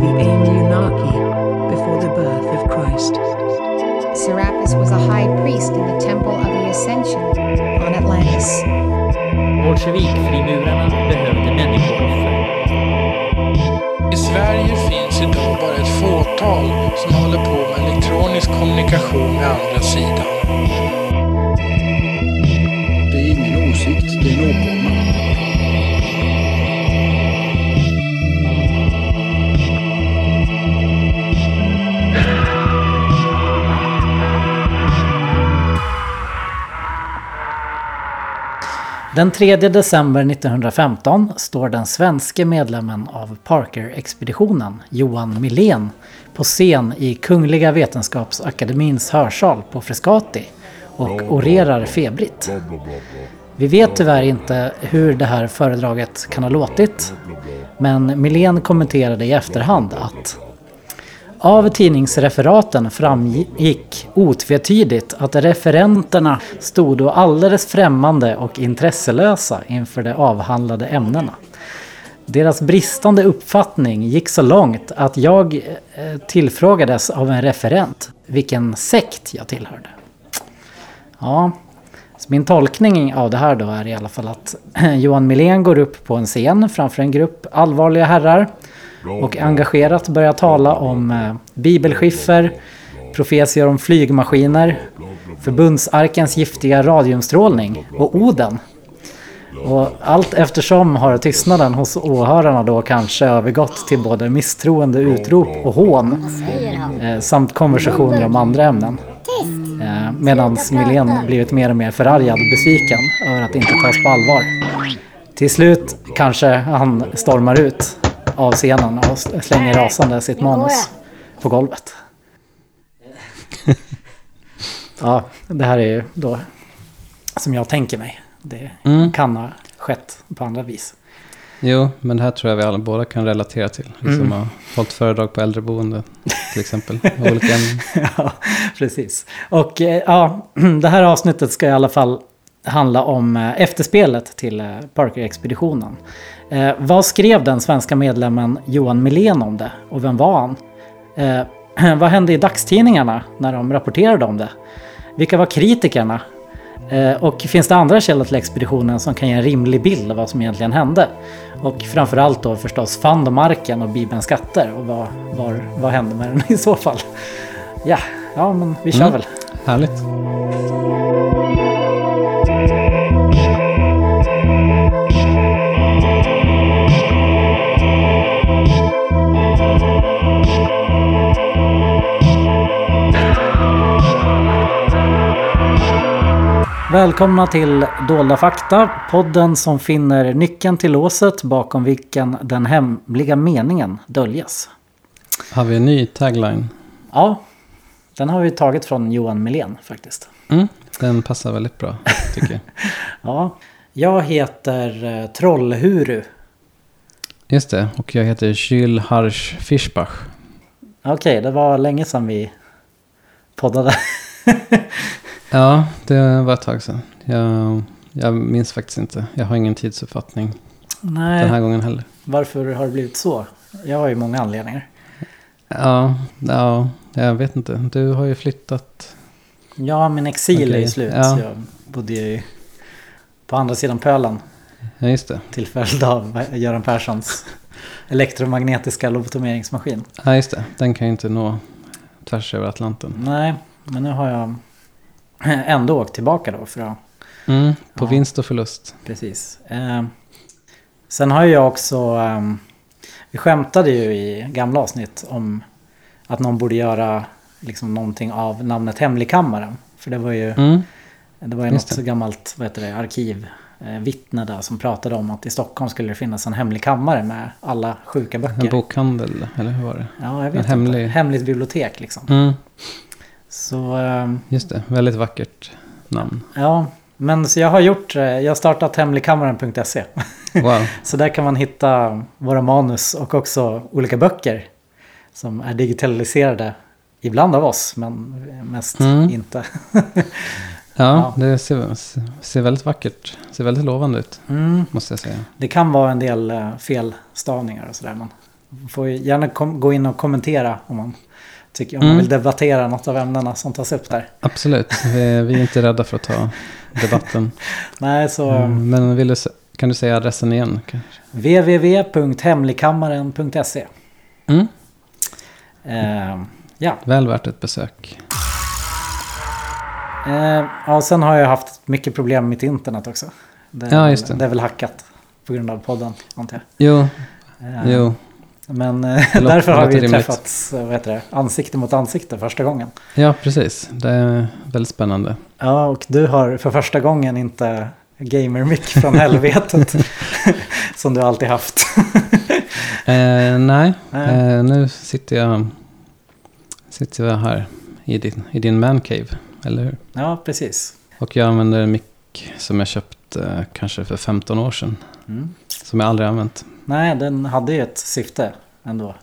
the Anunnaki before the birth of Christ. Serapis was a high priest in the Temple of the Ascension on Atlantis. Bolsjevikfrimurarna behövde människooffer. I Sverige finns idag bara ett fåtal som håller på med elektronisk kommunikation med andra sidan. Den 3 december 1915 står den svenske medlemmen av Parker-expeditionen, Johan Milén, på scen i Kungliga Vetenskapsakademins hörsal på Frescati och orerar febrigt. Vi vet tyvärr inte hur det här föredraget kan ha låtit, men Milén kommenterade i efterhand att av tidningsreferaten framgick otvetydigt att referenterna stod då alldeles främmande och intresselösa inför de avhandlade ämnena. Deras bristande uppfattning gick så långt att jag eh, tillfrågades av en referent vilken sekt jag tillhörde. Ja, så min tolkning av det här då är i alla fall att Johan Milén går upp på en scen framför en grupp allvarliga herrar och engagerat börjar tala om eh, bibelskiffer, profetior om flygmaskiner, förbundsarkens giftiga radiumstrålning och Oden. Och allt eftersom har tystnaden hos åhörarna då kanske övergått till både misstroende utrop och hån eh, samt konversationer om andra ämnen. Eh, Medan Milén blivit mer och mer förargad och besviken över att inte tas på allvar. Till slut kanske han stormar ut av scenen och slänger rasande sitt manus på golvet. Ja, det här är ju då som jag tänker mig. Det Mm. kan ha skett på andra vis. Jo, men det här tror jag vi alla båda kan relatera till. Vi som Mm. har hållit föredrag på äldreboende till exempel. Olika ja, precis. Och eh, ja, det här avsnittet ska i alla fall handla om eh, efterspelet till eh, Parker-expeditionen. Eh, vad skrev den svenska medlemmen Johan Milén om det? Och vem var han? Eh, vad hände i dagstidningarna när de rapporterade om det? Vilka var kritikerna? Eh, och finns det andra källor till expeditionen som kan ge en rimlig bild av vad som egentligen hände? Och framförallt då förstås, fann de marken och Bibelns skatter? Och vad, var, vad hände med den i så fall? Ja, ja men vi kör Mm. väl. Härligt. Välkomna till Dolda fakta, podden som finner nyckeln till låset bakom vilken den hemliga meningen döljas. Har vi en ny tagline? Ja, den har vi tagit från Johan Milén faktiskt. Mm, den passar väldigt bra tycker jag. Ja, jag heter eh, Trollhuru. Just det, och jag heter Jules Harsch Fischbach. Okej, det var länge sedan vi poddade. Ja, det var ett tag sedan. Jag, jag minns faktiskt inte. Jag har ingen tidsuppfattning Nej, den här gången heller. varför har det blivit så? Jag har ju många anledningar. Ja, ja, jag vet inte. Du har ju flyttat. Ja, min exil är Okej, ju slut. ja. Jag bodde ju på andra sidan pölen Ja, just det. till följd av Göran Perssons elektromagnetiska lobotomeringsmaskin. Ja, just det. Den kan ju inte nå tvärs över Atlanten. Nej, men nu har jag ändå åkt tillbaka då för att... Mm, på Ja. vinst och förlust. Precis. Eh, sen har jag också... ehm, vi skämtade ju i gamla avsnitt om att någon borde göra liksom någonting av namnet Hemligkammaren. För det var ju, Mm, det var ju just något det. gammalt vad heter det, arkiv. Eh, där som pratade om att i Stockholm skulle det finnas en hemlig kammare med alla sjuka en böcker. bokhandel, eller hur var det? Ja, jag vet en hemlig- Hemligt bibliotek liksom. Mm, Så ehm, just det. Väldigt vackert namn. ja, men så jag har gjort, eh, jag har startat hemligkammaren.se. Wow. Så där kan man hitta våra manus och också olika böcker som är digitaliserade. Ibland av oss, men mest Mm. inte. Ja, det ser, ser väldigt vackert. Ser väldigt lovande ut, Mm. måste jag säga. Det kan vara en del eh, felstavningar och sådär. Men får gärna kom, gå in och kommentera om man, tycker, om Mm. man vill debattera något av ämnena som tas upp där. Absolut, vi, är inte rädda för att ta debatten. Nej, så Mm, Men vill du, kan du säga adressen igen? www.hemligkammaren.se Mm, eh, Ja, väl värt ett besök. eh, ja, sen har jag haft mycket problem med mitt internet också. Det Ja, just det. det är väl hackat på grund av podden, antar jag. Jo, Eh, jo. Men eh, därför har vi rimligt. träffats eh, vad heter det, ansikte mot ansikte första gången. Ja, precis. Det är väldigt spännande. Ja, och du har för första gången inte gamer-mick från helvetet. som du alltid haft. Eh, nej, Nej. Eh, nu sitter jag, sitter jag här i din, i din mancave, eller hur? ja, precis. Och jag använder en mick som jag köpt eh, kanske för 15 år sedan. Mm. Som jag aldrig använt. Nej, den hade ju ett syfte ändå.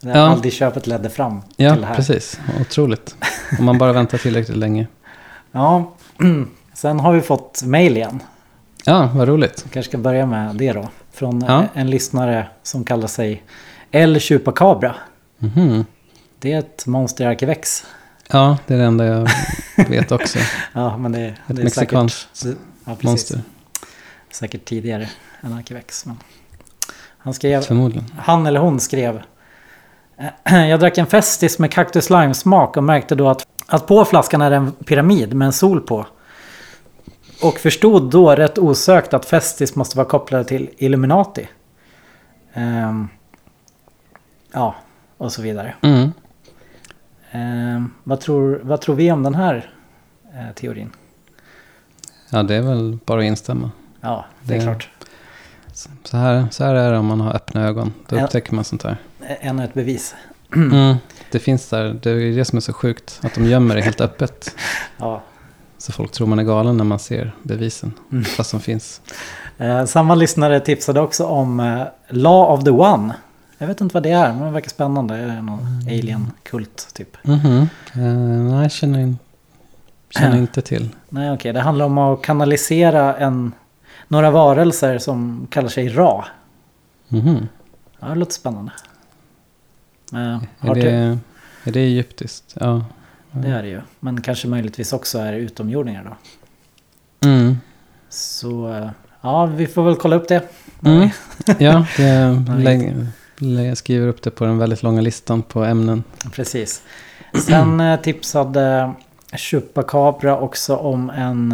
Det Ja. Aldrig köpet ledde fram Ja, till det här. precis. Otroligt. Om man bara väntar tillräckligt länge. Ja, sen har vi fått mail igen. Ja, vad roligt. Vi kanske ska börja med det då. Från Ja. en lyssnare som kallar sig El Chupacabra. Mhm. Det är ett monster i Arkivex. Ja, det är det enda jag vet också. Ja, men det, det är mexikanskt säkert... Ja, precis. Monster, Säkert tidigare än Arkivex. Men han skrev... förmodligen. Han eller hon skrev Jag drack en Festis med Cactus Lime-smak och märkte då att, att på flaskan är det en pyramid med en sol på. Och förstod då rätt osökt att Festis måste vara kopplade till Illuminati. Ehm, ja, och så vidare. Mm. Ehm, vad, tror, vad tror vi om den här eh, teorin? Ja, det är väl bara att instämma. Ja, det är Det- klart. Så här, så här är det om man har öppna ögon. Då Ja. upptäcker man sånt här. Ännu ett bevis. Mm. Det finns där, det är det som är så sjukt. Att de gömmer det helt öppet. Ja. Så folk tror man är galen när man ser bevisen. Mm. Fast de finns. Eh, samma lyssnare tipsade också om eh, Law of the One. Jag vet inte vad det är, men det verkar spännande. Det är någon alien-kult typ. Mhm. Eh, nej, jag känner, in, känner inte till. Nej, okej. Det handlar om att kanalisera en, några varelser som kallar sig Ra. Mhm. Ja, det låter spännande. Eh, Är, det, är det egyptiskt? Ja. det är det ju. Men kanske möjligtvis också är utomjordingar då. Mm. Så eh, ja, vi får väl kolla upp det. Mm. Ja, det, lägg, lä- jag skriver upp det på den väldigt långa listan på ämnen. Precis. Sen eh, tipsade Chupacabra också om en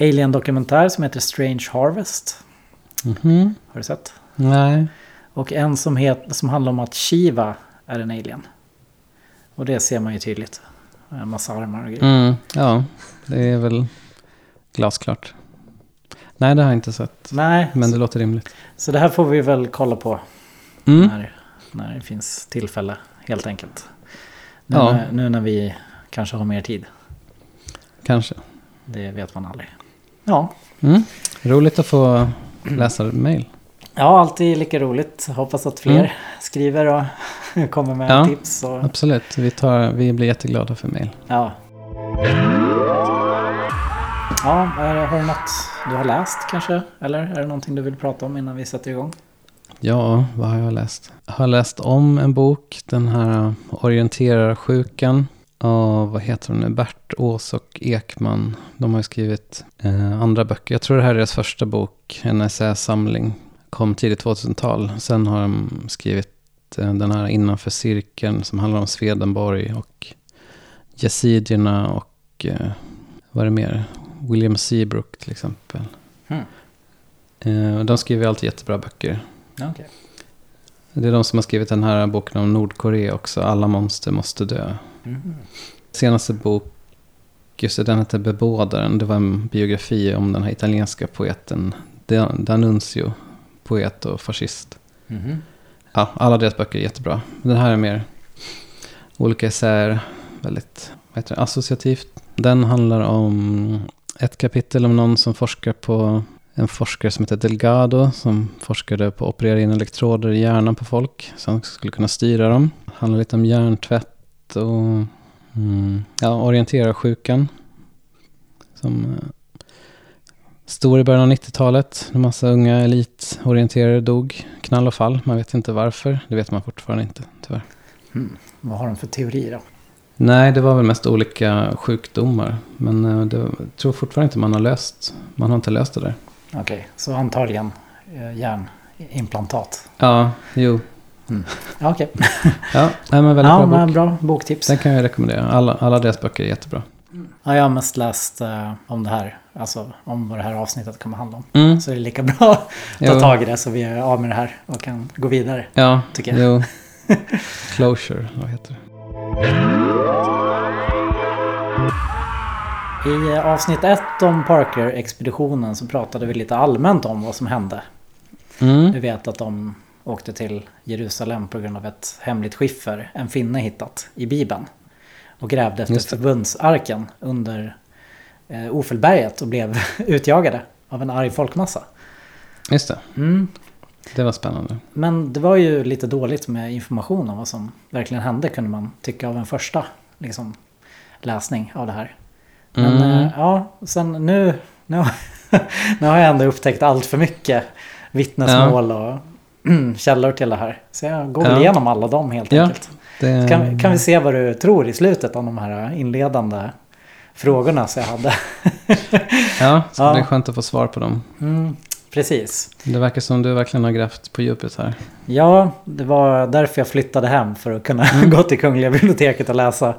Alien-dokumentär som heter Strange Harvest. Mhm. Har du sett? Nej. Och en som, het, som handlar om att Shiva är en alien. Och det ser man ju tydligt. En massa armar och grejer. Mm. Ja, det är väl glasklart. Nej, det har jag inte sett. Nej, Men det så, låter rimligt. så det här får vi väl kolla på Mm. när, när det finns tillfälle helt enkelt. Nu, Ja. när, nu när vi kanske har mer tid. Kanske. Det vet man aldrig. Ja, Mm. Roligt att få läsa mail. Ja, alltid lika roligt. Hoppas att fler Mm. skriver och kommer med Ja. tips. Och, Absolut, vi, tar, vi blir jätteglada för mail. ja. Ja, har du något du har läst kanske? Eller är det någonting du vill prata om innan vi sätter igång? Ja, vad har jag läst? Jag har läst om en bok, den här Orienterarsjukan av, vad heter de nu, Bert Ås och Ekman. De har ju skrivit eh, andra böcker. Jag tror det här är deras första bok, en essäsamling. Kom tidigt 2000-tal. Sen har de skrivit eh, den här Innanför cirkeln som handlar om Swedenborg och yazidierna och eh, vad är det mer? William Seabrook till exempel. Hmm. Eh, de skriver alltid jättebra böcker. Okej. Det är de som har skrivit den här boken om Nordkorea också. Alla monster måste dö. Senaste bok, just det, den heter Bebådaren. Det var en biografi om den här italienska poeten Dan- D'Annunzio. Poet och fascist. Mhm. Ja, alla deras böcker är jättebra. Den här är mer olika essäer. Väldigt vad heter det, associativt. Den handlar om ett kapitel om någon som forskar på en forskare som heter Delgado som forskade på att operera in elektroder i hjärnan på folk så han skulle kunna styra dem. Det handlar lite om hjärntvätt och mm, ja, orientera sjukan. Som eh, stor i början av 90-talet. En massa unga elitorienterare dog. Knall och fall. Man vet inte varför. Det vet man fortfarande inte, tyvärr. Vad har de för teori då? Nej, det var väl mest olika sjukdomar. Men eh, det, jag tror fortfarande inte man har löst. Man har inte löst det där. Okej, så antagligen eh, hjärnimplantat. Ja, jo. Ja, Okej. Ja, nej, men väldigt Ja, bra men bok. bra boktips. Den kan jag rekommendera. Alla, alla deras böcker är jättebra. Ja, jag har mest läst eh, om det här. Alltså om vad det här avsnittet kommer handla om. Mm. Så det är lika bra att ta Jo. tag i det så vi är av med det här och kan gå vidare. Ja, Tycker jag. jo. Closure, vad heter det? I eh, avsnitt ett om Parker-expeditionen så pratade vi lite allmänt om vad som hände. Mm. Du vet att de åkte till Jerusalem på grund av ett hemligt skiffer en finne hittat i Bibeln. Och grävde efter förbundsarken under eh, Ofelberget och blev utjagade av en arg folkmassa. Just det, Mm. det var spännande. Men det var ju lite dåligt med information om vad som verkligen hände kunde man tycka av en första liksom, läsning av det här. Men Mm. eh, ja, sen nu, nu, har- nu har jag ändå upptäckt allt för mycket vittnesmål och källor till det här. Så jag går Ja. igenom alla dem helt Ja. enkelt. Det, Kan, kan vi se vad du tror i slutet av de här inledande frågorna som jag hade? Ja, så Ja. det är skönt att få svar på dem. Mm, precis. Det verkar som du verkligen har grävt på djupet här. Ja, det var därför jag flyttade hem för att kunna Mm. gå till Kungliga biblioteket och läsa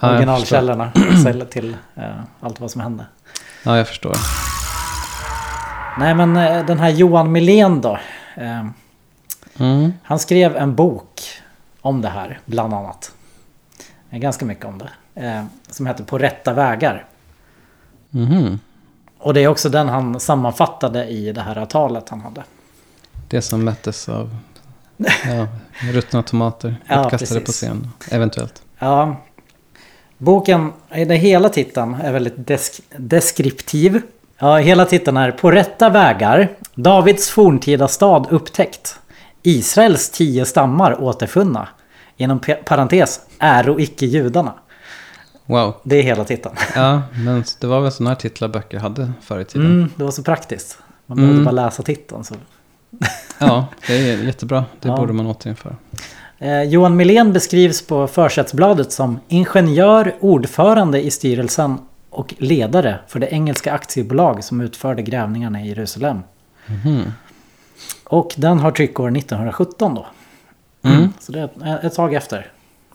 Ja, originalkällorna så- till eh, allt vad som hände. Ja, jag förstår. Nej men eh, den här Johan Milén då. Eh, Mm. han skrev en bok om det här bland annat. Eh, Ganska mycket om det. Eh, som heter På rätta vägar. Mhm. Och det är också den han sammanfattade i det här talet han hade. Det som mättes av ja, ruttna tomater Ja, uppkastade på precis. scen. Eventuellt. Ja. Boken, i det hela titeln är väldigt desk- deskriptiv. Ja, hela titeln är På rätta vägar. Davids forntida stad upptäckt. Israels tio stammar återfunna. Inom pe- parentes, äro icke judarna. Wow. Det är hela titeln. Ja, men det var väl sådana här titlar böcker hade förr i tiden. Mm, det var så praktiskt. Man behövde Mm. bara läsa titeln. Så. Ja, det är jättebra. Det Ja. borde man återinföra. Eh, Johan Milén beskrivs på försättsbladet som ingenjör, ordförande i styrelsen och ledare för det engelska aktiebolag som utförde grävningarna i Jerusalem. Mhm. Och den har tryckår 1917 då. Mm. Så det är ett- tag efter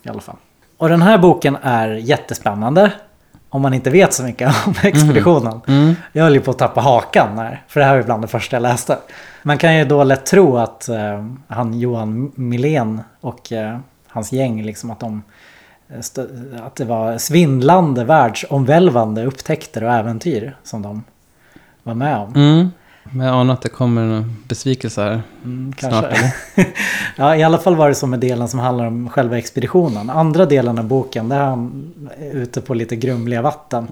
i alla fall. Och den här boken är jättespännande. Om man inte vet så mycket om expeditionen. Mm. Jag höll ju på att tappa hakan när, för det här var bland det första jag läste. Man kan ju då lätt tro att eh, han Johan Milén och eh, hans gäng, liksom att de eh, att det var svindlande, världsomvälvande upptäckter och äventyr som de var med om. Mm. Men jag anar att det kommer en besvikelse här Mm, snart. Eller? ja, i alla fall var det så med delen som handlar om själva expeditionen. Andra delen av boken, där är han ute på lite grumliga vatten.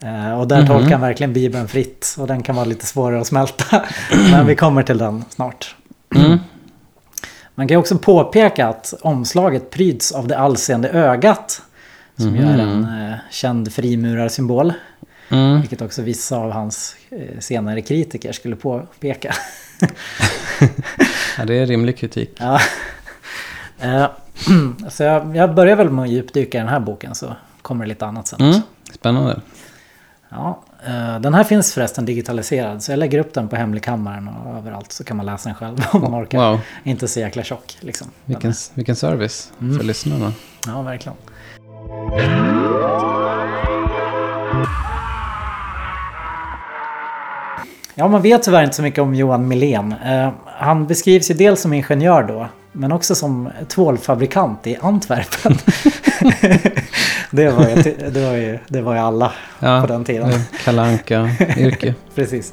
Eh, och där Mhm. tolkar han verkligen Bibeln fritt. Och den kan vara lite svårare att smälta. Men vi kommer till den snart. Mm. Man kan också påpeka att omslaget pryds av det allseende ögat. Som ju är en eh, känd frimurarsymbol. Mm. Vilket också vissa av hans eh, senare kritiker skulle påpeka. Ja, det är rimlig kritik. Ja. Eh, så jag, jag börjar väl med att djupdyka i den här boken så kommer det lite annat sen. Mm. Spännande. Ja, eh, den här finns förresten digitaliserad så jag lägger upp den på hemligkammaren och överallt så kan man läsa den själv om man orkar. Wow, Inte så jäkla tjock liksom. Vilken, vilken service Mm. för lyssnarna. Ja, verkligen. Ja, man vet tyvärr inte så mycket om Johan Milén. Eh, han beskrivs ju dels som ingenjör då, men också som tvålfabrikant i Antwerpen. det, var ju, det, var ju, det var ju alla Ja, på den tiden. Kalle Anka-yrke. Precis.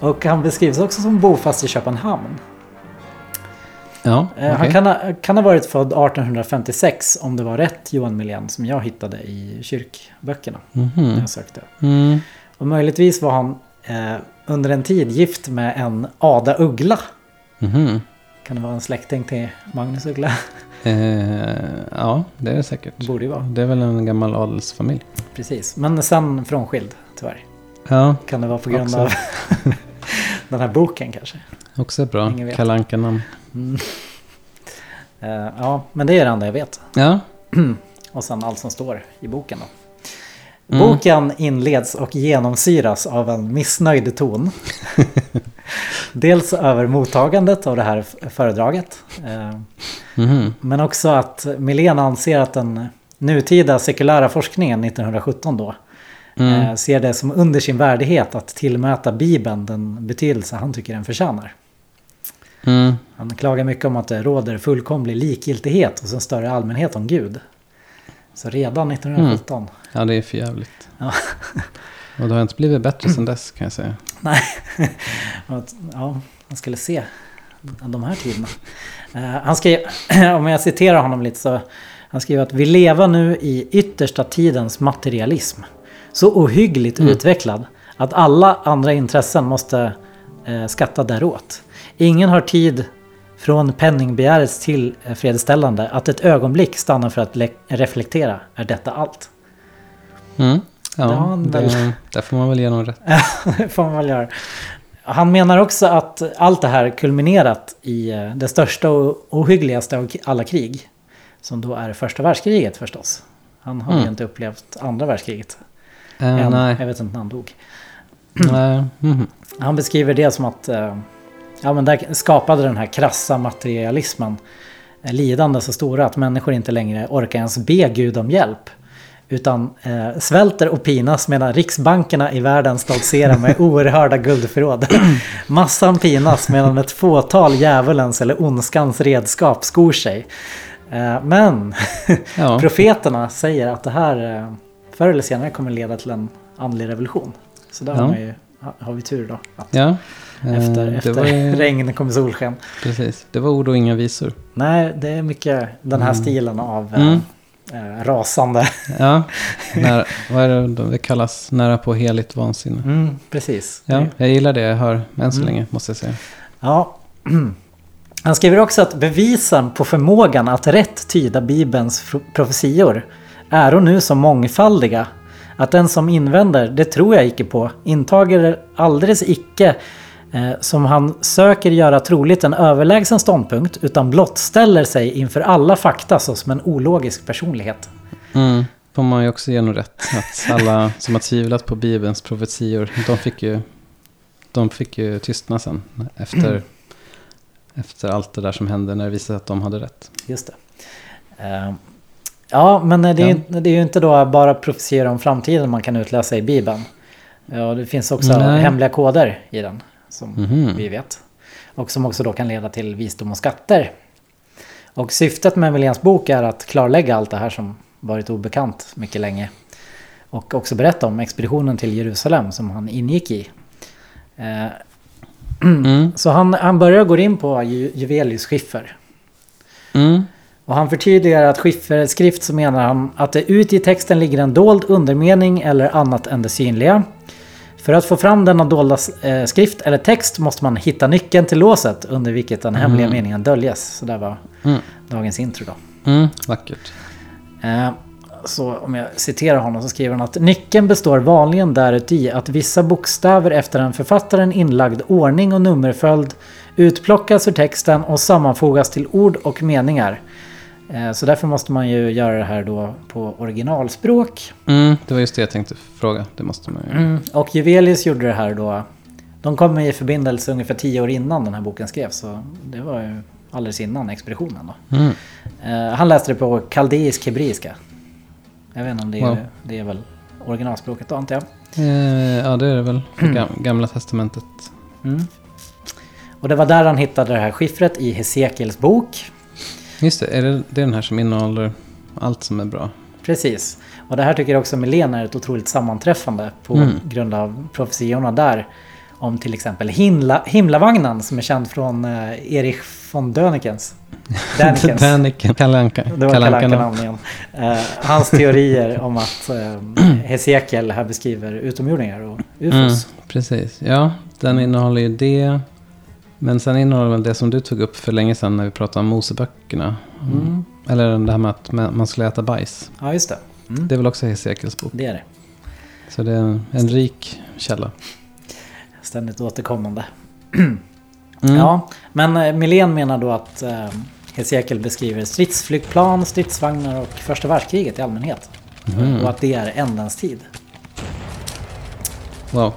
Och han beskrivs också som bofast i Köpenhamn. Ja, Eh, Han kan ha, kan ha varit född 1856 om det var rätt Johan Milén som jag hittade i kyrkböckerna när Mhm. jag sökte. Mm. Och möjligtvis var han eh, under en tid gift med en Ada Uggla. Mhm. Kan det vara en släkting till Magnus Uggla? Eh, ja, det är det säkert. Borde ju vara. Det är väl en gammal adelsfamilj. Precis. Men sen frånskild tyvärr. Ja, Kan det vara på grund Också. av den här boken kanske? också ett bra. Kalle Anka-namn. Eh, ja, men det är det enda jag vet. Ja, Och sen allt som står i boken då. Mm. Boken inleds och genomsyras av en missnöjd ton. Dels över mottagandet av det här föredraget. mhm. Men också att Milén anser att den nutida sekulära forskningen 1917 då Mm. eh, ser det som under sin värdighet att tillmäta Bibeln den betydelse han tycker den förtjänar. Mm. Han klagar mycket om att det råder fullkomlig likgiltighet hos en större allmänhet om Gud. Så redan 1917. Ja, det är för jävligt. Ja. Och det har inte blivit bättre sedan dess kan jag säga. Nej, ja, man skulle se de här tiderna. Eh, han skrev, om jag citerar honom lite så, han skriver att vi lever nu i yttersta tidens materialism. Så ohyggligt Mm. utvecklad att alla andra intressen måste eh, skatta däråt. Ingen har tid från penningbegärets tillfredsställande att ett ögonblick stanna för att le- reflektera. Är detta allt? Mm. Ja, det, väl. där får man väl ge honom rätt. Det får man väl göra. Han menar också att allt det här kulminerat i eh, det största och ohyggligaste av alla krig. Som då är första världskriget förstås. Han har ju Mm. inte upplevt andra världskriget. Eh, än. nej. Jag vet inte när han dog. Mhm. Han beskriver det som att eh, ja, men där skapade den här krassa materialismen eh, lidande så stora att människor inte längre orkar ens be Gud om hjälp. Utan eh, svälter och pinas medan riksbankerna i världen stoltserar med oerhörda guldförråd. Massan pinas medan ett fåtal djävulens eller ondskans redskap skor sig. Eh, men Ja. profeterna säger att det här eh, förr eller senare kommer leda till en andlig revolution. Så där Ja. har, ju, har vi tur då. Att ja. Eh, efter det efter var regn kommer solsken. Precis. Det var ord och inga visor. Nej, det är mycket den här stilen av eh, Mm. eh, rasande. Ja. Nära, vad är det det kallas? Nära på heligt vansinne. Mm, precis. Ja, jag gillar det jag hör än så Mm. länge, måste jag säga. Ja. Han skriver också att bevisen på förmågan att rätt tyda Bibelns profetior är och nu så mångfaldiga att den som invänder, det tror jag icke på, intager alldeles icke som han söker göra troligt en överlägsen ståndpunkt utan blottställer sig inför alla fakta såsom en ologisk personlighet. Mm. Får man ju också ge rätt. Att alla som har tvivlat på Bibelns profetior, de fick ju, de fick ju tystna sen. Efter, efter allt det där som hände när det visade att de hade rätt. Just det. Eh, Ja, men det är, ju, Ja. det är ju inte då bara profetior om framtiden man kan utläsa i Bibeln. Ja, det finns också Nej. hemliga koder i den, som Mhm. vi vet. Och som också då kan leda till visdom och skatter. Och syftet med Milléns bok är att klarlägga allt det här som varit obekant mycket länge. Och också berätta om expeditionen till Jerusalem som han ingick i. Eh, Mm. Så han, han börjar gå in på Ju- Juvelius skiffer. Mm. Och han förtydligar att skifferskrift så menar han att det ut i texten ligger en dold undermening eller annat än det synliga. För att få fram denna dolda eh, skrift eller text måste man hitta nyckeln till låset under vilket den hemliga Mm. meningen döljes. Så där var Mm. dagens intro då. Mm. Vackert. Eh, så om jag citerar honom så skriver han att nyckeln består vanligen däruti att vissa bokstäver efter en författaren inlagd ordning och nummerföljd utplockas ur texten och sammanfogas till ord och meningar. Eh, Så därför måste man ju göra det här då på originalspråk. Mm. Det var just det jag tänkte fråga. Det måste man ju. Och Juvelius gjorde det här då. De kom i förbindelse ungefär tio år innan den här boken skrevs. Så det var ju alldeles innan expeditionen då. Mm. Eh, han läste det på kaldeisk hebreiska. Jag vet inte om det är, Wow. det är väl originalspråket då antar jag. Eh, ja, det är det väl. Gam- Gamla testamentet. Mm. Och det var där han hittade det här skiffret i Hesekiels bok. Just det, är det, det är den här som innehåller allt som är bra. Precis. Och det här tycker också Milén är ett otroligt sammanträffande på Mm. grund av profetiorna där. Om till exempel himla, himlavagnen som är känd från eh, Erich von Dönikens. Dänikens. Däniken. Kalle Anka. Det var Kalle Kalle Anka. Anka-namn igen. Eh, hans teorier om att eh, Hesekiel här beskriver utomjordingar och ufos. Mm, precis. Ja, den innehåller ju det. Men sen innehåller den det som du tog upp för länge sedan när vi pratade om Moseböckerna. Mm. Eller det här med att man skulle äta bajs. Ja, just det. Mm. Det är väl också Hesekiels bok. Det är det. Så det är en, rik källa. Ständigt återkommande. Mm. Ja, men eh, Milén menar då att eh, Hesekiel beskriver stridsflygplan, stridsvagnar och första världskriget i allmänhet. Mhm. Och att det är ändens tid. Wow.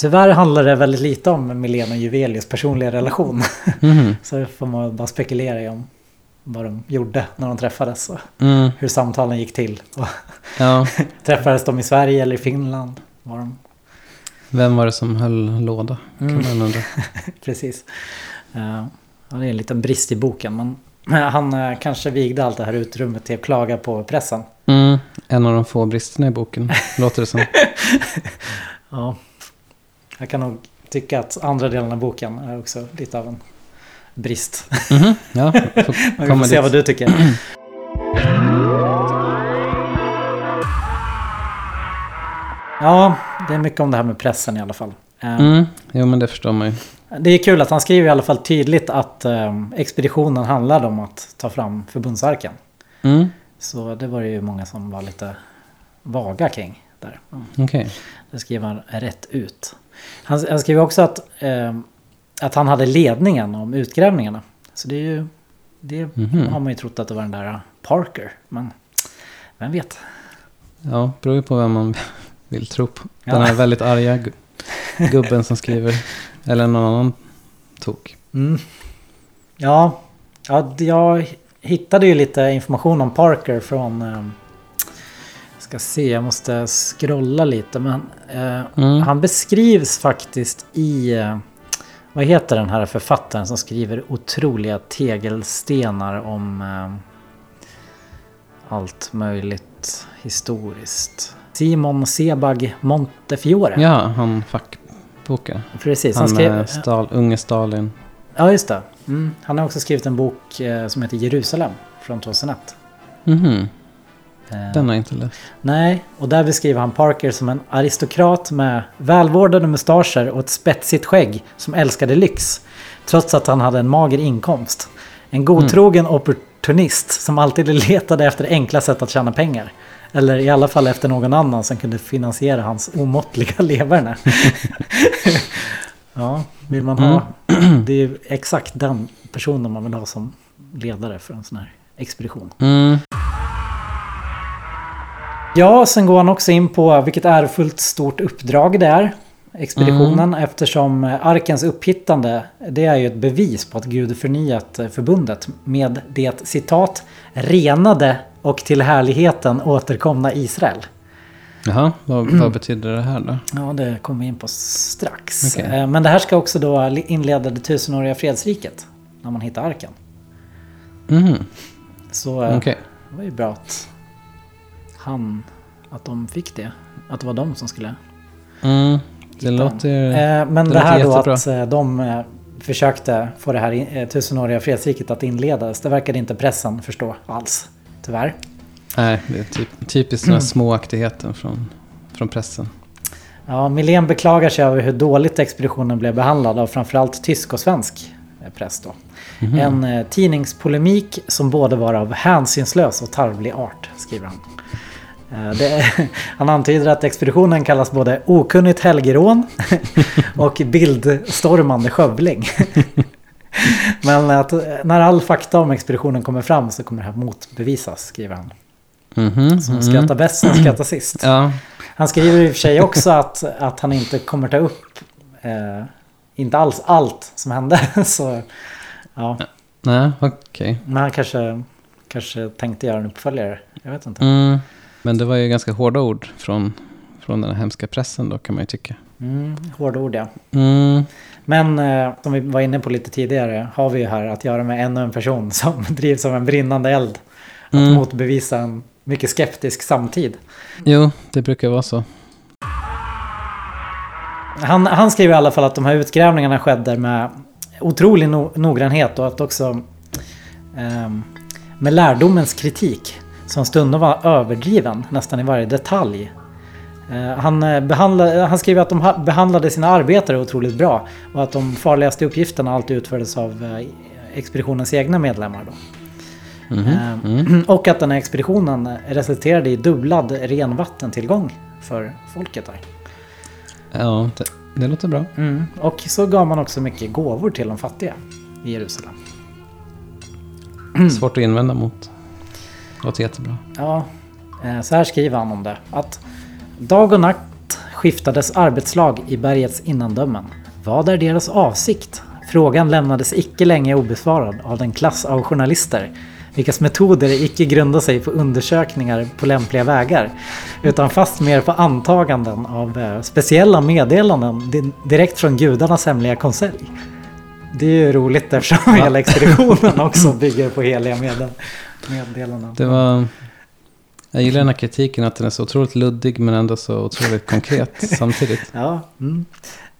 Tyvärr handlar det väldigt lite om Milén och Juvelius personliga relation. Mhm. Så det får man bara spekulera i om vad de gjorde när de träffades och Mm. hur samtalen gick till. Ja, träffades de i Sverige eller i Finland? Var de... vem var det som höll låda? Kan Mm. man undra. Precis. Eh, ja, det är en liten brist i boken. Men han eh, kanske vigde allt det här utrymmet till att klaga på pressen. Mm. En av de få bristerna i boken, låter det som. Ja. Jag kan nog tycka att andra delen av boken är också lite av en brist. Mhm. Ja, får Men vi får se dit. vad du tycker. Ja, det är mycket om det här med pressen i alla fall. Eh, Mm. Jo, men det förstår man ju. Det är kul att han skriver i alla fall tydligt att eh, expeditionen handlade om att ta fram förbundsarken. Mm. Så det var det ju många som var lite vaga kring där. Mm. Okej. Det skriver han rätt ut. Han, han skriver också att, eh, att han hade ledningen om utgrävningarna. Så det är ju... Det Mhm. har man ju trott att det var den där Parker. Men vem vet? Ja, beror ju på vem man vill tro på. Ja. Den här väldigt arga gu- gubben som skriver. Eller någon annan tok. Mm. Ja, ja, jag hittade ju lite information om Parker från... Ska se, jag måste scrolla lite. Men eh, Mm. han beskrivs faktiskt i... Eh, vad heter den här författaren som skriver otroliga tegelstenar om eh, allt möjligt historiskt? Simon Sebag Montefiore. Ja, han fackboken. Precis, han Han skrev... Stal, unge Stalin. Ja, just det. Mm. Han har också skrivit en bok eh, som heter Jerusalem från 2001. Mhm, Eh, den har jag inte läst. Nej, och där beskriver han Parker som en aristokrat med välvårdade mustascher och ett spetsigt skägg som älskade lyx. Trots att han hade en mager inkomst. En godtrogen opportunist som alltid letade efter enkla sätt att tjäna pengar. Eller i alla fall efter någon annan som kunde finansiera hans omåttliga leverne. ja, vill man ha... Det är ju exakt den personen man vill ha som ledare för en sån här expedition. Mm. Ja, sen går han också in på vilket ärofullt stort uppdrag det är. Expeditionen eftersom eh, arkens upphittande det är ju ett bevis på att Gud förnyat förbundet med det citat renade och till härligheten återkomna Israel. Jaha, vad, vad betyder det här då? Ja, det kommer vi in på strax. Okej. Eh, Men det här ska också då inleda det tusenåriga fredsriket. När man hittar arken. Mhm, Så eh, okej. det var ju bra att han, att de fick det. Att det var de som skulle Mm. Det låter... Eh, men det, det här då jättebra. att eh, de eh, försökte få det här eh, tusenåriga fredsriket att inledas. Det verkade inte pressen förstå alls. Tyvärr. Nej, det är typ, typiskt den här småaktigheten från, från pressen. Ja, Milén beklagar sig över hur dåligt expeditionen blev behandlad av framförallt tysk och svensk press då. Mhm. En eh, tidningspolemik som både var av hänsynslös och tarvlig art, skriver han. Eh, Det, han antyder att expeditionen kallas både okunnigt helgerån och bildstormande skövling. Men att eh, när all fakta om expeditionen kommer fram så kommer det här motbevisas, skriver han. Mhm, Som mhm. skrattar bäst som skrattar sist. Ja, Han skriver i och för sig också att, att han inte kommer ta upp eh, inte alls allt som hände. Så, ja. nej, okej. Men han kanske, kanske tänkte göra en uppföljare. Jag vet inte. Mm. Men det var ju ganska hårda ord från, från den här hemska pressen då kan man ju tycka. Mm, hårda ord ja. Mm. Men eh, som vi var inne på lite tidigare har vi ju här att göra med ännu en person som drivs av en brinnande eld. Att Mm. motbevisa en mycket skeptisk samtid. Jo, det brukar vara så. Han, han skriver i alla fall att de här utgrävningarna skedde med otrolig no noggrannhet och att också ehm, med lärdomens kritik som stundom var överdriven nästan i varje detalj. Eh, han, eh, behandla, han skriver att de ha, behandlade sina arbetare otroligt bra och att de farligaste uppgifterna alltid utfördes av eh, expeditionens egna medlemmar. Då. Mhm. Eh, Och att den här expeditionen resulterade i dubblad renvattentillgång för folket där. Ja, det, det låter bra. Mm. Och så gav man också mycket gåvor till de fattiga i Jerusalem. Svårt att invända mot. Låter jättebra. Ja, eh, så här skriver han om det. Att dag och natt skiftades arbetslag i bergets innandömen. Vad är deras avsikt? Frågan lämnades icke länge obesvarad av den klass av journalister vilkas metoder icke grundar sig på undersökningar på lämpliga vägar utan fast mer på antaganden av eh, speciella meddelanden di- direkt från gudarnas hemliga konselj. Det är ju roligt eftersom hela expeditionen också bygger på heliga medel- meddelanden. Det var... Jag gillar den här kritiken att den är så otroligt luddig men ändå så otroligt konkret samtidigt. Ja. Mm.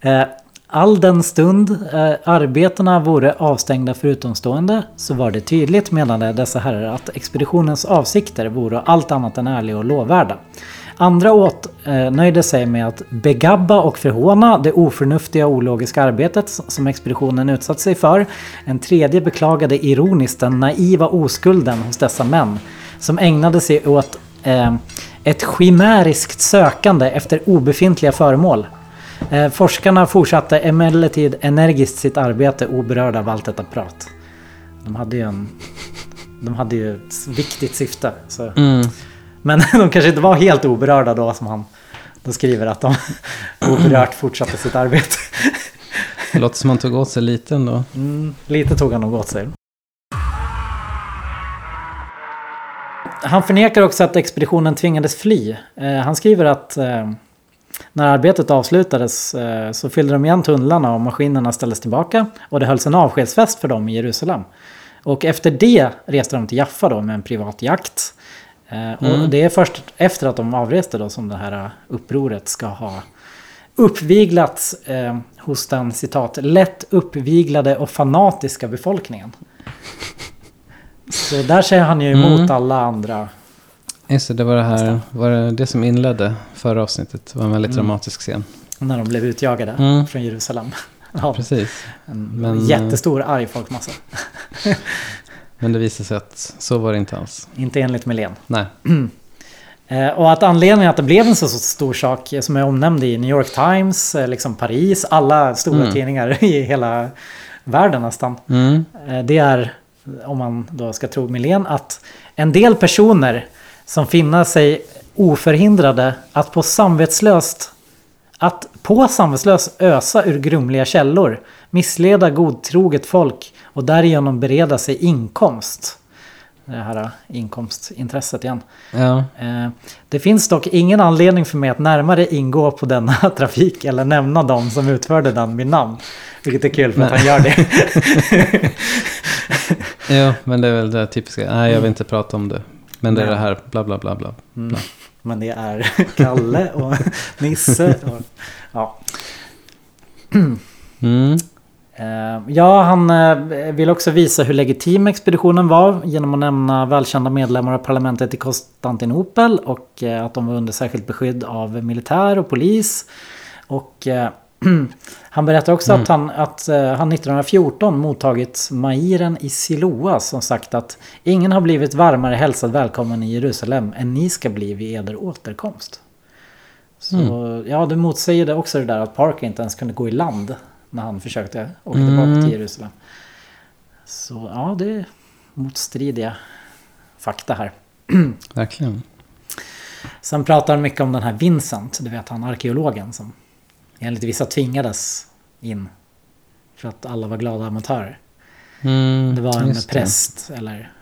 Eh, all den stund eh, arbetena vore avstängda för utomstående så var det tydligt menade dessa herrar att expeditionens avsikter vore allt annat än ärliga och lovvärda. Andra åt eh, nöjde sig med att begabba och förhåna det oförnuftiga och ologiska arbetet som expeditionen utsatt sig för. En tredje beklagade ironiskt den naiva oskulden hos dessa män som ägnade sig åt eh, ett chimäriskt sökande efter obefintliga föremål. Eh, forskarna fortsatte emellertid energiskt sitt arbete oberörda av allt detta prat. De hade ju, en, de hade ju ett viktigt syfte. Så. Mm. Men de kanske inte var helt oberörda då som han då skriver att de oberört fortsatte sitt arbete. Det låter som man tog åt sig lite ändå. Mm, lite tog han nog åt sig. Han förnekar också att expeditionen tvingades fly. Eh, han skriver att eh, när arbetet avslutades eh, så fyllde de igen tunnlarna och maskinerna ställdes tillbaka. Och det hölls en avskedsfest för dem i Jerusalem. Och efter det reste de till Jaffa då med en privat jakt. Eh, och det är först efter att de avreste då som det här upproret ska ha uppviglats eh, hos den citat lätt uppviglade och fanatiska befolkningen. Så där säger han ju emot Mm. alla andra. Just det, det var det här, var det, det som inledde förra avsnittet. Det var en väldigt dramatisk scen. När de blev utjagade Mm. från Jerusalem. Ja, Precis. en Men, jättestor arg folkmassa. Men det visade sig att så var det inte alls. Inte enligt Milén. Nej. Eh, och att anledningen att det blev en så, stor sak som jag omnämnde i New York Times, eh, liksom Paris, alla stora Mm. tidningar i hela världen nästan. Mm. Eh, Det är, om man då ska tro Milén, att en del personer som finner sig oförhindrade att på samvetslöst att på samvetslöst ösa ur grumliga källor, missleda godtroget folk och därigenom bereda sig inkomst. Det här inkomstintresset igen. Ja. Eh, Det finns dock ingen anledning för mig att närmare ingå på denna trafik eller nämna dem som utförde den med namn. Vilket är kul för att Nej. han gör det. ja, men det är väl det typiska. Nej, jag vill inte prata om det. Men det är Nej. det här bla bla bla bla. Mm. Men det är Kalle och Nisse. Och, ja. Mm. Eh, ja, han eh, vill också visa hur legitim expeditionen var genom att nämna välkända medlemmar av parlamentet i Konstantinopel och eh, att de var under särskilt beskydd av militär och polis. Och han berättar också att, han, att han 1914 mottagit Mairen i Siloa som sagt att ingen har blivit varmare hälsad välkommen i Jerusalem än ni ska bli vid eder återkomst. Så ja, det motsäger det också det där att Parker inte ens kunde gå i land när han försökte åka tillbaka Mm. till Jerusalem. Så ja, det är motstridiga fakta här. Verkligen. Sen pratar han mycket om den här Vincent, du vet han arkeologen som enligt vissa tvingades in. För att alla var glada amatörer. Mm, Det var en just det. präst, eller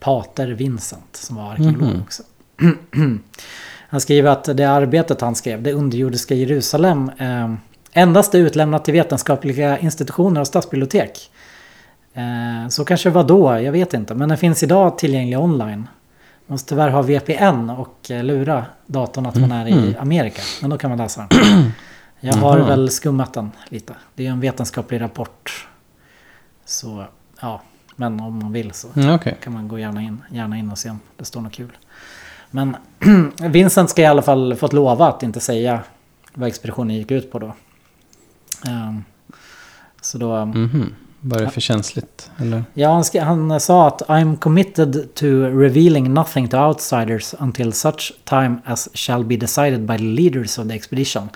pater Vincent, som var arkeolog Mhm. också. han skriver att det arbetet han skrev, det underjordiska Jerusalem, eh, endast är utlämnat till vetenskapliga institutioner och stadsbibliotek. Eh, så kanske det var då, jag vet inte. Men den finns idag tillgänglig online. Måste tyvärr ha VPN och eh, lura datorn att man är i Mhm. Amerika. Men då kan man läsa den. Jag har Jaha. väl skummat den lite. Det är en vetenskaplig rapport. Så ja, men om man vill så Mm, Okej. kan man gå gärna in, gärna in och se om det står något kul. Men Vincent ska i alla fall fått lova att inte säga vad expeditionen gick ut på då. Ehm, så då, Mhm. Var det för känsligt? Eller? Ja, han, sk- han sa att I'm committed to revealing nothing to outsiders until such time as shall be decided by the leaders of the expedition.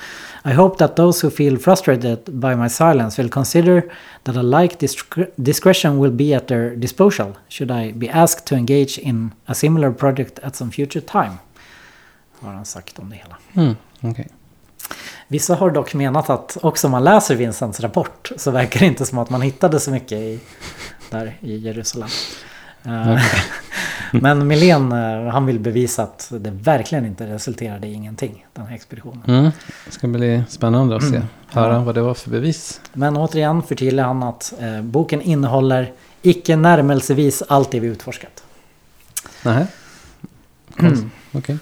I hope that those who feel frustrated by my silence will consider that a like discre- discretion will be at their disposal should I be asked to engage in a similar project at some future time. Har han sagt om det hela. Mm, okej. Vissa har dock menat att också om man läser Vincents rapport så verkar det inte som att man hittade så mycket i, där i Jerusalem. Eh, Men Milén, eh, han vill bevisa att det verkligen inte resulterade i ingenting, den här expeditionen. Mm. Det ska bli spännande att se. Mm. Höra Ja. vad det var för bevis. Men återigen förtydligar han att eh, boken innehåller icke närmelsevis allt det vi utforskat. Nej. Mm. Okej.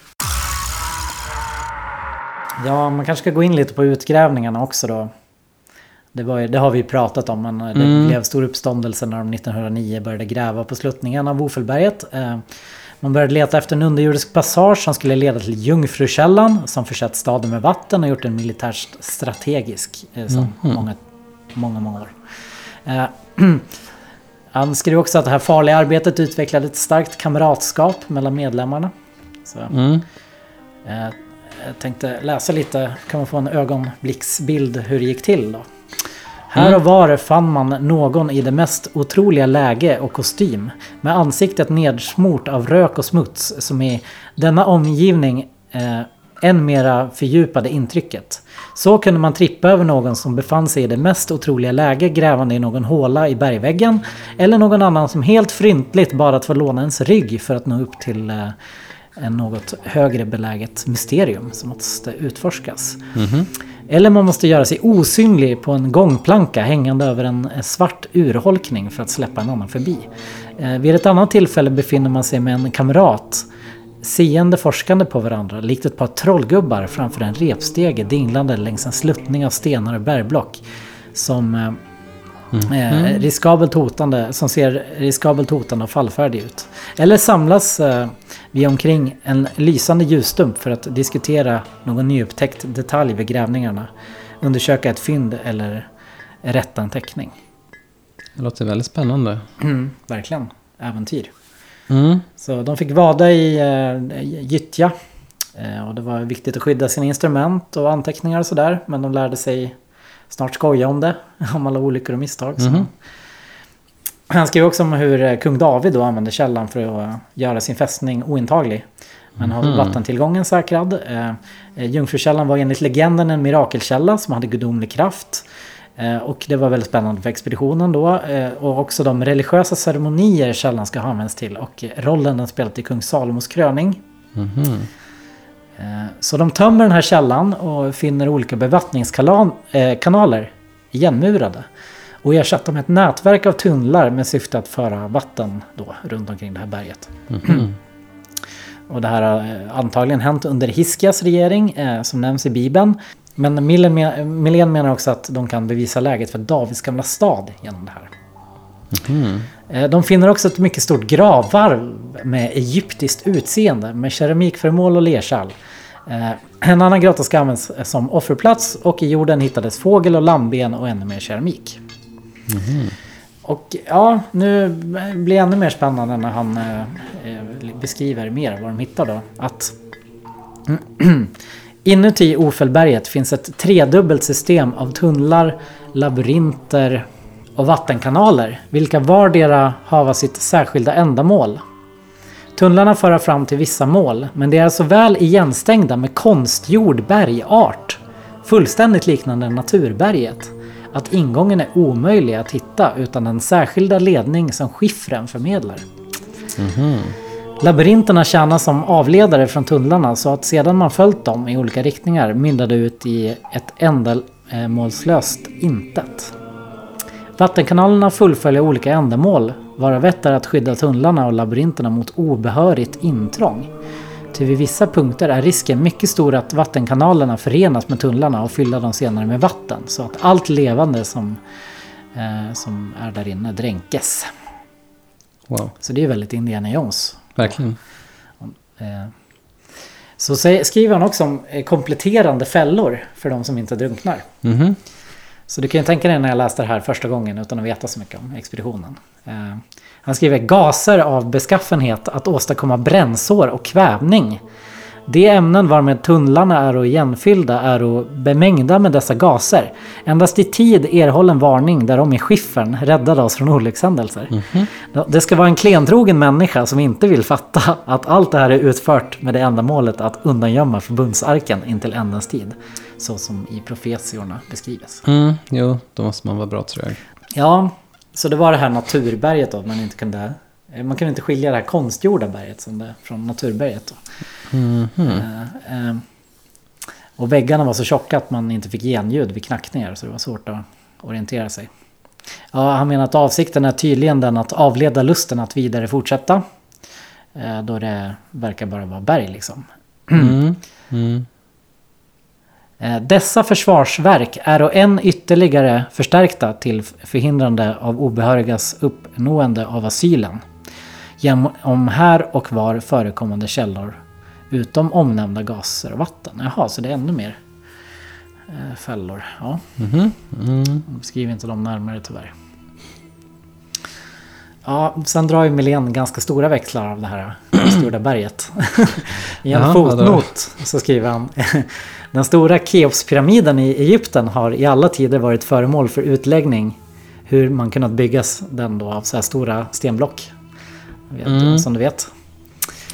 Ja, man kanske ska gå in lite på utgrävningarna också då. Det, var, ju- det har vi ju pratat om, men det Mm. blev stor uppståndelse när de 1909 började gräva på sluttningen av Ofelberget. Eh, man började leta efter en underjordisk passage som skulle leda till Jungfrukällan som försett staden med vatten och gjort den militärt strategisk eh, som Mhm. många, många, många år. Eh, han skrev också att det här farliga arbetet utvecklade ett starkt kamratskap mellan medlemmarna. Så, Mm. Jag tänkte läsa lite, kan man få en ögonblicksbild hur det gick till då. Här och var fann man någon i det mest otroliga läge och kostym. Med ansiktet nedsmort av rök och smuts som i denna omgivning eh, än mera fördjupade intrycket. Så kunde man trippa över någon som befann sig i det mest otroliga läge grävande i någon håla i bergväggen. Eller någon annan som helt fryntligt bad att få låna ens rygg för att nå upp till eh, en något högre beläget mysterium som måste utforskas. Mhm. Eller man måste göra sig osynlig på en gångplanka hängande över en eh, svart urholkning för att släppa en annan förbi. Eh, vid ett annat tillfälle befinner man sig med en kamrat seende forskande på varandra likt ett par trollgubbar framför en repstege dinglande längs en sluttning av stenar och bergblock som eh, Eh, riskabelt hotande, som ser riskabelt hotande och fallfärdig ut. Eller samlas eh, vi omkring en lysande ljusstump för att diskutera någon nyupptäckt detalj vid grävningarna. Undersöka ett fynd eller rätta en teckning. Det låter väldigt spännande. Verkligen. Äventyr. Mm. Så de fick vada i eh, gyttja. Eh, och det var viktigt att skydda sina instrument och anteckningar och sådär. Men de lärde sig snart skoja om det. Om alla olyckor och misstag. Mhm. Han skrev också om hur eh, kung David då använde källan för att eh, göra sin fästning ointaglig. Men har Mhm. vattentillgången säkrad. Eh, eh, Jungfrukällan var enligt legenden en mirakelkälla som hade gudomlig kraft. Och det var väldigt spännande för expeditionen då. Och också de religiösa ceremonier källan ska ha använts till. Och rollen den spelat i kung Salomos kröning. Mhm. Eh, Så de tömmer den här källan och finner olika bevattningskanaler igenmurade. Och ersatte med ett nätverk av tunnlar med syfte att föra vatten då runt omkring det här berget. Mhm. Och det här har eh, antagligen hänt under Hiskias regering eh, som nämns i Bibeln. Men Millen menar också att de kan bevisa läget för Davids gamla stad genom det här. Eh, De finner också ett mycket stort gravvalv med egyptiskt utseende med keramikföremål och lerkärl. Eh, En annan grotta ska användas som offerplats och i jorden hittades fågel och lammben och ännu mer keramik. Och ja, nu blir det ännu mer spännande när han eh, beskriver mer vad de hittar då. Att inuti Ofelberget finns ett tredubbelt system av tunnlar, labyrinter och vattenkanaler, vilka vardera hava sitt särskilda ändamål. Tunnlarna för fram till vissa mål, men det är så väl igenstängda med konstgjord bergart, fullständigt liknande naturberget, att ingången är omöjlig att hitta utan den särskilda ledning som skiffren förmedlar. Labyrinterna tjänar som avledare från tunnlarna så att sedan man följt dem i olika riktningar mynnade ut i ett ändamålslöst intet. Vattenkanalerna fullföljer olika ändamål, varav ett är att skydda tunnlarna och labyrinterna mot obehörigt intrång. Till vid vissa punkter är risken mycket stor att vattenkanalerna förenas med tunnlarna och fyller dem senare med vatten, så att allt levande som, eh, som är där inne dränkes. Wow, Så det är väldigt Indiana Jones. verkligen. Eh, Så skriver han också om eh, kompletterande fällor för de som inte drunknar. Mhm. Så du kan ju tänka dig när jag läste det här första gången utan att veta så mycket om expeditionen. Eh, han skriver gaser av beskaffenhet att åstadkomma brännsår och kvävning. De ämnen varmed tunnlarna är och igenfyllda är och bemängda med dessa gaser. Endast i tid erhållen varning därom i skiffern räddade oss från olyckshändelser. Det ska vara en klentrogen människa som inte vill fatta att allt det här är utfört med det ändamålet att undangömma förbundsarken intill ändens tid. Så som i profetiorna beskrivs. Mm, jo, då måste man vara bra trög. Ja, så det var det här naturberget då man inte kunde... Man kunde inte skilja det här konstgjorda berget som det, från naturberget. Då. Mhm. Eh, eh, och väggarna var så tjocka att man inte fick genljud vid knackningar så det var svårt att orientera sig. Ja, han menar att avsikten är tydligen den att avleda lusten att vidare fortsätta. Eh, då det verkar bara vara berg liksom. Mm. Mm. Eh, Dessa försvarsverk är och än ytterligare förstärkta till förhindrande av obehörigas uppnående av asylen. Genom här och var förekommande källor utom omnämnda gaser och vatten. Jaha, så det är ännu mer eh, fällor. Ja, Mhm. Mm. de skriver inte dem närmare tyvärr. Ja, sen drar ju Milén ganska stora växlar av det här konstgjorda berget. I en vadå? fotnot så skriver han Den stora Keopspyramiden i Egypten har i alla tider varit föremål för utläggning hur man kunnat byggas den då av så här stora stenblock. Vet, Mm. Som du vet.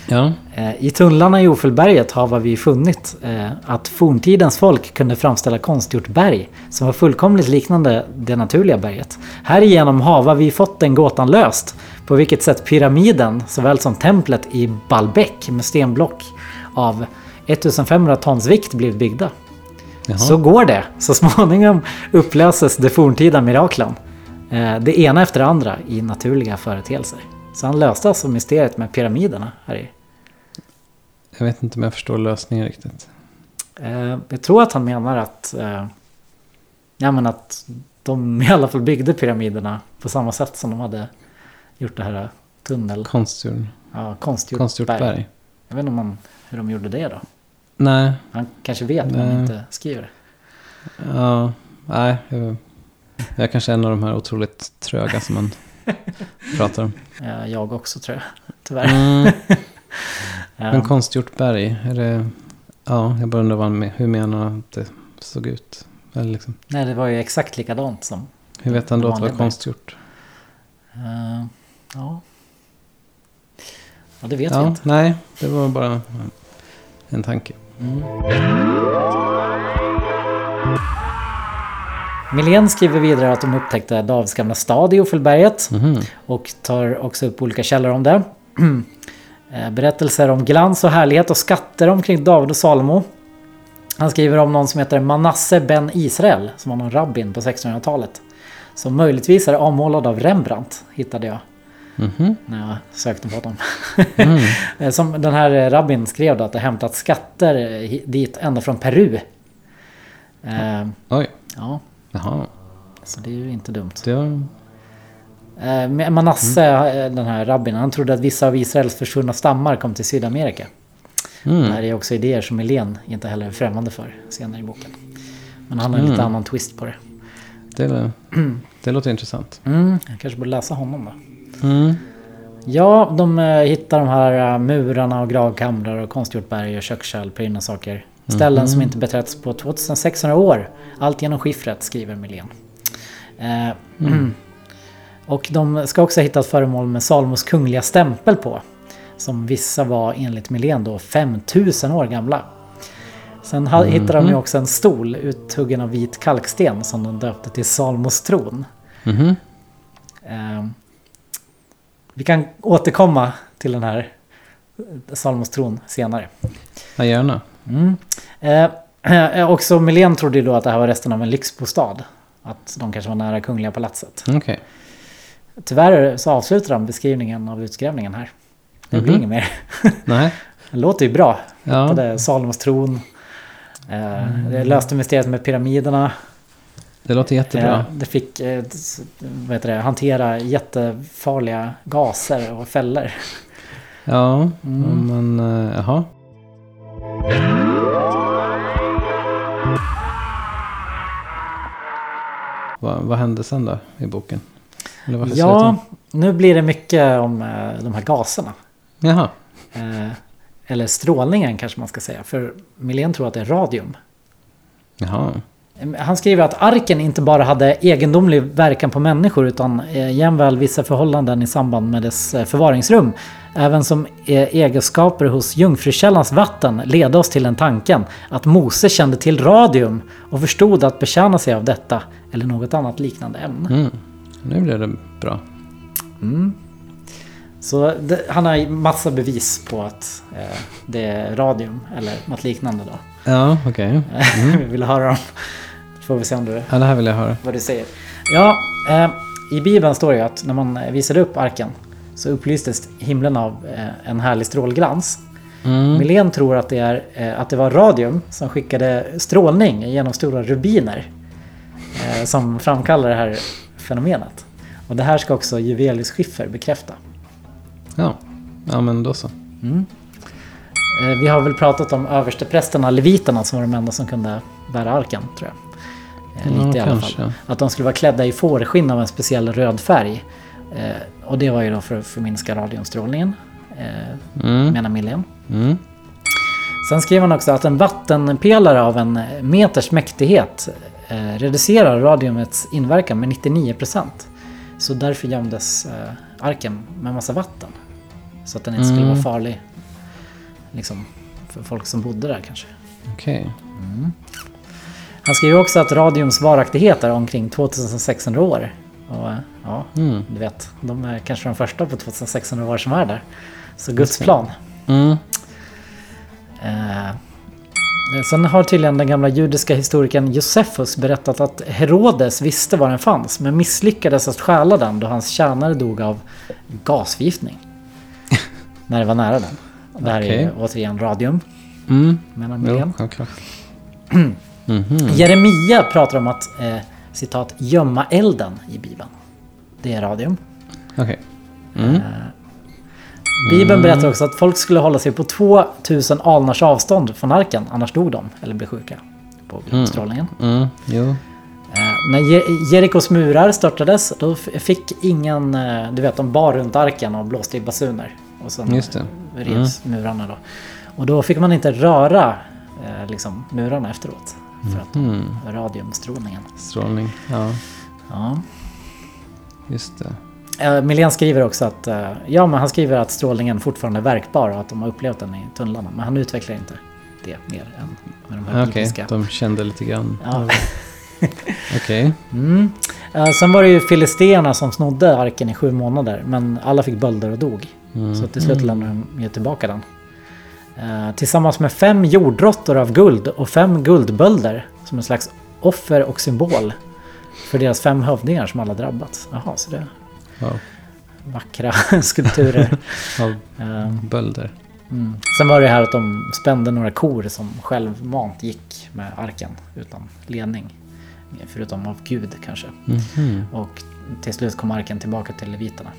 Ja. Eh, I tunnlarna i Ofelberget har vi funnit eh, att forntidens folk kunde framställa konstgjort berg som var fullkomligt liknande det naturliga berget. Härigenom har vi fått den gåtan löst på vilket sätt pyramiden såväl som templet i Baalbek med stenblock av 1500 tons vikt blivit byggda. Jaha. Så går det. Så småningom upplöses de forntida miraklen. Eh, det ena efter det andra i naturliga företeelser. Så han löste alltså mysteriet med pyramiderna här i Jag vet inte om jag förstår lösningen riktigt. Eh, jag tror att han menar att, eh, ja, men att de i alla fall byggde pyramiderna på samma sätt som de hade gjort det här tunnel, Konstgjord, ja, konstgjort, konstgjort berg. berg. Jag vet inte om han, hur de gjorde det då. Nej, Han kanske vet men Nej. inte skriver. ja, nej. Jag, jag är kanske en av de här otroligt tröga som man pratar om. Eh, jag också tror jag, tyvärr. Mm. Men konstgjort berg, är det... Ja, jag bara undrar med, hur menar han att det såg ut? Eller liksom, nej, det var ju exakt likadant som... hur vet han då att det var berg. konstgjort? eh, ja. ja, det vet vi Ja, inte. nej, det var bara en tanke. Milén skriver vidare att de upptäckte Davs gamla stad i Offelberget. Mhm. och tar också upp olika källor om det. Eh, Berättelser om glans och härlighet och skatter omkring David och Salomo. Han skriver om någon som heter Manasse ben Israel, som var någon rabbin på 1600-talet. Som möjligtvis är avmålad av Rembrandt, hittade jag Mhm. när jag sökte på dem. Mm. Eh, Som den här rabbin skrev då att det hämtat skatter eh, dit ända från Peru. Eh, Oj, ja, jaha. så det är ju inte dumt. Det var... Eh, Manasse, eh, den här rabbin, han trodde att vissa av Israels försvunna stammar kom till Sydamerika. Det Mm. här är också idéer som Helén inte heller är främmande för senare i boken. Men han har en Mm. lite annan twist på det. Det, det låter intressant. Mm, jag kanske borde läsa honom då. Mm. Ja, de eh, hittar de här murarna och gravkamrar och konstgjort berg och kökskärl, prydna saker. Ställen som inte beträtts på 2600 år. Allt genom skiffret, skriver Milén. Eh, Och de ska också ha hittat föremål med Salomos kungliga stämpel på. Som vissa var enligt Milén då 5000 år gamla. Sen ha- hittade de ju också en stol uthuggen av vit kalksten som de döpte till Salomos tron. Mhm. Eh, vi kan återkomma till den här Salomos tron senare. Ja, gärna. Mm. Eh, eh, också Milén trodde ju då att det här var resten av en lyxbostad. Att de kanske var nära Kungliga palatset. Okej. Tyvärr så avslutar de beskrivningen av utgrävningen här. Det blir Mhm. inget mer. Nej. Det låter ju bra. Ja. Det är Salomos tron. Eh, det löste mysteriet med pyramiderna. Det låter jättebra. Eh, det fick eh, vad heter det, hantera jättefarliga gaser och fällor. Ja, Mm. men eh, jaha. Vad, vad hände sen då i boken? Ja, nu blir det mycket om eh, de här gaserna. Jaha. Eh, eller strålningen kanske man ska säga. För Milén tror att det är radium. Jaha. Han skriver att arken inte bara hade egendomlig verkan på människor utan eh, jämväl vissa förhållanden i samband med dess eh, förvaringsrum. Även som eh, egenskaper hos Jungfrukällans vatten ledde oss till den tanken att Mose kände till radium och förstod att betjäna sig av detta eller något annat liknande ämne. Mm. Nu blev det bra. Så det, han har massa bevis på att eh, det är radium eller något liknande då. Ja, okej. Vill du höra dem? Får vi se om du, Ja, det här vill jag höra. vad du säger. Ja, eh, i Bibeln står det ju att när man visade upp arken så upplystes himlen av eh, en härlig strålglans. Mm. Milén tror att det, är, eh, att det var radium som skickade strålning genom stora rubiner eh, som framkallar det här fenomenet. Och det här ska också Juvelius Schiffer bekräfta. Ja. ja, men då så. Eh, Vi har väl pratat om översteprästerna, leviterna, som var de enda som kunde bära arken, tror jag. Eh, Ja, Lite i alla kanske. fall. Att de skulle vara klädda i fårskinn av en speciell röd färg. Eh, Och det var ju då för att förminska radiumstrålningen, eh, Mm. menar Millen. Mm. Sen skrev han också att en vattenpelare av en meters mäktighet eh, reducerar radiumets inverkan med 99%. Så därför gömdes eh, arken med massa vatten. Så att den inte skulle Mm. vara farlig liksom, för folk som bodde där kanske. Okej. Han skriver också att radiums varaktighet är omkring 2600 år. Och eh, ja, Mm. du vet, de är kanske de första på 2600 år som är där. Så Guds plan. Mm. Eh, sen har tydligen den gamla judiska historikern Josefus berättat att Herodes visste var den fanns men misslyckades att stjäla den då hans tjänare dog av gasförgiftning. när det var nära den. Det här är ju Okej. återigen radium, Mm. menar Jo, Milén. självklart. Mhm. Jeremia pratar om att eh, citat gömma elden i Bibeln. Det är radium. Okej. Mm. Bibeln berättar också att folk skulle hålla sig på 2000 alnars avstånd från arken, annars dog de eller blev sjuka på strålningen. Mm. Eh, när Je- Jerikos murar störtades, då fick ingen, eh, du vet de bar runt arken och blåste i basuner. Och sen Just det. revs murarna då. Och då fick man inte röra eh, liksom, murarna efteråt. För att Mm. radiumstrålningen. Strålning. Ja, Ja. just det. Eh, Milén skriver också att, eh, ja men han skriver att strålningen fortfarande är verkbar och att de har upplevt den i tunnlarna. Men han utvecklar inte det mer än med de här Okej, bibliska. de kände lite grann. Ja. Okej. Mm. Eh, Sen var det ju filisterna som snodde arken i sju månader. Men alla fick bölder och dog. Mm. Så till slut lämnade de ju tillbaka den. Tillsammans med fem jordråttor av guld och fem guldbölder. Som en slags offer och symbol. För deras fem hövdingar som alla drabbats. Jaha, så det Wow. vackra skulpturer. Av Eh, bölder. Mm. Sen var det här att de spände några kor som självmant gick med arken utan ledning. Förutom av Gud kanske. Mhm. Och till slut kom arken tillbaka till leviterna.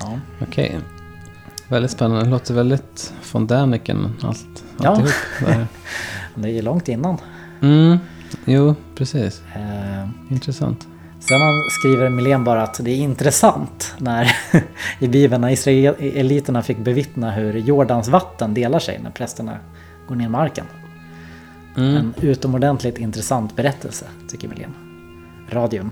Ja. Okej. Väldigt spännande. Det låter väldigt von Däniken allt, Ja. alltihop. där. Det är långt innan. Mm. Jo, precis. Eh, Intressant. Sen skriver Milén bara att det är intressant när i Bibeln när israeliterna fick bevittna hur Jordans vatten delar sig när prästerna går ner med arken. Mm. En utomordentligt intressant berättelse tycker Milén. Radium.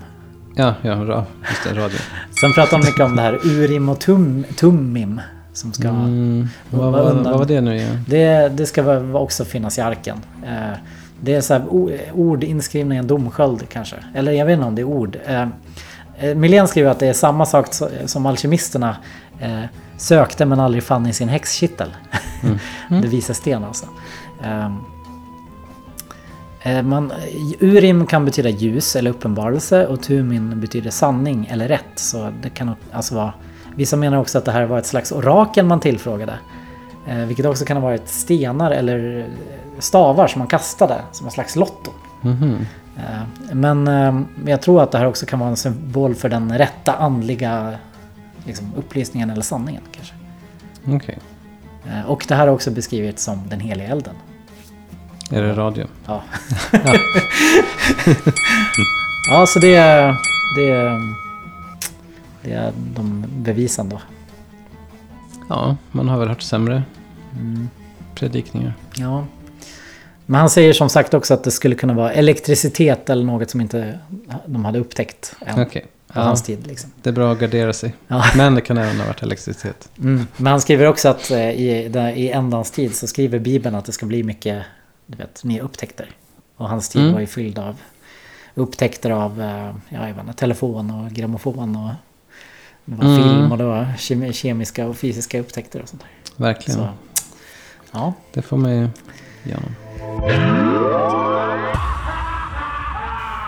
Ja, ja. Just det, radio. Sen pratar han mycket om det här Urim och tum, Tummim. Som ska, Mm. Vad, Vad vad, var det nu igen? det, det ska också finnas i arken. Eh, Det är så här ord inskrivna i en domsköld kanske. Eller jag vet inte om det är ord. Eh, eh, Milén skriver att det är samma sak so- som alkemisterna eh, sökte men aldrig fann i sin häxkittel. det visar sten alltså. Eh, eh, Man, urim kan betyda ljus eller uppenbarelse och tumin betyder sanning eller rätt. Så det kan alltså vara, vissa menar också att det här var ett slags orakel man tillfrågade. Eh, vilket också kan ha varit stenar eller stavar som man kastade som en slags lotto. Eh, men eh, jag tror att det här också kan vara en symbol för den rätta andliga liksom, upplysningen eller sanningen kanske. Eh, och det här har också beskrivits som den heliga elden. Är det radio? Ja. Ja, så det är, det är, det är de bevisen då. Ja, man har väl hört sämre predikningar. Ja. Men han säger som sagt också att det skulle kunna vara elektricitet eller något som inte de hade upptäckt än på Ja, hans tid. Liksom. det är bra att gardera sig. Ja. Men det kan även ha varit elektricitet. Mm. Men han skriver också att eh, i, där, i ändans tid så skriver Bibeln att det ska bli mycket du vet, nya upptäckter. Och hans tid Mm. var ju fylld av upptäckter av eh, ja, jag vet inte, telefon och grammofon och det var Mm. film och det var kemi- kemiska och fysiska upptäckter och sånt där. Verkligen. Så, ja. Det får man ju igenom.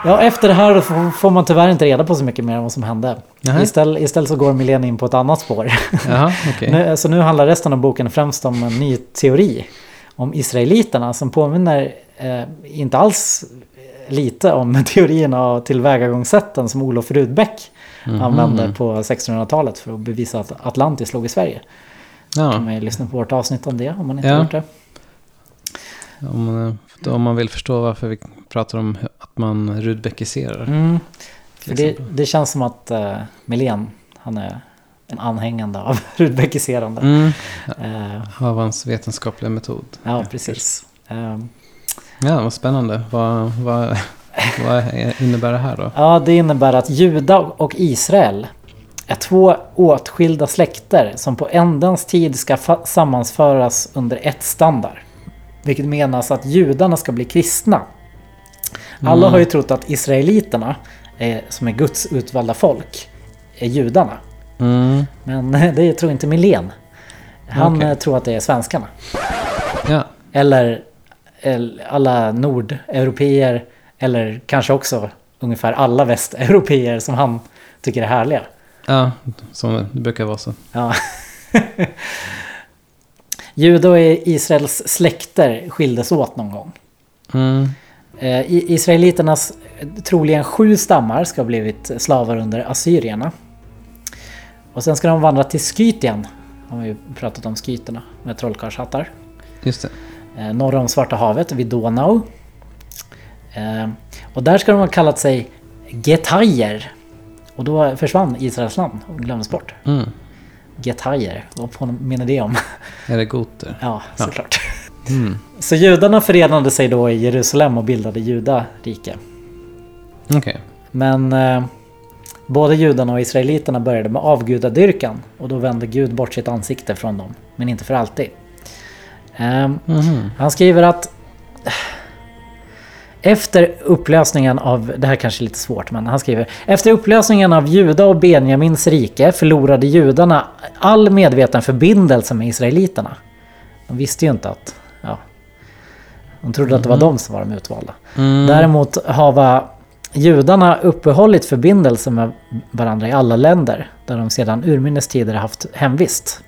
ja, efter det här får, man tyvärr inte reda på så mycket mer om vad som hände. Istället, istället så går Milén in på ett annat spår. Jaha, okej. Nu, så nu handlar resten av boken främst om en ny teori om israeliterna som påminner eh, inte alls lite om teorierna och tillvägagångssätten som Olof Rudbeck Mhm. använde på 1600-talet för att bevisa att Atlantis låg i Sverige. kan Ja, man ju lyssna på vårt avsnitt om det om man inte Ja. har gjort det. om man, då, om man vill förstå varför vi pratar om att man rudbeckiserar. Mm. För det, det känns som att eh, Milén, han är en anhängande av Rudbeckiserande. Mm. Eh, Av hans vetenskapliga metod. ja, precis. Eh, Ja, vad spännande. Vad, vad, vad innebär det här då? Ja, det innebär att Juda och Israel är två åtskilda släkter som på ändens tid ska sammanföras under ett standard. Vilket menas att judarna ska bli kristna. Alla Mm. har ju trott att israeliterna, är, som är Guds utvalda folk, är judarna. Mm. Men det tror inte Milén. Han Okej. eh, tror att det är svenskarna. Ja, Eller, eller alla nordeuropeer. Eller kanske också ungefär alla västeuropeer som han tycker är härliga. ja, som det brukar vara så. Ja. Juda och Israels släkter skildes åt någon gång. Mm. Eh, Israeliternas troligen sju stammar ska ha blivit slavar under assyrierna. Och sen ska de vandra till Skytien. Har vi pratat om skyterna med trollkarlshattar. Just det. Eh, norr om Svarta havet vid Donau. Eh, och där ska de ha kallat sig Getajer. Och då försvann Israels namn och glömdes bort. Mm. Getajer, vad påminner det om? Är det goter? Ja, såklart. Mm. Så judarna förenade sig då i Jerusalem och bildade judarike. Okej. Men eh, både judarna och israeliterna började med avgudadyrkan och då vände Gud bort sitt ansikte från dem. Men inte för alltid. Ehm, Mhm. han skriver att efter upplösningen av, det här kanske är lite svårt men han skriver Efter upplösningen av Juda och Benjamins rike förlorade judarna all medveten förbindelse med israeliterna. De visste ju inte att, ja, de trodde att det var de som var de utvalda. Mm. Däremot hava judarna uppehållit förbindelse med varandra i alla länder där de sedan urminnes tider haft hemvist.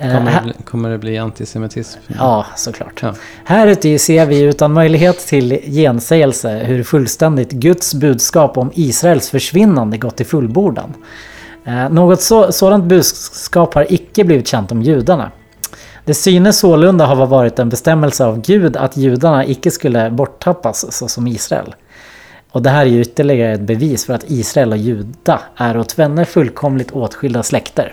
Eh, Kommer, här- det bli, kommer det bli antisemitism? Ja, såklart. Ja. Här ute ser vi utan möjlighet till gensägelse hur fullständigt Guds budskap om Israels försvinnande gått till fullbordan. Eh, något så, sådant budskap har icke blivit känt om judarna. Det synes sålunda ha varit en bestämmelse av Gud att judarna icke skulle borttappas så som Israel. Och det här är ju ytterligare ett bevis för att Israel och Juda är åt tvenne fullkomligt åtskilda släkter.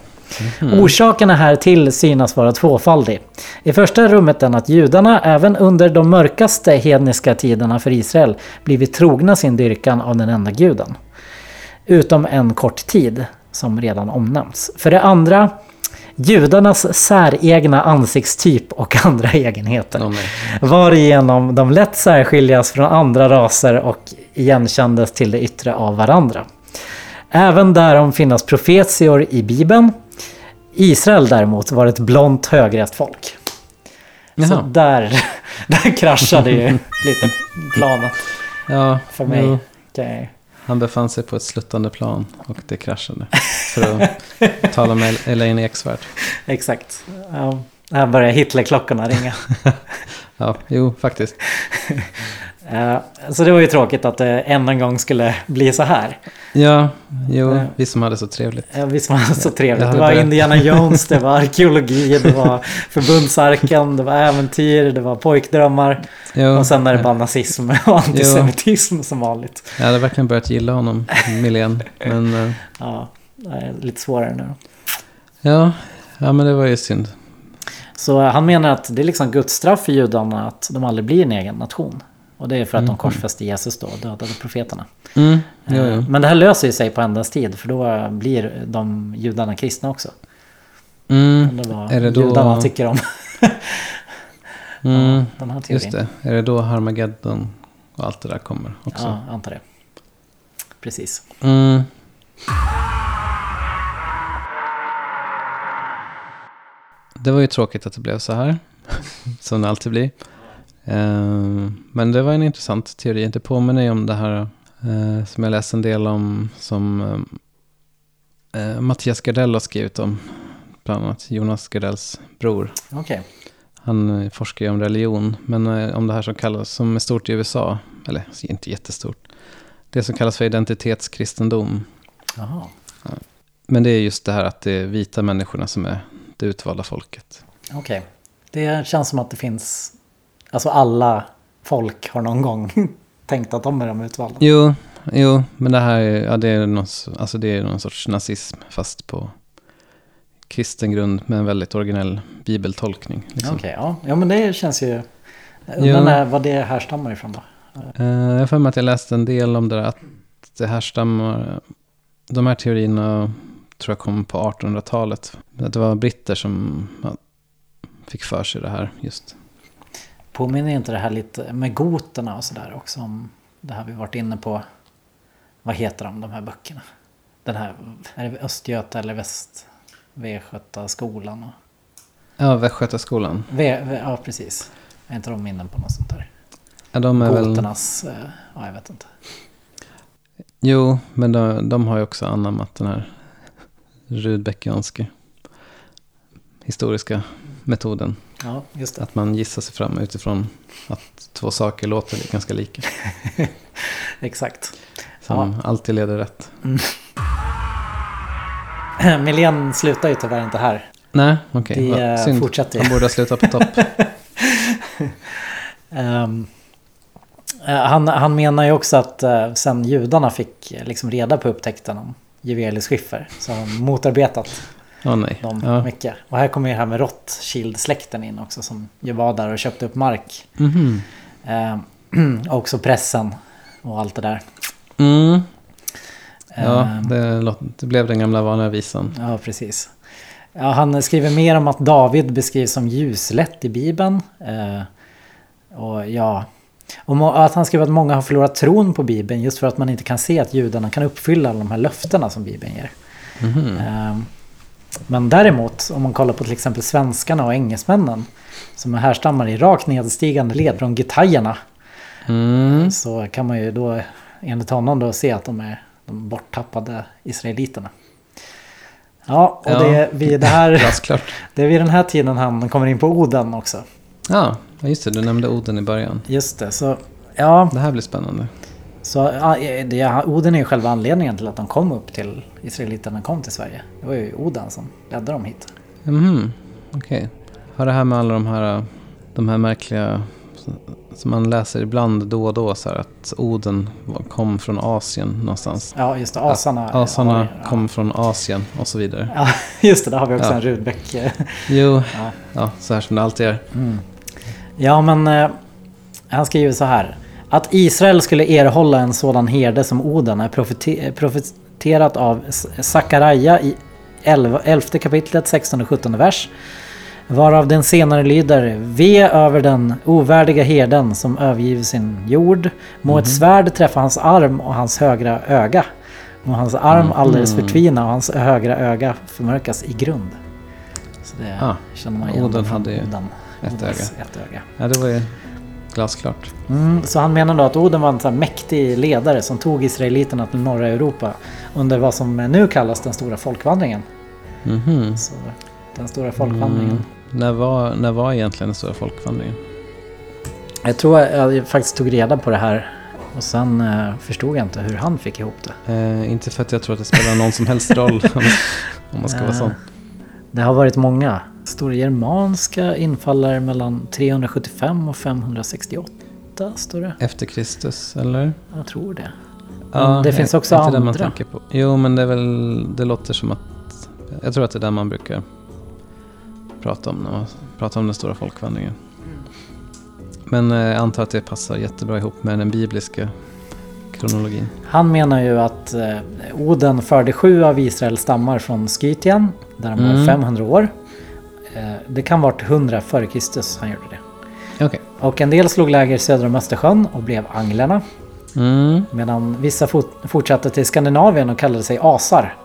Orsakerna här till synas vara tvåfaldig. I första rummet den att judarna även under de mörkaste hedniska tiderna för Israel blivit trogna sin dyrkan av den enda guden. Utom en kort tid, som redan omnämnts. För det andra, judarnas säregna ansiktstyp och andra egenheter. Nej. Varigenom de lätt särskiljas från andra raser och igenkändes till det yttre av varandra. Även därom finnas profetior i Bibeln. Israel däremot var ett blont högrest folk. Så Jaha. där, där kraschade ju lite planet Ja, för mig. Okej. Han befann sig på ett sluttande plan och det kraschade. För att tala med Elaine Eksvärd. Exakt. Ja, här börjar Hitlerklockorna ringa. Ja, jo, faktiskt. Eh, Så det var ju tråkigt att det än en gång skulle bli så här. Ja, jo, Eh. vi som hade så trevligt. Ja, visst var det så trevligt. Det hade var Indiana Jones, det var arkeologi, det var förbundsarken, det var äventyr, det var pojkdrömmar. Jo, Och sen är det bara nazism och antisemitism som vanligt. Jag hade verkligen börjat gilla honom, Milén. Men eh, Ja, det är lite svårare nu ja, ja, men det var ju synd. Så han menar att det är liksom Guds straff för judarna att de aldrig blir en egen nation. Och det är för att de Mhm. korsfäste Jesus då och dödade profeterna. Mm, jo, Eh, jo. Men det här löser ju sig på ändens tid för då blir de judarna kristna också. Mm, Undrar vad är det då- judarna tycker om mm, den här teorin. just det. Är det då Harmageddon och allt det där kommer också? Ja, jag antar det. Precis. Mm. Det var ju tråkigt att det blev så här. som det alltid blir. Ehm, Men det var en intressant teori. Det påminner ju om det här eh, som jag läste en del om. Som eh, Mattias Gardell har skrivit om. Bland annat Jonas Gardells bror. Okej. Han eh, forskar ju om religion, men eh, om det här som kallas, som är stort i USA, eller inte jättestort, det som kallas för identitetskristendom. Jaha. Men det är just det här att det är vita människorna som är det utvalda folket. Okej. Det känns som att det finns... Alltså alla folk har någon gång tänkt att de är de utvalda. Jo, jo, men det här är, ja, det är, någon, alltså det är någon sorts nazism, fast på kristen grund med en väldigt originell bibeltolkning. Liksom. Okej, ja. ja. men det känns ju... Undrar när- vad det härstammar ifrån då. Eh, jag har för mig att jag läste en del om det där, att det härstammar, de här teorierna tror jag kom på 1800-talet. Att det var britter som fick för sig det här just. Påminner inte det här lite med goterna och sådär också om det här vi varit inne på. Vad heter de, de här böckerna? Den här, är det Östgöta eller Väst... Västgöta skolan? Och... Ja, Västgötaskolan. V, v, ja, precis. Är inte de minnen på något sånt där? Ja, de är väl... Goternas... eh, Ja, jag vet inte. Jo, men de, de har ju också anammat den här Rudbeckianske historiska metoden. Ja, just det. Att man gissar sig fram utifrån att två saker låter ganska lika. Exakt. Som alltid leder rätt. Milén slutar ju tyvärr inte här. Nej, okej. Det, vad eh, synd. fortsätter. Han borde ha slutat på topp. Eh, han, han menar ju också att uh, sen judarna fick liksom reda på upptäckten om Juvelius skiffer så har de motarbetat Åh nej. dem Ja. mycket. Och här kommer ju det här med Rothschild-släkten in också som ju var där och köpte upp mark. Mhm. Ehm, och också pressen och allt det där. Mm. Ja, Ehm, det, det blev den gamla vanliga visan. Ja, precis. Ja, han skriver mer om att David beskrivs som ljuslätt i Bibeln. Eh, och ja, och att han skriver att många har förlorat tron på Bibeln just för att man inte kan se att judarna kan uppfylla alla de här löftena som Bibeln ger. Mhm. Eh, men däremot, om man kollar på till exempel svenskarna och engelsmännen som härstammar i rakt nedstigande led från getajerna Mm. så kan man ju då enligt honom då se att de är de borttappade israeliterna. Ja, och Ja. Det, är vid det, här, det är vid den här tiden han kommer in på Oden också. Ja, ja, just det. Du nämnde Oden i början. Just det, så ja, Det här blir spännande. Så ja, det, Oden är ju själva anledningen till att de kom upp till israeliterna kom till Sverige. Det var ju Oden som ledde dem hit. Mhm, okej. Har det här med alla de här, de här märkliga som man läser ibland då och då så här att Oden kom från Asien någonstans. Ja, just det, asarna. Asarna ja, kom från Asien och så vidare. Ja, just det, där har vi också Ja. en Rudbeck. eh, Jo, Ja. ja, så här som det alltid är. Ja, men eh, han skriver så här. Att Israel skulle erhålla en sådan herde som Oden är profete- profeterat av Sakaraja i 11, 11 kapitlet 16 och 17 vers. Varav den senare lyder Ve över den ovärdiga herden som övergiver sin jord. Må ett svärd träffa hans arm och hans högra öga. Må hans arm alldeles förtvina och hans högra öga förmörkas i grund. Så det Ah, känner man igen Oden hade ju Oden. ett Odens ett öga. Ja, det var ju glasklart. Mm, så han menar då att Oden var en här mäktig ledare som tog israeliterna till norra Europa under vad som nu kallas den stora folkvandringen. Mhm. Så den stora folkvandringen. Mm. När, var, när var egentligen den stora folkvandringen? Jag tror jag faktiskt tog reda på det här och sen eh, förstod jag inte hur han fick ihop det. Eh, inte för att jag tror att det spelar någon som helst roll om, man ska vara sån. Det har varit många. Det germanska infaller mellan 375 och 568 står det. Efter Kristus, eller? Jag tror det. Men det finns också inte det man andra. tänker på. Jo, men det är väl, det låter som att, jag tror att det är det man brukar prata om när man pratar om den stora folkvandringen. Men eh, jag antar att det passar jättebra ihop med den bibliska kronologin. Han menar ju att eh, Oden förde sju av Israels stammar från Skytien, där de var Mm. 500 år. Eh, det kan vara 100 före Kristus han gjorde det. Okej. Och en del slog läger söder om Östersjön och blev anglerna. Mm. Medan vissa fort, fortsatte till Skandinavien och kallade sig asar.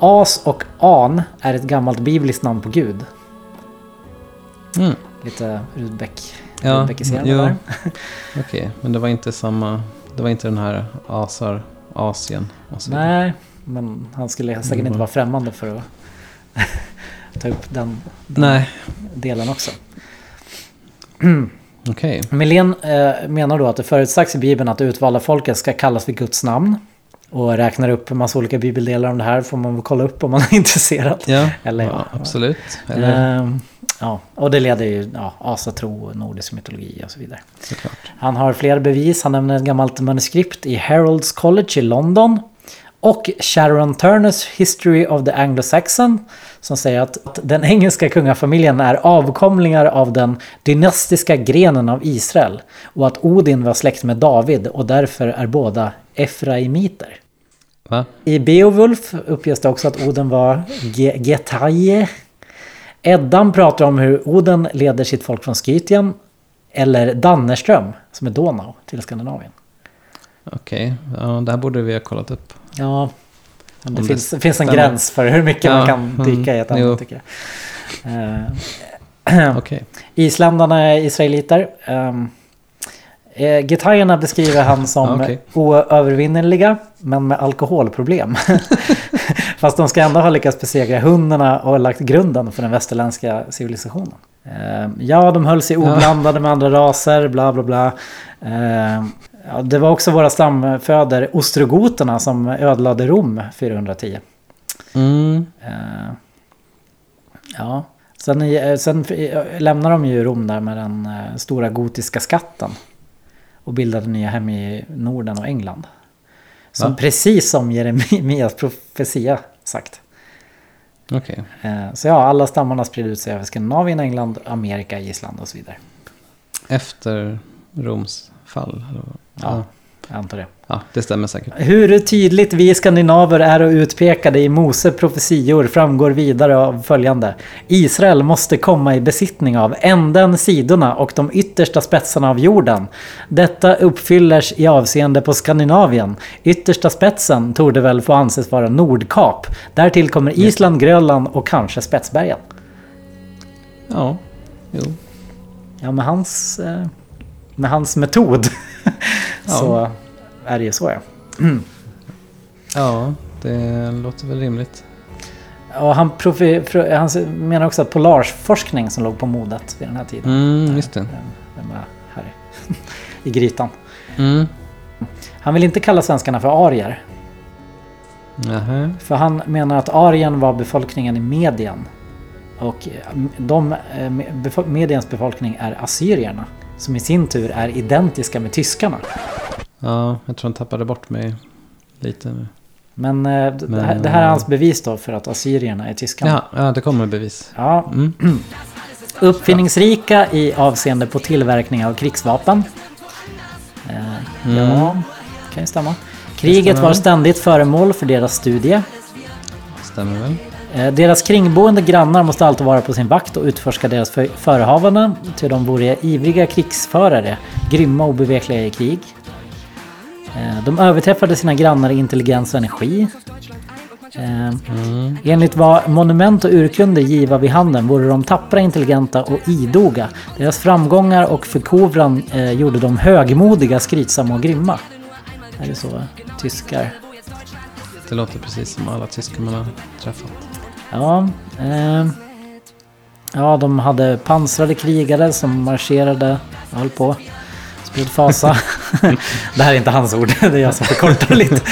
As och an är ett gammalt bibliskt namn på Gud. Mm. Lite Rudbeck, Ja, Rudbeckiserande där. Okej, men det var inte samma, det var inte den här Asar, Asien och så. Nej, men han skulle säkert Mm. inte vara främmande för att ta upp den, den Nej, delen också. okej. Melén eh, menar då att det förutsagts i Bibeln att det utvalda folket ska kallas vid Guds namn. Och räknar upp en massa olika bibeldelar om det här får man väl kolla upp om man är intresserad. Ja, Eller ja, ja. absolut. Eller, Ehm, ja, och det leder ju ja, asatro, nordisk mytologi och så vidare. såklart. Han har flera bevis. Han nämner ett gammalt manuskript i Herald's College i London. Och Sharon Turners History of the Anglo-Saxon. Som säger att den engelska kungafamiljen är avkomlingar av den dynastiska grenen av Israel. Och att Odin var släkt med David och därför är båda Efraimiter. Va? I Beowulf uppges det också att Oden var Ge- Getaje. Eddan pratar om hur Oden leder sitt folk från Skytien. Eller Dannerström, som är Donau, till Skandinavien. Okej, ja, det här borde vi ha kollat upp. Ja, det, det finns, det finns en stämmer. gräns för hur mycket Ja, man kan dyka i ett mm, ämne jo. tycker jag. Eh, Okej. Isländarna är israeliter. Um, eh, Getajerna beskriver han som okej. oövervinnerliga, men med alkoholproblem. Fast de ska ändå ha lyckats besegra hundarna och lagt grunden för den västerländska civilisationen. Ehm, ja, de höll sig oblandade med andra raser, bla bla bla. Ehm, ja, det var också våra stamföder ostrogoterna som ödelade Rom 410. Mm. Eh, ja, sen, eh, sen eh, lämnar de ju Rom där med den stora gotiska skatten. Och bildade nya hem i Norden och England. Som Va? precis som Jeremias profetia sagt. Okej. Eh, så ja, alla stammarna spred ut sig över Skandinavien, England, Amerika, Island och så vidare. Efter Roms fall? Ja. Jag antar det. ja, det stämmer säkert. Hur tydligt vi skandinaver är och utpekade i Mose profetior framgår vidare av följande. Israel måste komma i besittning av änden, sidorna och de yttersta spetsarna av jorden. Detta uppfyllers i avseende på Skandinavien. Yttersta spetsen torde väl få anses vara Nordkap. Därtill kommer Island, Grönland och kanske Spetsbergen. Ja, jo. Ja, med hans, eh, med hans metod så är det ju så ja. Ja, det låter väl rimligt. Och han, profi, pro- han menar också att polarsforskning som låg på modet vid den här tiden. Mm, just det. Den, den var här i, grytan. Mm. Han vill inte kalla svenskarna för arier. Nähä. För han menar att arien var befolkningen i Medien. Och eh, de, eh, Mediens befolkning är assyrierna. Som i sin tur är identiska med tyskarna. Ja, jag tror han tappade bort mig lite nu. Men, eh, d- det, här, Men, det här är eh, hans bevis då för att assyrierna är tyskarna. Ja, ja, det kommer bevis. Ja, Mm. Uppfinningsrika i avseende på tillverkning av krigsvapen. Eh, Ja, kan ju stämma. Kriget var ständigt föremål för deras studie. Stämmer väl? Eh, Deras kringboende grannar måste alltid vara på sin vakt och utforska deras för- förehavanden. Till de vore ivriga krigsförare, grymma och bevekliga i krig. Eh, De överträffade sina grannar i intelligens och energi. Eh, Mm. Enligt vad monument och urkunder giva vid handen vore de tappra, intelligenta och idoga. Deras framgångar och förkovran gjorde dem högmodiga, skrytsamma och grymma. Det är så tyskar. Det låter precis som alla tyskar man har träffat. Ja, eh, ja, de hade pansrade krigare som marscherade och höll på. Gudfasa. det här är inte hans ord, det är jag som förkortar lite.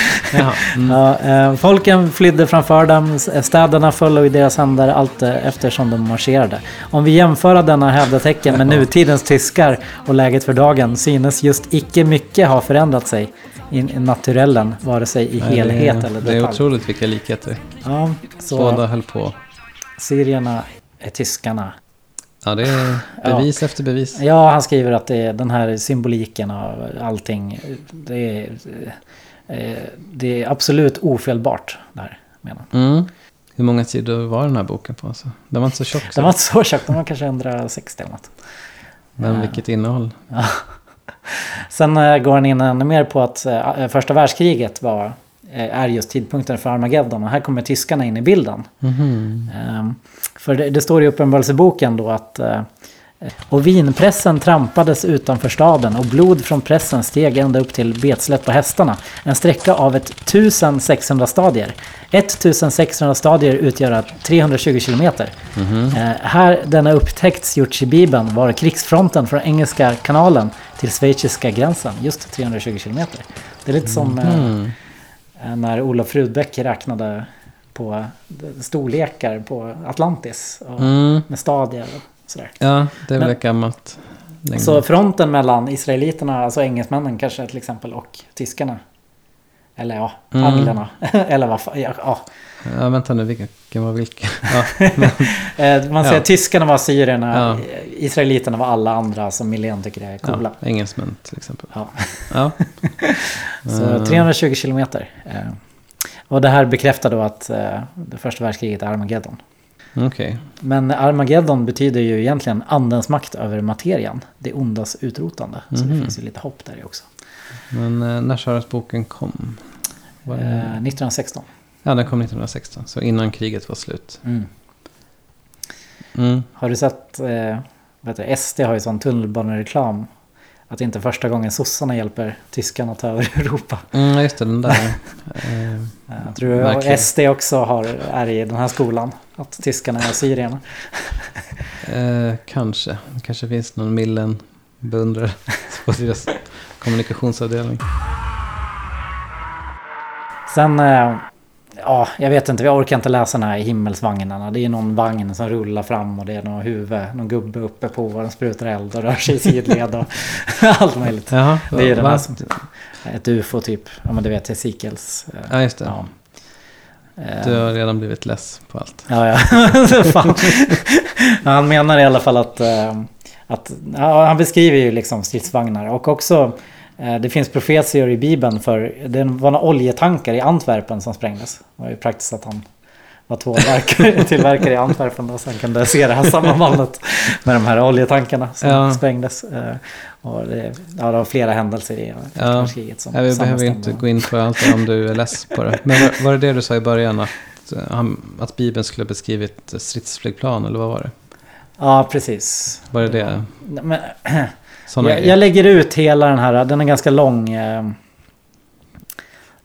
Mm. Ja, eh, folken flydde framför dem, städerna föll i deras händer allt eh, eftersom de marscherade. Om vi jämför denna hävdetecken med nutidens tyskar och läget för dagen synes just icke mycket ha förändrat sig i i naturellen, vare sig i Nej, helhet det, eller Det är detalj. otroligt vilka likheter. Ja, så Båda höll på. syrierna är tyskarna. Ja, det är bevis efter bevis. Ja, han skriver att det är den här symboliken av allting. Det är, eh, det är absolut ofelbart där, menar. Mm. Hur många sidor var den här boken på? Alltså? Den var inte så tjock. så. Den var inte så tjock, den var kanske 160 eller något. Men Ja. vilket innehåll. Sen eh, går han in ännu mer på att eh, första världskriget var, eh, är just tidpunkten för Armageddon. Och här kommer tyskarna in i bilden. Ehm, För det, det står i Uppenbarelseboken då att och vinpressen trampades utanför staden och blod från pressen steg ända upp till betslätt på hästarna. En sträcka av 1600 stadier. 1600 stadier utgör 320 kilometer. Eh, här denna upptäckt gjorts i Bibeln var krigsfronten från Engelska kanalen till schweiziska gränsen. Just 320 kilometer. Det är lite som Mm. eh, när Olof Rudbeck räknade på storlekar på Atlantis. Och Mm. Med stadier och sådär. Ja, det är väl ett gammalt. länge. Så fronten mellan israeliterna, alltså engelsmännen kanske till exempel, och tyskarna. Eller ja, Mm. anglerna. Eller vad fan, ja, ja. Ja, vänta nu, vilken var vilken? Ja, Eh, Man säger Ja. tyskarna var syrierna, Ja. israeliterna var alla andra som Milén tycker är coola. ja, engelsmän till exempel. Ja. Ja. Så Mm. 320 kilometer. Eh, Och det här bekräftar då att eh, det första världskriget är Armageddon. Okej. Men Armageddon betyder ju egentligen andens makt över materian. Det ondas utrotande. Så det Mhm. finns ju lite hopp där också. Men eh, när att boken kom? Eh, 1916. Ja, den kom 1916. Så innan kriget var slut. Mm. Mm. Har du sett, eh, heter det, SD har ju sån tunnelbanereklam. Att det inte är första gången sossarna hjälper tyskarna att ta över Europa. Mm, just det, den där. eh, Jag tror Verkligen. SD också har, är i den här skolan. Att tyskarna är syrierna. eh, kanske. Kanske finns någon millen beundrare på deras kommunikationsavdelning. Sen, eh, ja, jag vet inte, jag orkar inte läsa den här i himmelsvagnarna. Det är någon vagn som rullar fram och det är någon huvud, någon gubbe uppe på och den sprutar eld och rör sig i sidled och allt möjligt. Jaha, Det är den va? här som, ett ufo typ, ja men du vet Ezekiels. eh, Ja, just det. Ja. Eh, Du har redan blivit less på allt. Ja, ja. Han menar i alla fall att, eh, att ja, han beskriver ju liksom stridsvagnar och också det finns profetior i Bibeln för det var några oljetankar i Antwerpen som sprängdes. Det var ju praktiskt att han var tillverkare, tillverkare i Antwerpen och sen kunde se det här sammanbandet med de här oljetankarna som Ja. sprängdes. Eh, Och det, ja, det var flera händelser i Ja. som Ja, vi behöver ju inte gå in på allt om du är less på det. Men var, var det det du sa i början? Att, eh, att Bibeln skulle beskrivit stridsflygplan, eller vad var det? Ja, precis. Var det det? Men, jag, jag lägger ut hela den här, den är ganska lång. eh,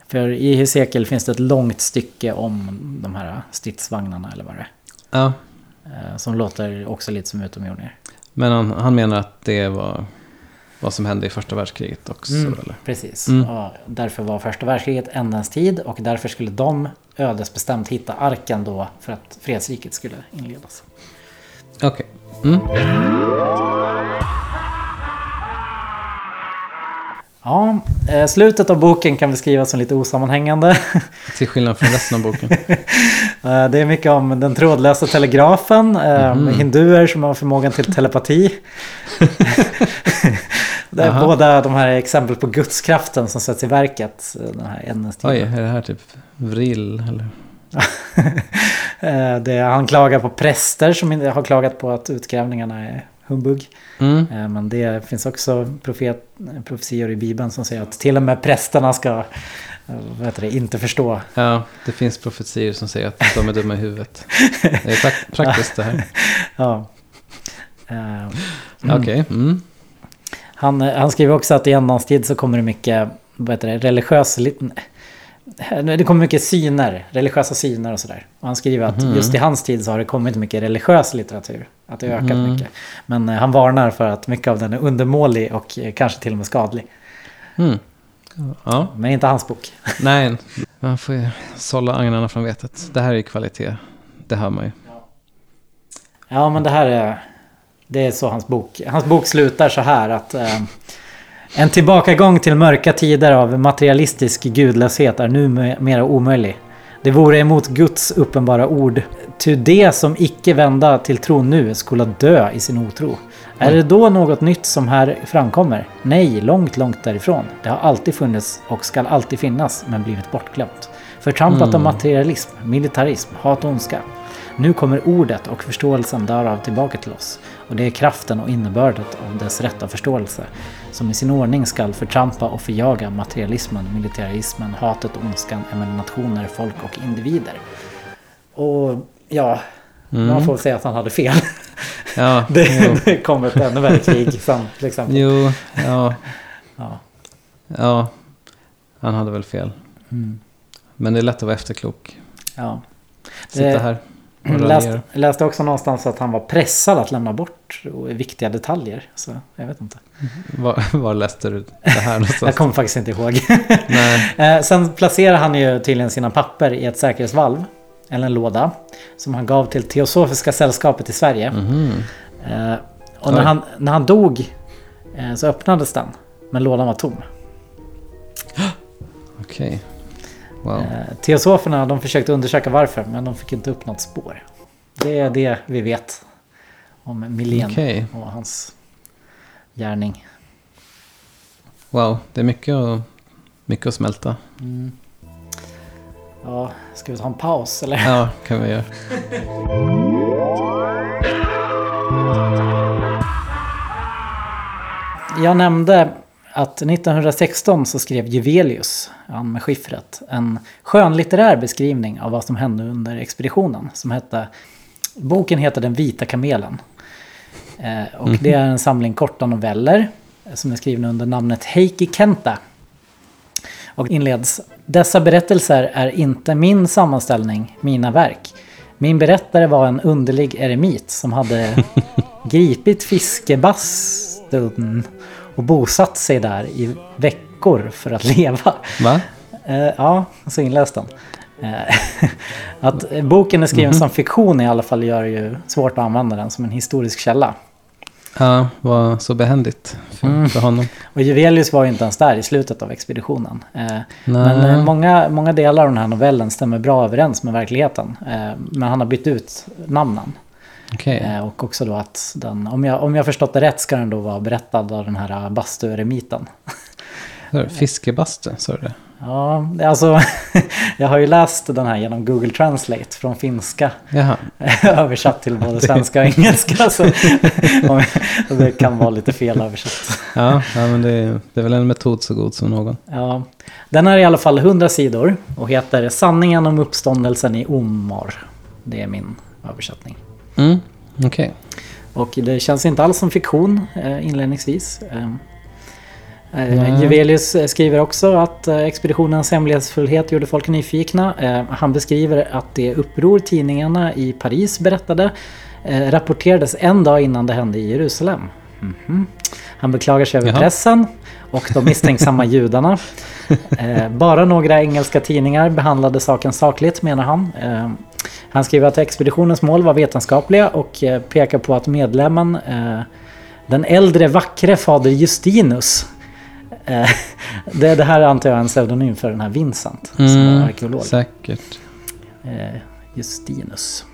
För i Hesekiel finns det ett långt stycke om de här stridsvagnarna eller vad det är. Ja, Eh, Som låter också lite som utomjordingar. men han, han menar att det var vad som hände i första världskriget också, Mm. eller? Precis. Mm. Och därför var första världskriget ändens tid och därför skulle de ödesbestämt hitta arken då för att fredsriket skulle inledas. Okej. Mm. Ja, eh, slutet av boken kan beskrivas som lite osammanhängande. Till skillnad från resten av boken. Eh, Det är mycket om den trådlösa telegrafen, Mhm. hinduer som har förmågan till telepati. det är Aha. båda de här är exempel på gudskraften som sätts i verket. Den här Oj, är det här typ vrill, eller? Det, han klagar på präster som har klagat på att utgrävningarna är humbug. Mm. Eh, Men det finns också profet, profetior i Bibeln som säger att till och med prästerna ska eh, vad heter det, inte förstå. Ja, det finns profetier som säger att de är dumma i huvudet. Det är prak- praktiskt det här. Ja. Eh, Okej. Mm. Han, han skriver också att i ändans tid så kommer det mycket vad heter det, religiös... det kommer mycket syner, religiösa syner och sådär. Och han skriver att just i hans tid så har det kommit mycket religiös litteratur. Att det har ökat mycket. Men eh, han varnar för att mycket av den är undermålig och eh, kanske till och med skadlig. Mm. Ja, Men inte hans bok. nej. Man får ju sålla agnarna från vetet. Det här är ju kvalitet. Det hör man ju. Ja, men det här är... Det är så hans bok... Hans bok slutar så här att... Eh, en tillbakagång till mörka tider av materialistisk gudlöshet är numera omöjlig. Det vore emot Guds uppenbara ord. Ty det som icke vända till tron nu skulle dö i sin otro. Är det då något nytt som här framkommer? Nej, långt, långt därifrån. Det har alltid funnits och skall alltid finnas, men blivit bortglömt. Förtrampat av materialism, militarism, hat och ondska. Nu kommer ordet och förståelsen därav tillbaka till oss. Och det är kraften och innebörden av dess rätta förståelse som i sin ordning skall förtrampa och förjaga materialismen, militarismen, hatet och ondskan mellan nationer, folk och individer. Och ja, man får väl säga att han hade fel. Ja. Det, det kom ett ännu värre krig sen till exempel. jo, ja, Ja. ja. Han hade väl fel. Mm. Men det är lätt att vara efterklok. Ja. Sitta Det- här Jag läste, också någonstans att han var pressad att lämna bort viktiga detaljer. Så jag vet inte. Var, var läste du det här Jag någonstans? kommer faktiskt inte ihåg. Nej. Eh, Sen placerar han ju tydligen sina papper i ett säkerhetsvalv. Eller en låda. Som han gav till Teosofiska sällskapet i Sverige. Eh, Och när han, när han dog eh, så öppnades den. Men lådan var tom. Okej. Wow. Eh, Teosoferna de försökte undersöka varför. Men de fick inte upp något spår. Det är det vi vet om Milén Okej. och hans gärning. Wow, det är mycket att, mycket att smälta. Ja, ska vi ta en paus eller? Ja, kan vi göra. Jag nämnde att 1916 så skrev Juvelius, han med skiffret, en skönlitterär beskrivning av vad som hände under expeditionen. Som hette, boken heter Den vita kamelen. Eh, och det är en samling korta noveller eh, som är skrivna under namnet Heikki Kenta. Och inleds. Dessa berättelser är inte min sammanställning, mina verk. Min berättare var en underlig eremit som hade gripit fiskebastun och bosatt sig där i veckor för att leva. Va? Eh, ja, så inläs den. Eh, att boken är skriven som fiktion i alla fall gör det ju svårt att använda den som en historisk källa. Ja, var så behändigt för, Mm. för honom. Och Juvelius var ju inte ens där i slutet av expeditionen. Eh, Nej. men många, många delar av den här novellen stämmer bra överens med verkligheten. Men han har bytt ut namnen. Okej. Eh, och också då att den, om jag, om jag förstått det rätt ska den då vara berättad av den här bastueremiten. Hör, Fiskebastu, sa du det? Ja, alltså jag har ju läst den här genom Google Translate från finska Jaha. översatt till både svenska och engelska. Så det kan vara lite fel översatt. Ja, ja men det är, det är väl en metod så god som någon. Ja, den är i alla fall 100 sidor och heter Sanningen om uppståndelsen i Omar. Det är min översättning. Mm, okej. Och det känns inte alls som fiktion eh, inledningsvis. Nej. Juvelius skriver också att expeditionens hemlighetsfullhet gjorde folk nyfikna. Han beskriver att det uppror tidningarna i Paris berättade rapporterades en dag innan det hände i Jerusalem. Mhm. Han beklagar sig över Jaha. pressen och de misstänksamma judarna. Eh, bara några engelska tidningar behandlade saken sakligt menar han. Eh, han skriver att expeditionens mål var vetenskapliga och eh, pekar på att medlemmen, den äldre vackre fader Justinus, det, det här antar jag är en pseudonym för den här Vincent som var Mm, arkeolog. säkert. Justinus.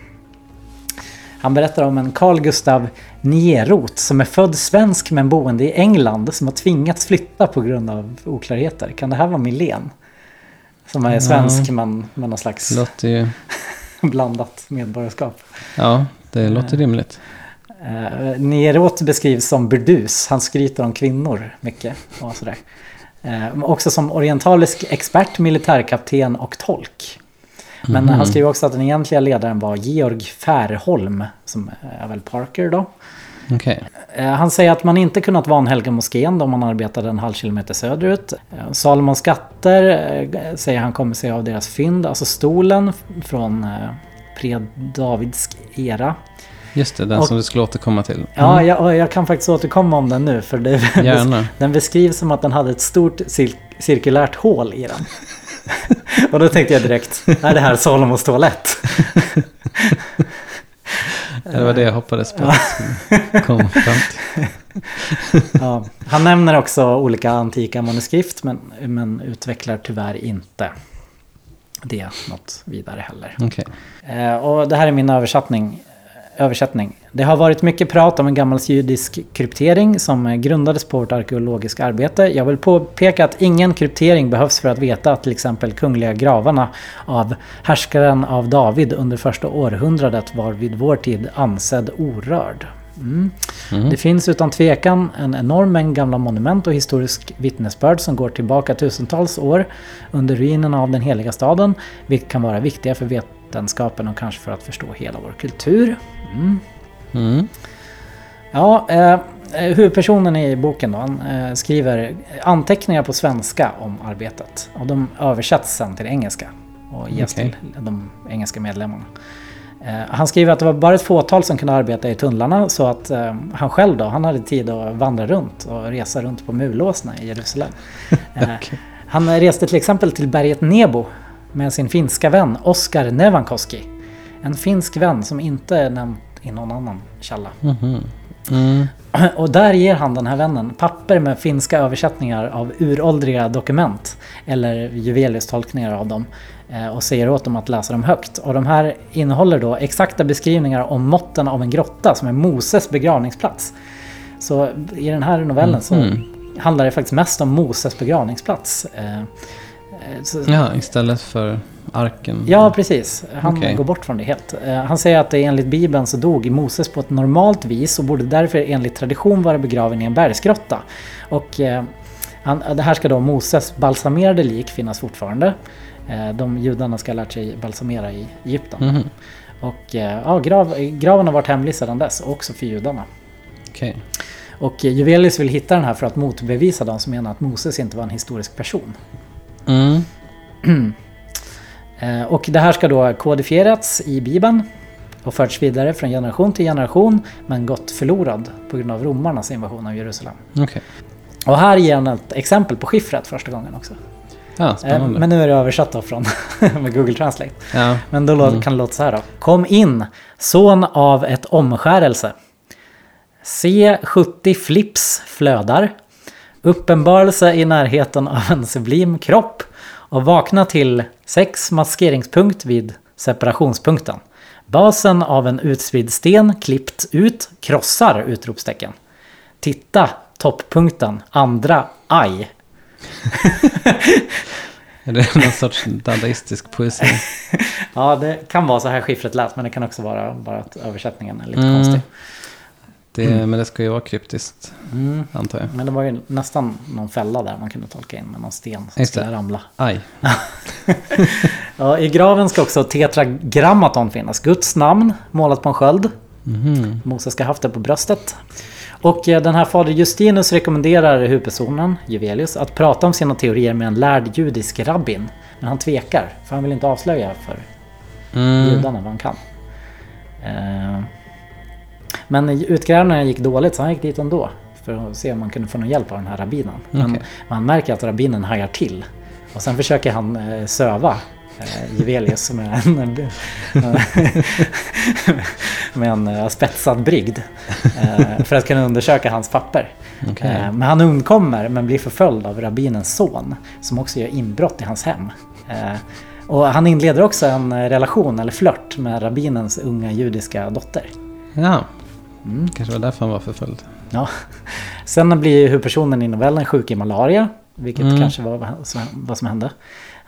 Han berättar om en Carl Gustav Nierot som är född svensk men boende i England som har tvingats flytta på grund av oklarheter. Kan det här vara Milén? Som är svensk men med någon slags Låter ju... blandat medborgarskap. Ja, det låter rimligt. Eh, Nerot beskrivs som burdus. Han skryter om kvinnor mycket. Och sådär. Eh, men också som orientalisk expert, militärkapten och tolk. Men han skriver också att den egentliga ledaren var Georg Färholm, som är väl Parker då. Okej. Eh, Han säger att man inte kunnat vanhelga moskén då man arbetade en halv kilometer söderut. Eh, Salomons skatter eh, säger han kommer sig av deras fynd, alltså stolen från pre-Davidsk era. Just det, den Och- som du skulle återkomma till. Ja, jag, jag kan faktiskt återkomma om den nu för det, Gärna. den beskrivs som att den hade ett stort cir- cirkulärt hål i den. och då tänkte jag direkt, är det här Salomos toalett? Det var det jag hoppades på komma fram till. Ja, han nämner också olika antika manuskript men, men utvecklar tyvärr inte det något vidare heller. Okej. Eh, och det här är min översättning översättning. Det har varit mycket prat om en gammal judisk kryptering som grundades på vårt arkeologiska arbete. Jag vill påpeka att ingen kryptering behövs för att veta att till exempel kungliga gravarna av härskaren av David under första århundradet var vid vår tid ansedd orörd. Mm. Det finns utan tvekan en enorm mängd gamla monument och historisk vittnesbörd som går tillbaka tusentals år under ruinerna av den heliga staden, vilket kan vara viktiga för vetenskapen och kanske för att förstå hela vår kultur. Mm. Mm. Ja, eh, eh, huvudpersonen i boken då, han eh, skriver anteckningar på svenska om arbetet. Och de översätts sen till engelska och ges Okej. till de engelska medlemmarna. Eh, han skriver att det var bara ett fåtal som kunde arbeta i tunnlarna så att eh, han själv då, han hade tid att vandra runt och resa runt på mulåsna i Jerusalem. Eh, Han reste till exempel till berget Nebo med sin finska vän Oskar Nevankoski. En finsk vän som inte är nämnd i någon annan källa. Mhm. Mm. Och där ger han den här vännen papper med finska översättningar av uråldriga dokument. Eller Juvelius tolkningar av dem. Eh, Och säger åt dem att läsa dem högt. Och de här innehåller då exakta beskrivningar om måtten av en grotta som är Moses begravningsplats. Så i den här novellen så Mhm. handlar det faktiskt mest om Moses begravningsplats. Eh, eh, så- Ja, istället för arken. Ja, precis. Han Okej. går bort från det helt. Han säger att enligt Bibeln så dog Moses på ett normalt vis och borde därför enligt tradition vara begraven i en bergsgrotta. Och han, det här ska då Moses balsamerade lik finnas fortfarande. Eh, De judarna ska ha lärt sig balsamera i Egypten. Mhm. Och eh, ja, grav, graven har varit hemlig sedan dess, också för judarna. Okej. Och eh, Juvelius vill hitta den här för att motbevisa de som menar att Moses inte var en historisk person. Mm. Och det här ska då kodifierats i Bibeln och förts vidare från generation till generation men gått förlorad på grund av romarnas invasion av Jerusalem. Okej. Och här ger han ett exempel på skiffret första gången också. Ja, Eh, spännande. Men nu är det översatt då från med Google Translate. Ja. Men då lå- kan det låta så här då. Kom in, son av ett omskärelse. Se 70 flips flödar. Uppenbarelse i närheten av en sublim kropp. Och vakna till sex maskeringspunkt vid separationspunkten. Basen av en utspridd sten klippt ut krossar! Utropstecken. Titta topppunkten, andra aj. Är det någon sorts dadaistisk poesi? Ja, det kan vara så här skiffret lät, men det kan också vara bara att översättningen är lite Mm. konstig. Det, Men det ska ju vara kryptiskt, Mm. antar jag. Men det var ju nästan någon fälla där man kunde tolka in med någon sten som Just det. skulle ramla. Aj. Ja, I graven ska också tetragrammaton finnas. Guds namn målat på en sköld. Mhm. Moses ska ha haft det på bröstet. Och eh, den här fader Justinus rekommenderar huvudpersonen, Juvelius, att prata om sina teorier med en lärd judisk rabbin. Men han tvekar, för han vill inte avslöja för Mm. judarna vad han kan. Eh, Men utgrävningarna gick dåligt så han gick dit ändå. För att se om man kunde få någon hjälp av den här rabbinen. Men Okej. man märker att rabbinen hajar till. Och sen försöker han eh, söva eh, Juvelius med en, med en eh, spetsad brygd. Eh, för att kunna undersöka hans papper. Okej. Eh, men han undkommer men blir förföljd av rabbinens son. Som också gör inbrott i hans hem. Eh, och han inleder också en relation eller flört med rabbinens unga judiska dotter. Ja, Mm. kanske var därför han var förföljd. Ja. Sen blir huvudpersonen i novellen sjuk i malaria, vilket Mm. kanske var som- vad som hände.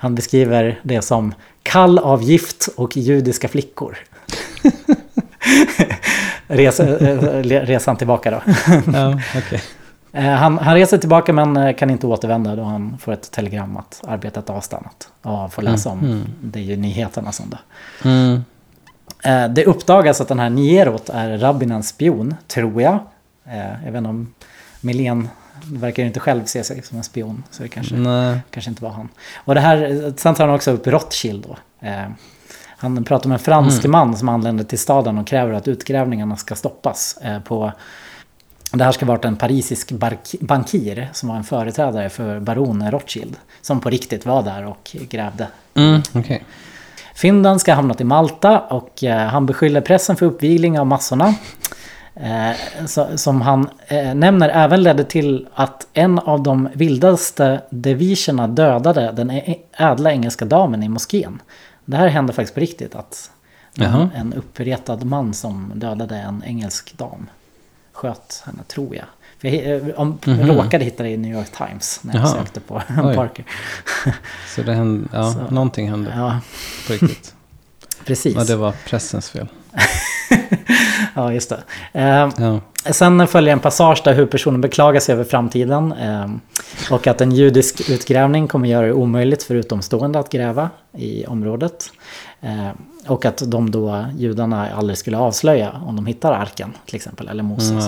Han beskriver det som kall av gift och judiska flickor. Resa, eh, le- resan tillbaka då. Ja, okej. Eh, Han, han reser tillbaka men eh, kan inte återvända då han får ett telegram att arbetet avstannat. Ja, får läsa om. Mm. Det är ju nyheterna som det. Mm. Eh, det uppdagas att den här Nierot är rabbinens spion, tror jag. Eh, jag vet inte om Milén verkar inte själv se sig som en spion. Så det kanske, Nej. kanske inte var han. Och det här, sen tar han också upp Rothschild då. Eh, han pratar om en fransk man som anländer till staden och kräver att utgrävningarna ska stoppas. Eh, på, det här ska varit en parisisk bankir som var en företrädare för baron Rothschild. Som på riktigt var där och grävde. Mm, okej. Fynden ska ha hamnat i Malta och eh, han beskyller pressen för uppvigling av massorna. Eh, som han eh, nämner även ledde till att en av de vildaste deviserna dödade den ädla engelska damen i moskén. Det här hände faktiskt på riktigt. Att en, en uppretad man som dödade en engelsk dam sköt henne, tror jag. För jag, eh, om, jag råkade hitta det i New York Times när jag Jaha. sökte på Oj. Parker. Så det hände, ja, Så. någonting hände Ja, på riktigt. precis. Ja, det var pressens fel. ja, just det. Eh, Ja. Sen följer en passage där huvudpersonen beklagar sig över framtiden. Eh, och att en judisk utgrävning kommer göra det omöjligt för utomstående att gräva i området. Eh, och att de då, judarna, aldrig skulle avslöja om de hittar arken till exempel, eller Moses.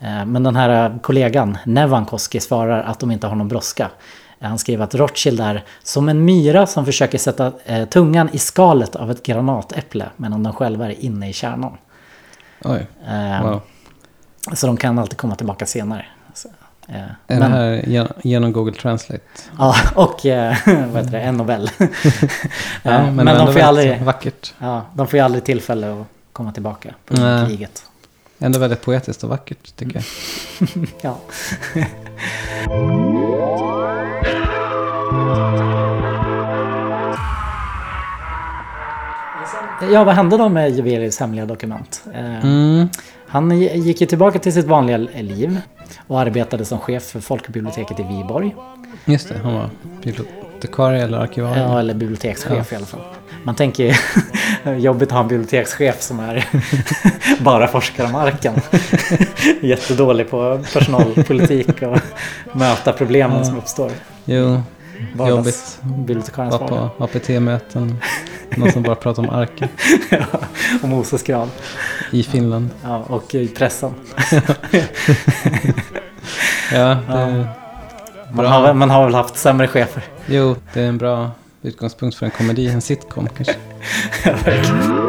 Mm, Men den här kollegan, Nevankoski, svarar att de inte har någon brådska. Han skriver att Rothschild är som en myra som försöker sätta eh, tungan i skalet av ett granatäpple medan de själva är inne i kärnan. Oj, Eh, wow. Så de kan alltid komma tillbaka senare. Så, eh, Är men, det här gen- genom Google Translate? Ja, och eh, vad heter det, en Nobel. Ja, Eh, men var de får, aldrig, vackert. ja, de får ju aldrig tillfälle att komma tillbaka på kriget. Ändå väldigt poetiskt och vackert tycker jag. Ja. Ja, vad hände då med Juvelius hemliga dokument? Eh, Mm. Han gick ju tillbaka till sitt vanliga liv och arbetade som chef för folkbiblioteket i Viborg. Just det, han var bibliotekarie eller arkivarie. Ja, eller bibliotekschef i alla fall. Man tänker jobbigt att ha en bibliotekschef som är bara forskar om arken. Jättedålig på personalpolitik och möta problemen som uppstår. Jo, Vardags- jobbigt. Bibliotekariens Var vardag. på APT-möten. Någon som bara pratar om arken och Moses grav. i Finland. Ja, och i pressen. Ja, det, Man har, man har väl haft sämre chefer. jo, det är en bra utgångspunkt för en komedi, en sitcom kanske.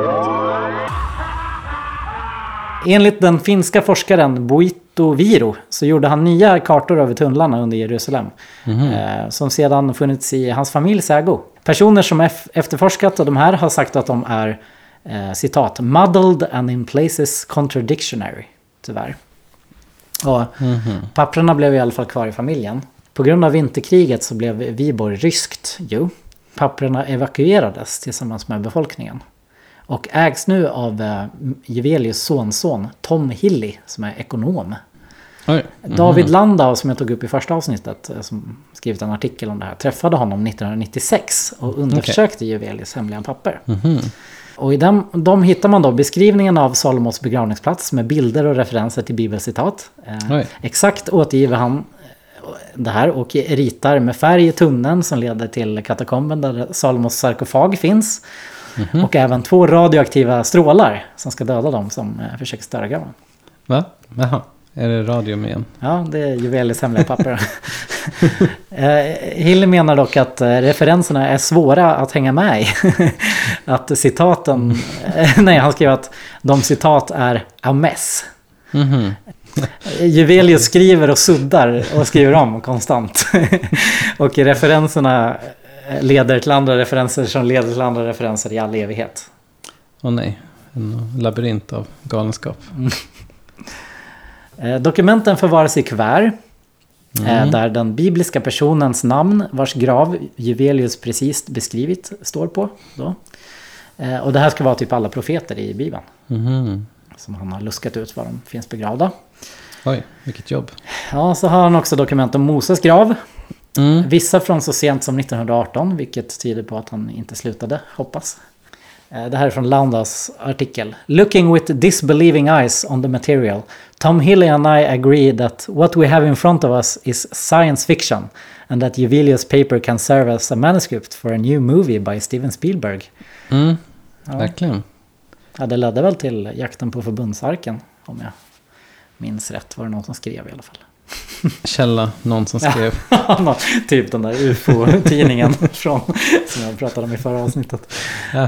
Enligt den finska forskaren Boito Viro så gjorde han nya kartor över tunnlarna under Jerusalem. Eh, som sedan funnits i hans familjs ägo. Personer som ef- efterforskat de här har sagt att de är eh, citat muddled and in places contradictionary. Tyvärr. Och papprena blev i alla fall kvar i familjen. På grund av vinterkriget så blev Viborg ryskt ju. Papprena evakuerades tillsammans med befolkningen. Och ägs nu av eh, Jevelius sonson Tom Hilly som är ekonom. Oj. David Landau som jag tog upp i första avsnittet, eh, som skrivit en artikel om det här, träffade honom 1996 och undersökte Jevelius hemliga papper. Och i dem, de hittar man då beskrivningen av Salomos begravningsplats med bilder och referenser till bibelcitat. Eh, exakt återgiver han det här och ritar med färg i tunneln som leder till katakomben där Salomos sarkofag finns. Och även två radioaktiva strålar som ska döda dem som eh, försöker störa graven. Va? Jaha, är det radium igen? Ja, det är Juvelius hemliga papper. eh, Hill menar dock att eh, referenserna är svåra att hänga med i. att citaten... nej, han skrev att de citat är a mess. Mhm. Juvelius skriver och suddar och skriver om konstant. och referenserna leder till andra referenser som leder till andra referenser i all evighet. Åh nej, en labyrint av galenskap. Eh, Dokumenten förvaras i kuvert. eh, Där den bibliska personens namn, vars grav Juvelius precis beskrivit, står på. Då. Eh, Och det här ska vara typ alla profeter i Bibeln. Mhm. Som han har luskat ut var de finns begravda. Oj, vilket jobb. Ja, så har han också dokument om Moses grav. Mm. Vissa från så sent som 1918, vilket tyder på att han inte slutade, hoppas. Eh, Det här är från Landas artikel. Looking with disbelieving eyes on the material, Tom Hilly and I agree that what we have in front of us is science fiction and that Juvelius paper can serve as a manuscript for a new movie by Steven Spielberg. Mm. Ja. Verkligen. Ja, det ledde väl till jakten på förbundsarken, om jag minns rätt. Var det någon som skrev i alla fall. Källa, någon som skrev. Nå- typ den där UFO-tidningen från, som jag pratade om i förra avsnittet. Ja,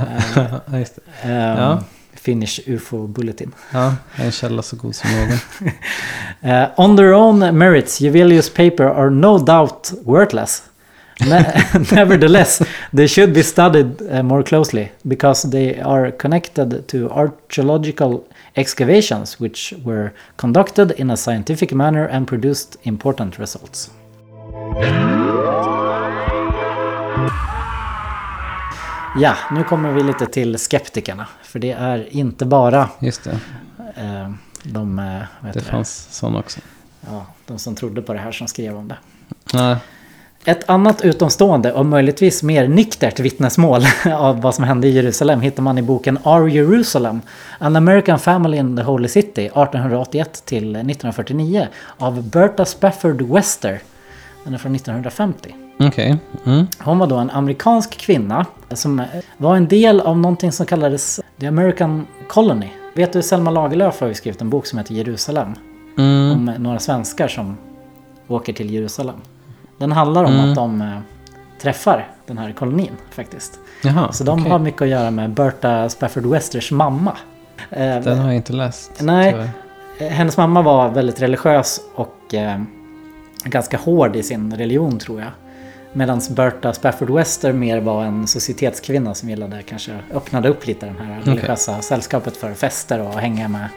ja, just det. Ehm, Ja. Finnish UFO Bulletin. ja, en källa så god som någon. Uh, on their own merits, Juvelius' paper are no doubt worthless. Ne- Nevertheless, they should be studied uh, more closely because they are connected to archaeological excavations which were conducted in a scientific manner and produced important results. Ja, nu kommer vi lite till skeptikerna. För det är inte bara Just det, eh, de, eh, det fanns sån också. Ja, de som trodde på det här som skrev om det. Nej, Ett annat utomstående och möjligtvis mer nyktert vittnesmål av vad som hände i Jerusalem hittar man i boken Our Jerusalem, An American Family in the Holy City 1881 till 1949 av Berta Spafford Wester. Den är från 1950. okej. Mm. Hon var då en amerikansk kvinna som var en del av någonting som kallades The American Colony. Vet du, Selma Lagerlöf har ju skrivit en bok som heter Jerusalem. Mm. om några svenskar som åker till Jerusalem. Den handlar om Mm. att de eh, träffar den här kolonin faktiskt. Jaha, Så de okej. har mycket att göra med Berta Spafford Westers mamma. Eh, Den har jag inte läst. Nej. tyvärr. eh, Hennes mamma var väldigt religiös och eh, ganska hård i sin religion tror jag. Medan Berta Spafford Wester mer var en societetskvinna som gillade kanske öppnade upp lite det här religiösa sällskapet för fester och hänga med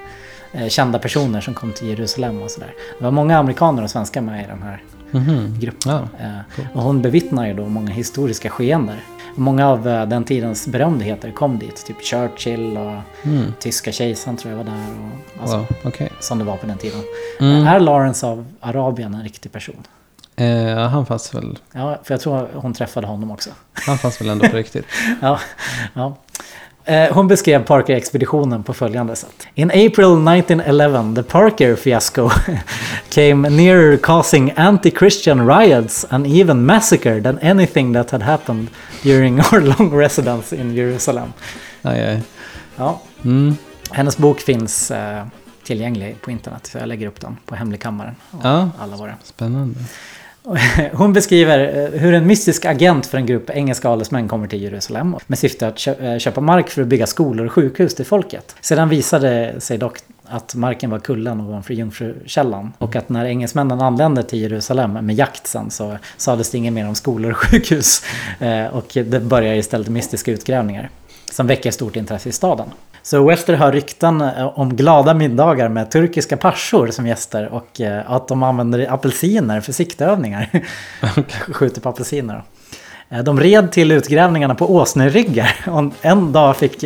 eh, kända personer som kom till Jerusalem och sådär. Det var många amerikaner och svenskar med i den här Mhm. gruppen. Ja, Eh, och hon bevittnar ju då många historiska skeenden. Många av eh, den tidens berömdheter kom dit, typ Churchill och Mm. tyska kejsaren tror jag var där. Och, alltså, Wow, okej. Som det var på den tiden. Mm. Är Lawrence av Arabien en riktig person? Eh, han fanns väl Ja, för jag tror hon träffade honom också. Han fanns väl ändå på riktigt. Ja, ja. Eh, Hon beskrev Parker-expeditionen på följande sätt. In April 1911 the Parker fiasco came nearer causing anti-Christian riots and even massacre than anything that had happened during our long residence in Jerusalem. Aj, aj. Ja, Mm. hennes bok finns eh, tillgänglig på internet, så jag lägger upp den på Hemligkammaren. och Ja. Alla våra. Spännande. Hon beskriver eh, hur en mystisk agent för en grupp engelska adelsmän kommer till Jerusalem med syfte att eh, köpa mark för att bygga skolor och sjukhus till folket. Sedan visade sig dock att marken var kullen ovanför Jungfrukällan och att när engelsmännen anlände till Jerusalem med jakt sen så sades det inget mer om skolor och sjukhus eh, och det börjar istället mystiska utgrävningar som väcker stort intresse i staden. Så Wester hör rykten eh, om glada middagar med turkiska parsor som gäster och eh, att de använder apelsiner för siktövningar. Skjuter på apelsiner. Eh, De red till utgrävningarna på åsneryggar. Och En dag fick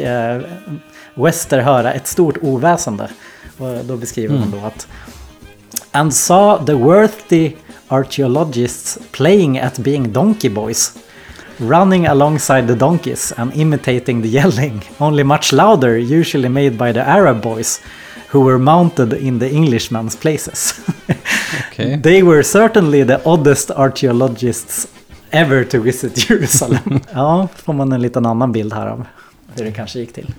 Wester höra ett stort oväsende. Och då beskriver hon då att And saw the worthy archaeologists playing at being donkey boys. Running alongside the donkeys and imitating the yelling, only much louder, usually made by the Arab boys, who were mounted in the Englishmen's places. Okej. They were certainly the oddest archaeologists ever to visit Jerusalem. ja, får man en liten annan bild här av hur det kanske gick till.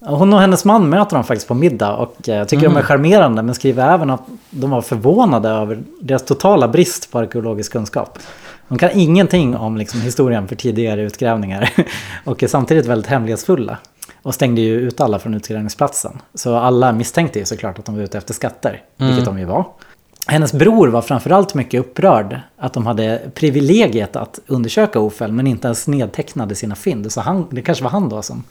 Hon och hennes man möter dem faktiskt på middag och eh, jag tycker de är charmerande men skriver även att de var förvånade över deras totala brist på arkeologisk kunskap. De kan ingenting om liksom, historien för tidigare utgrävningar och är samtidigt väldigt hemlighetsfulla. Och stängde ju ut alla från utgrävningsplatsen. Så alla misstänkte ju såklart att de var ute efter skatter, vilket de ju var. Hennes bror var framförallt mycket upprörd att de hade privilegiet att undersöka Ofel men inte ens nedtecknade sina fynd. Så han, det kanske var han då som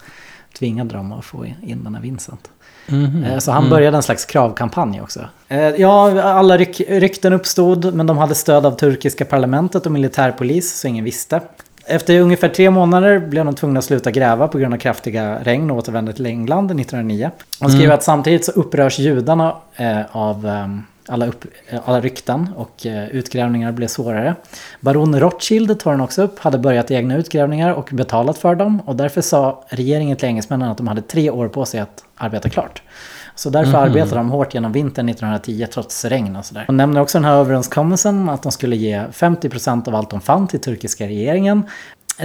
tvingade dem att få in den här Vincent. Eh, Så han började en slags kravkampanj också. Eh, Ja, alla ryk, rykten uppstod men de hade stöd av turkiska parlamentet och militärpolis så ingen visste. Efter ungefär tre månader blev de tvungna att sluta gräva på grund av kraftiga regn och återvände till England 1909. De skriver att samtidigt så upprörs judarna eh, av eh, alla, upp, eh, alla rykten och eh, utgrävningar blev svårare. Baron Rothschild tar den också upp, hade börjat egna utgrävningar och betalat för dem och därför sa regeringen till engelsmännen att de hade tre år på sig att arbeta klart. Så därför arbetade de hårt genom vintern 1910 trots regn och sådär. De nämner också den här överenskommelsen att de skulle ge 50% av allt de fann till turkiska regeringen.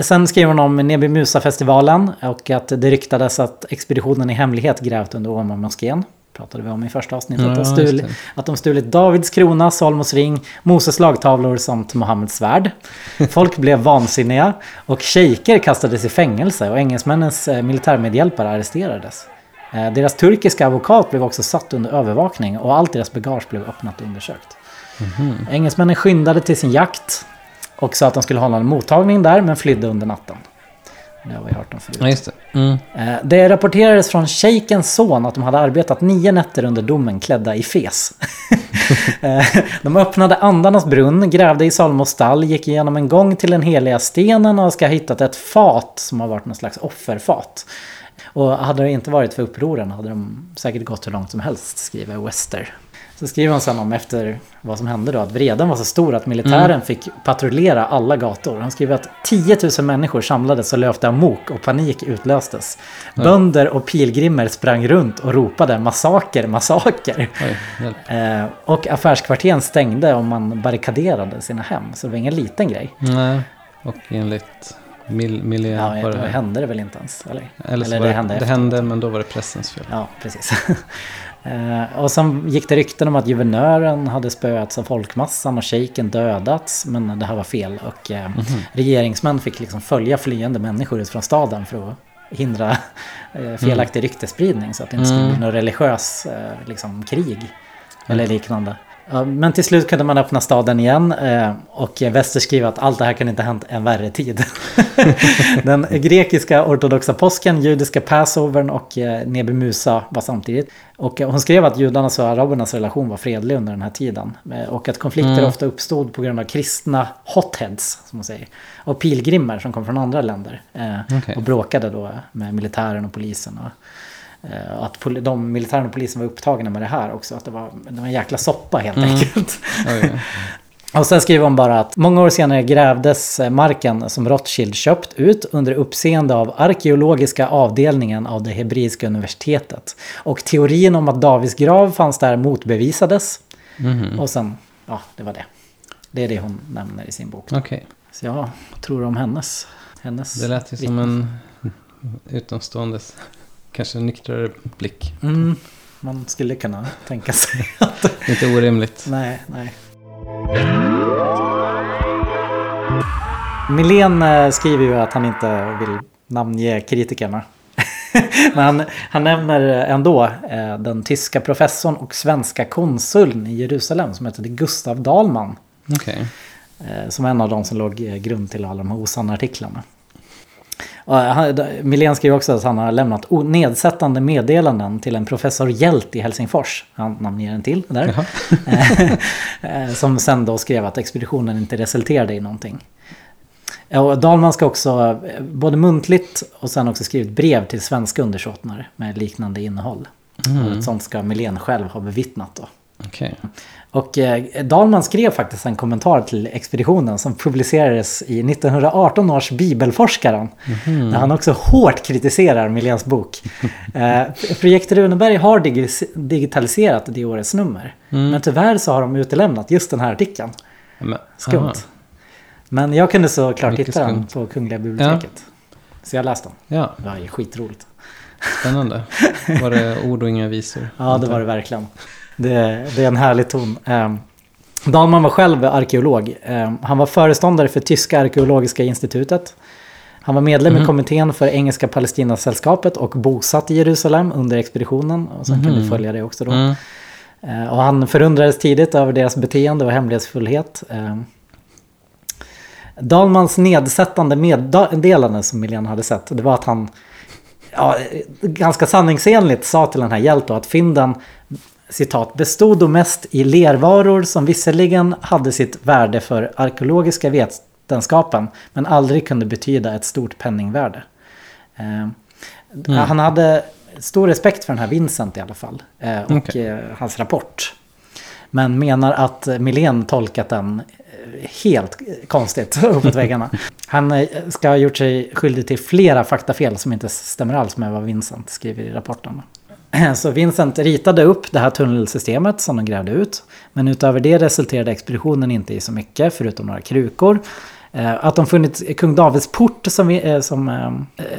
Sen skriver hon om Nebi Musa-festivalen och att det ryktades att expeditionen i hemlighet grävt under Åmål-moskén. Pratade vi om i första avsnittet. Ja, att, just stul, det. att de stulit Davids krona, Salmos ring, Moses lagtavlor samt Mohammeds svärd. Folk blev vansinniga och shejker kastades i fängelse och engelsmännens eh, militärmedhjälpare arresterades. Eh, Deras turkiska advokat blev också satt under övervakning och allt deras bagage blev öppnat och undersökt. Engelsmännen skyndade till sin jakt och sa att de skulle hålla en mottagning där men flydde under natten. Det har vi hört om förut. Ja, just det. Mm. Eh, Det rapporterades från shejkens son att de hade arbetat nio nätter under domen klädda i fes. Eh, de öppnade andarnas brunn, grävde i Salomos stall, gick igenom en gång till den heliga stenen och ska ha hittat ett fat som har varit någon slags offerfat. Och hade det inte varit för upproren hade de säkert gått hur långt som helst, skriver Wester. Så skriver han sen om efter vad som hände då, att vreden var så stor att militären fick patrullera alla gator. Han skriver att 10 000 människor samlades och löpte amok och panik utlöstes. Bönder och pilgrimer sprang runt och ropade massaker, massaker. Oj. Eh, och affärskvarteren stängde och man barrikaderade sina hem. Så det var ingen liten grej. Nej, och enligt mil, Milja Ja, var det det... hände det väl inte ens? Eller, Eller, var det, det, efteråt. hände, men då var det pressens fel. Ja, precis. Eh, och sen gick det rykten om att guvernören hade spöats av folkmassan och shejken dödats. Men det här var fel. Och eh, regeringsmän fick liksom följa flyende människor ut från staden för att hindra eh, felaktig ryktesspridning. Så att det inte skulle bli något religiös eh, liksom, krig. Eller liknande. Men till slut kunde man öppna staden igen eh, och Wester skriver att allt det här kan inte ha hänt en värre tid. Den grekiska ortodoxa påsken, judiska passovern och eh, Nebi Musa var samtidigt. Och eh, hon skrev att judarnas och arabernas relation var fredlig under den här tiden. Och att konflikter ofta uppstod på grund av kristna hotheads, som man säger. Och pilgrimer som kom från andra länder. Okej. Och bråkade då med militären och polisen. Och att pol- de militären och polisen var upptagna med det här också. Att det var, det var en jäkla soppa helt enkelt. Oj, oj. Och sen skriver hon bara att många år senare grävdes eh, marken som Rothschild köpt ut under uppseende av arkeologiska avdelningen av det hebreiska universitetet. Och teorin om att Davids grav fanns där motbevisades. Mhm. Och sen, ja, det var det. Det är det hon nämner i sin bok. Okej, Så ja, vad tror du om hennes? hennes det lät ju som en utomståendes, kanske nyktrare blick. Mm, man skulle kunna tänka sig. Inte orimligt. Nej, nej. Milén eh, skriver ju att han inte vill namnge kritikerna. Men han nämner ändå eh, den tyska professorn och svenska konsuln i Jerusalem som heter Gustav Dahlman. Okej. Eh, Som en av de som låg grund till alla de här osanna artiklarna. Och Milén skriver också att han har lämnat nedsättande meddelanden till en professor Hjält i Helsingfors. Han namnger en till där. Eh, som sen då skrev att expeditionen inte resulterade i någonting. Och Dahlman ska också eh, både muntligt och sen också skrivit brev till svenska undersåtnar med liknande innehåll. Och ett sånt ska Milén själv ha bevittnat då. Okej. Och eh, Dahlman skrev faktiskt en kommentar till expeditionen som publicerades i 1918 års Bibelforskaren. Där han också hårt kritiserar Miléns bok. Eh, Projekt Runeberg har dig- digitaliserat det årets nummer. Men tyvärr så har de utelämnat just den här artikeln. Men, Skumt. aha. Men jag kunde såklart hitta den på Kungliga biblioteket. Så jag läste den. Ja, Det var ju skitroligt. spännande. Var det ord och inga visor? Ja, det var det verkligen. Det, det är en härlig ton. Eh, Dahlman var själv arkeolog. Eh, han var föreståndare för Tyska arkeologiska institutet. Han var medlem i kommittén för Engelska Palestinasällskapet och bosatt i Jerusalem under expeditionen. Och sen kunde vi följa det också då. Mm. Eh, och han förundrades tidigt över deras beteende och hemlighetsfullhet. Eh, Dahlmans nedsättande meddelande som Miljan hade sett, det var att han ja, ganska sanningsenligt sa till den här Hjält då att fynden citat, bestod då mest i lervaror som visserligen hade sitt värde för arkeologiska vetenskapen men aldrig kunde betyda ett stort penningvärde. Eh, Han hade stor respekt för den här Vincent i alla fall eh, och Okej. eh, hans rapport. Men menar att Milén tolkat den eh, helt konstigt uppåt väggarna. Han eh, ska ha gjort sig skyldig till flera faktafel som inte stämmer alls med vad Vincent skriver i rapporten. Så Vincent ritade upp det här tunnelsystemet som de grävde ut. Men utöver det resulterade expeditionen inte i så mycket förutom några krukor. Eh, Att de funnit kung Davids port som, vi- eh, som, eh,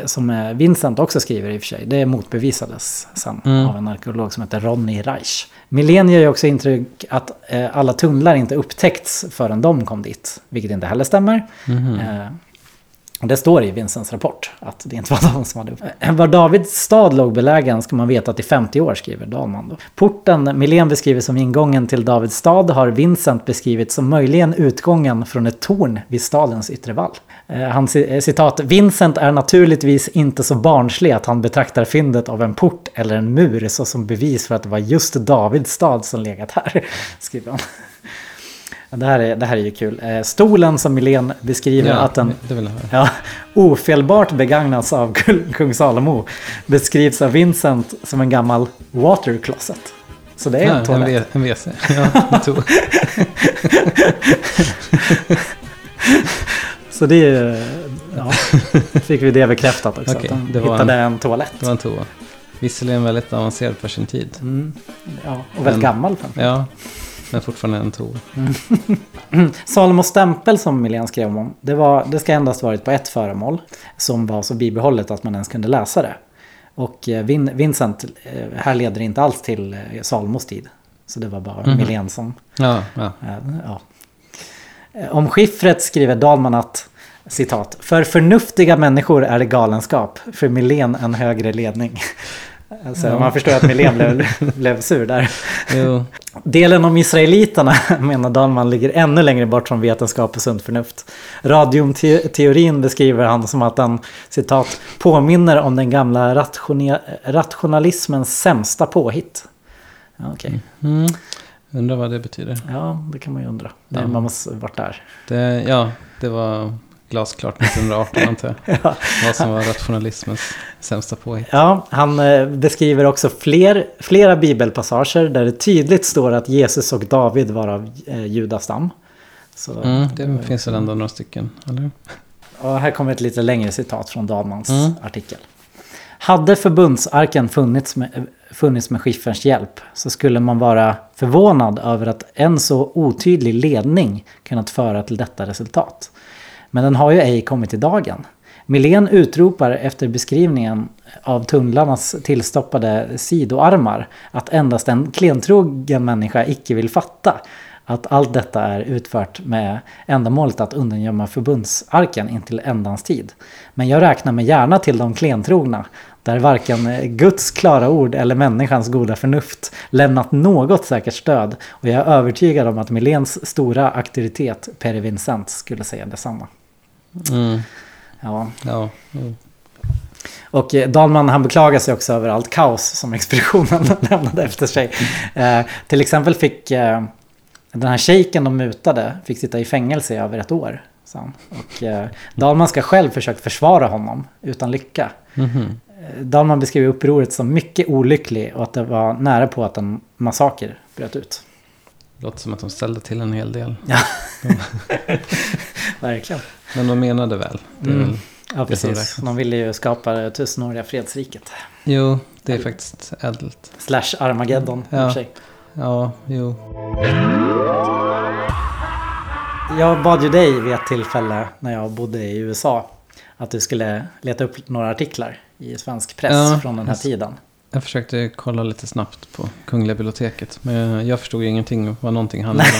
som Vincent också skriver i och för sig. Det motbevisades sen Mm. av en arkeolog som heter Ronny Reich. Milén ger ju också intryck att alla tunnlar inte upptäckts förrän de kom dit. Vilket inte heller stämmer. Mhm. Det står i Vincents rapport att det inte var de som hade uppe. Var Davids stad låg belägen ska man veta att i 50 år skriver Dahlman. Då. Porten Milén beskriver som ingången till Davids stad har Vincent beskrivit som möjligen utgången från ett torn vid stadens yttre vall. Eh, han eh, citat, Vincent är naturligtvis inte så barnslig att han betraktar fyndet av en port eller en mur såsom bevis för att det var just Davids stad som legat här. Skriver han. Det här är, det här är ju kul. Eh, Stolen som Milén beskriver Ja, att den. Ja, ofelbart begagnas av kung- Salomo beskrivs av Vincent som en gammal water closet. Så det är Ja, en en, toalett. V- en WC. Ja, en to- Så det är. Ja, fick vi det bekräftat också. Att de hittade en, toalett. det var en toa. Visserligen väldigt avancerad för sin tid. Mm, ja, och väldigt Men- gammal. framför. Ja, men fortfarande en toa. Salomos stämpel som Milén skrev om, det, var, det ska endast varit på ett föremål som var så bibehållet att man ens kunde läsa det. Och eh, Vin, Vincent eh, här leder inte alls till eh, Salomos tid. Så det var bara Mhm. Milén som Ja, ja. Ja. Om skiffret skriver Dahlman att citat, för förnuftiga människor är det galenskap, för Milén en högre ledning. Alltså, Ja. Man förstår att Milén blev, blev sur där. Jo, Delen om israeliterna menar Dahlman ligger ännu längre bort från vetenskap och sunt förnuft. Radiumteorin beskriver han som att den citat påminner om den gamla rationalismens sämsta påhitt. Ja, Okej, mm. undrar vad det betyder. ja det kan man ju undra. Det, Ja. Man måste varit där. Det, ja, det var glasklart 1918 antar jag. Ja. Vad som var rationalismens sämsta påhitt. Ja, han eh, beskriver också fler, flera bibelpassager där det tydligt står att Jesus och David var av eh, judastam. Så, Mm, det finns väl ändå några stycken, eller? och här kommer ett lite längre citat från Dahlmans Mm. artikel. Hade förbundsarken funnits med, funnits med skifferns hjälp så skulle man vara förvånad över att en så otydlig ledning kunnat föra till detta resultat. Men den har ju ej kommit i dagen. Milén utropar efter beskrivningen av tunnlarnas tillstoppade sidoarmar att endast en klentrogen människa icke vill fatta att allt detta är utfört med ändamålet att undangömma förbundsarken intill ändans tid. Men jag räknar mig gärna till de klentrogna, där varken Guds klara ord eller människans goda förnuft lämnat något säkert stöd och jag är övertygad om att Miléns stora auktoritet, Pere Vincent, skulle säga detsamma. Mm, Ja. ja, jo. Och eh, Dahlman han beklagar sig också över allt kaos som expeditionen lämnade efter sig. Eh, till exempel fick eh, den här shejken de mutade fick sitta i fängelse i över ett år. han. Och eh, Dahlman ska själv försökt försvara honom utan lycka. Mhm. Eh, Dahlman beskriver upproret som mycket olycklig och att det var nära på att en massaker bröt ut. Låter som att de ställde till en hel del. Verkligen. Men de menade väl. Mm. väl Ja, precis. De ville ju skapa det tusenåriga fredsriket. jo, det är faktiskt ädelt. Slash Armageddon i och Ja. för sig. Ja, jo. Jag bad ju dig vid ett tillfälle när jag bodde i USA att du skulle leta upp några artiklar i svensk press Ja, från den här just- tiden. Jag försökte kolla lite snabbt på Kungliga biblioteket. Men jag förstod ingenting vad någonting handlade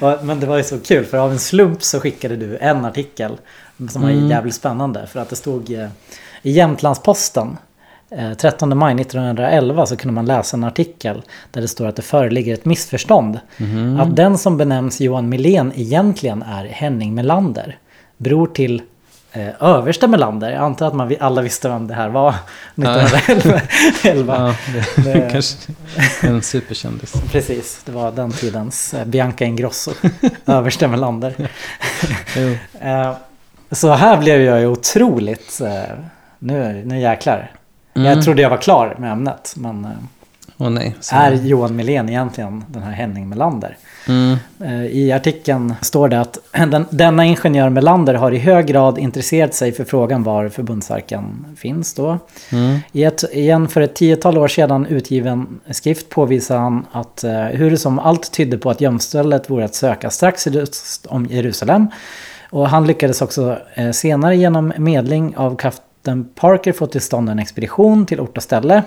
om. Men det var ju så kul för av en slump så skickade du en artikel som var Mm. jävligt spännande för att det stod eh, i Jämtlandsposten eh, 13 maj 1911 så kunde man läsa en artikel där det står att det föreligger ett missförstånd. Mhm. Att den som benämns Johan Milén egentligen är Henning Melander beror till eh, överste Melander. Jag antar att man alla visste vem det här var 1911. Ja, det, Det- kanske en superkändis. Precis, det var den tidens eh, Bianca Ingrosso, överste Melander. Eh, Så här blev jag ju otroligt... eh, Nu, nu jäklar. Mm. Jag trodde jag var klar med ämnet. Men Åh nej. Är Johan Milén egentligen den här Henning Melander? Mm. Eh, I artikeln står det att den, denna ingenjör Melander har i hög grad intresserat sig för frågan var förbundsarken finns då. Mm. I ett, igen för ett tiotal år sedan utgiven skrift påvisar han att eh, hur som allt tydde på att gömstället vore att söka strax sydöst om Jerusalem. Och han lyckades också eh, senare genom medling av kapten Parker få till stånd en expedition till ort och ställe.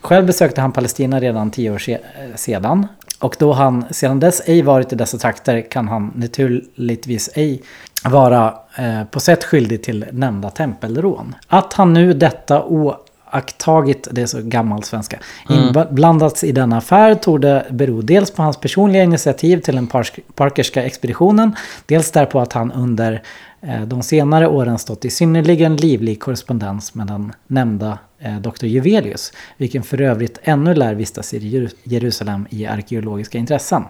Själv besökte han Palestina redan tio år se- sedan. Och då han sedan dess ej varit i dessa trakter kan han naturligtvis ej vara eh, på sätt skyldig till nämnda tempelrån. Att han nu detta oakttagit, det är så gammal svenska, inblandats i denna affär torde bero dels på hans personliga initiativ till den Parkerska expeditionen, dels därpå att han under eh, de senare åren stått i synnerligen livlig korrespondens med den nämnda Dr. Juvelius, vilken för övrigt ännu lär vistas i Jeru- Jerusalem i arkeologiska intressen.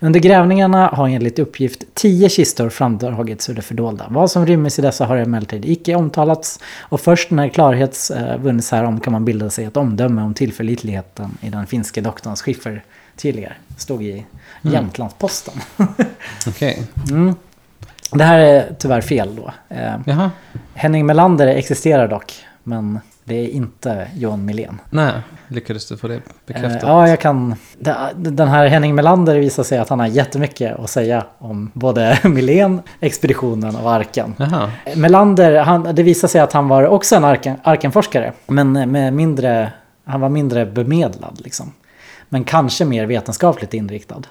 Under grävningarna har enligt uppgift tio kistor framdragits ur det fördolda. Vad som rymmes i dessa har emellertid icke omtalats och först när klarhet eh, vunnits härom kan man bilda sig ett omdöme om tillförlitligheten i den finske doktorns skiffertydligar. Stod i Jämtlandsposten. Okej. Mm. Det här är tyvärr fel då. Eh, Jaha. Henning Melander existerar dock, men det är inte Johan Milén. Nej, lyckades du få det Eh, bekräftat? ja, jag kan... Den här Henning Melander visar sig att han har jättemycket att säga om både Milén, expeditionen och arken. Jaha. Melander, han, det visar sig att han var också en arken, arkenforskare, men med mindre, han var mindre bemedlad liksom. Men kanske mer vetenskapligt inriktad.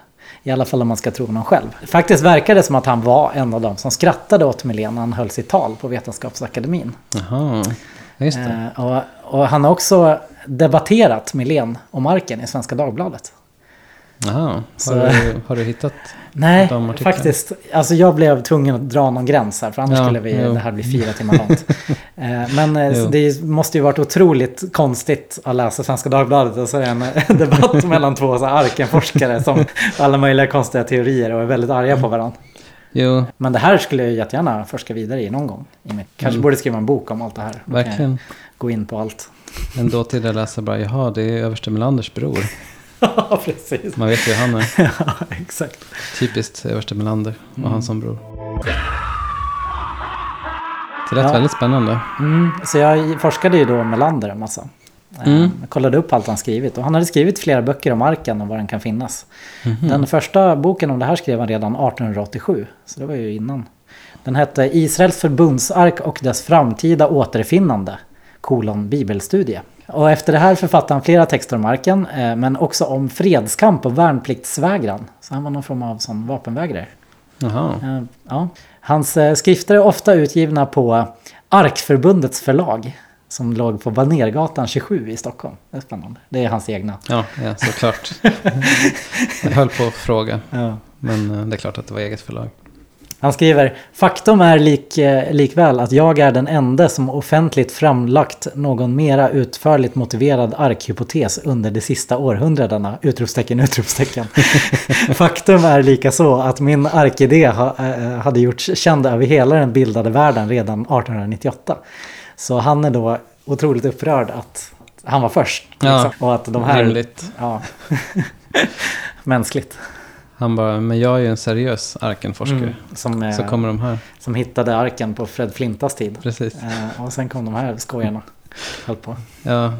I alla fall om man ska tro honom själv. Faktiskt verkar det som att han var en av dem som skrattade åt Milén när han höll sitt tal på Vetenskapsakademin. Jaha. Just det. Eh, och, och han har också debatterat Milén om arken i Svenska Dagbladet. Jaha. Så- Har, du, har du hittat? Nej, faktiskt. Alltså jag blev tvungen att dra någon gräns här, för annars Ja, skulle vi, jo. det här bli fyra timmar långt. Eh, Men eh, det måste ju varit otroligt konstigt att läsa Svenska Dagbladet och så är det en eh, debatt mellan två så arkenforskare som alla möjliga konstiga teorier och är väldigt arga på varandra. Jo, Men det här skulle jag jättegärna forska vidare i någon gång. Kanske Mm. borde skriva en bok om allt det här. Verkligen. Gå in på allt. En dåtida läsare bara, jaha, det är överste Melanders bror. Ja, precis. Man vet ju hur han är. Ja, exakt. Typiskt överste Melander och Mm. han som bror. Det lät Ja. väldigt spännande. Mm, så jag forskade ju då med Lander en massa. Mm. Jag kollade upp allt han skrivit och han hade skrivit flera böcker om arken och var den kan finnas. Mhm. Den första boken om det här skrev han redan 1887, så det var ju innan. Den hette Israels förbundsark och dess framtida återfinnande, kolon bibelstudie. Och efter det här författade han flera texter om arken, eh, men också om fredskamp och värnpliktsvägran. Så han var någon form av sån vapenvägrare. Jaha. Eh, Ja. Hans eh, skrifter är ofta utgivna på Arkförbundets förlag. Som låg på Banergatan 27 i Stockholm. Det är spännande. Det är hans egna. Ja, ja såklart. Jag höll på att fråga. Ja. Men eh, det är klart att det var eget förlag. Han skriver Faktum är lik, eh, likväl att jag är den enda som offentligt framlagt någon mera utförligt motiverad arkhypotes under de sista århundradena. Utropstecken, utropstecken. Faktum är lika så att min arkidé ha, eh, hade gjorts känd över hela den bildade världen redan 1898. Så han är då otroligt upprörd att han var först. Ja, liksom, och att de här... Rimligt. Ja. Mänskligt. Han bara, men jag är ju en seriös arkenforskare. Mm, som, eh, Så kommer de här. som hittade arken på Fred Flintas tid. Precis. Eh, och sen kom de här skojarna. Höll på. Ja.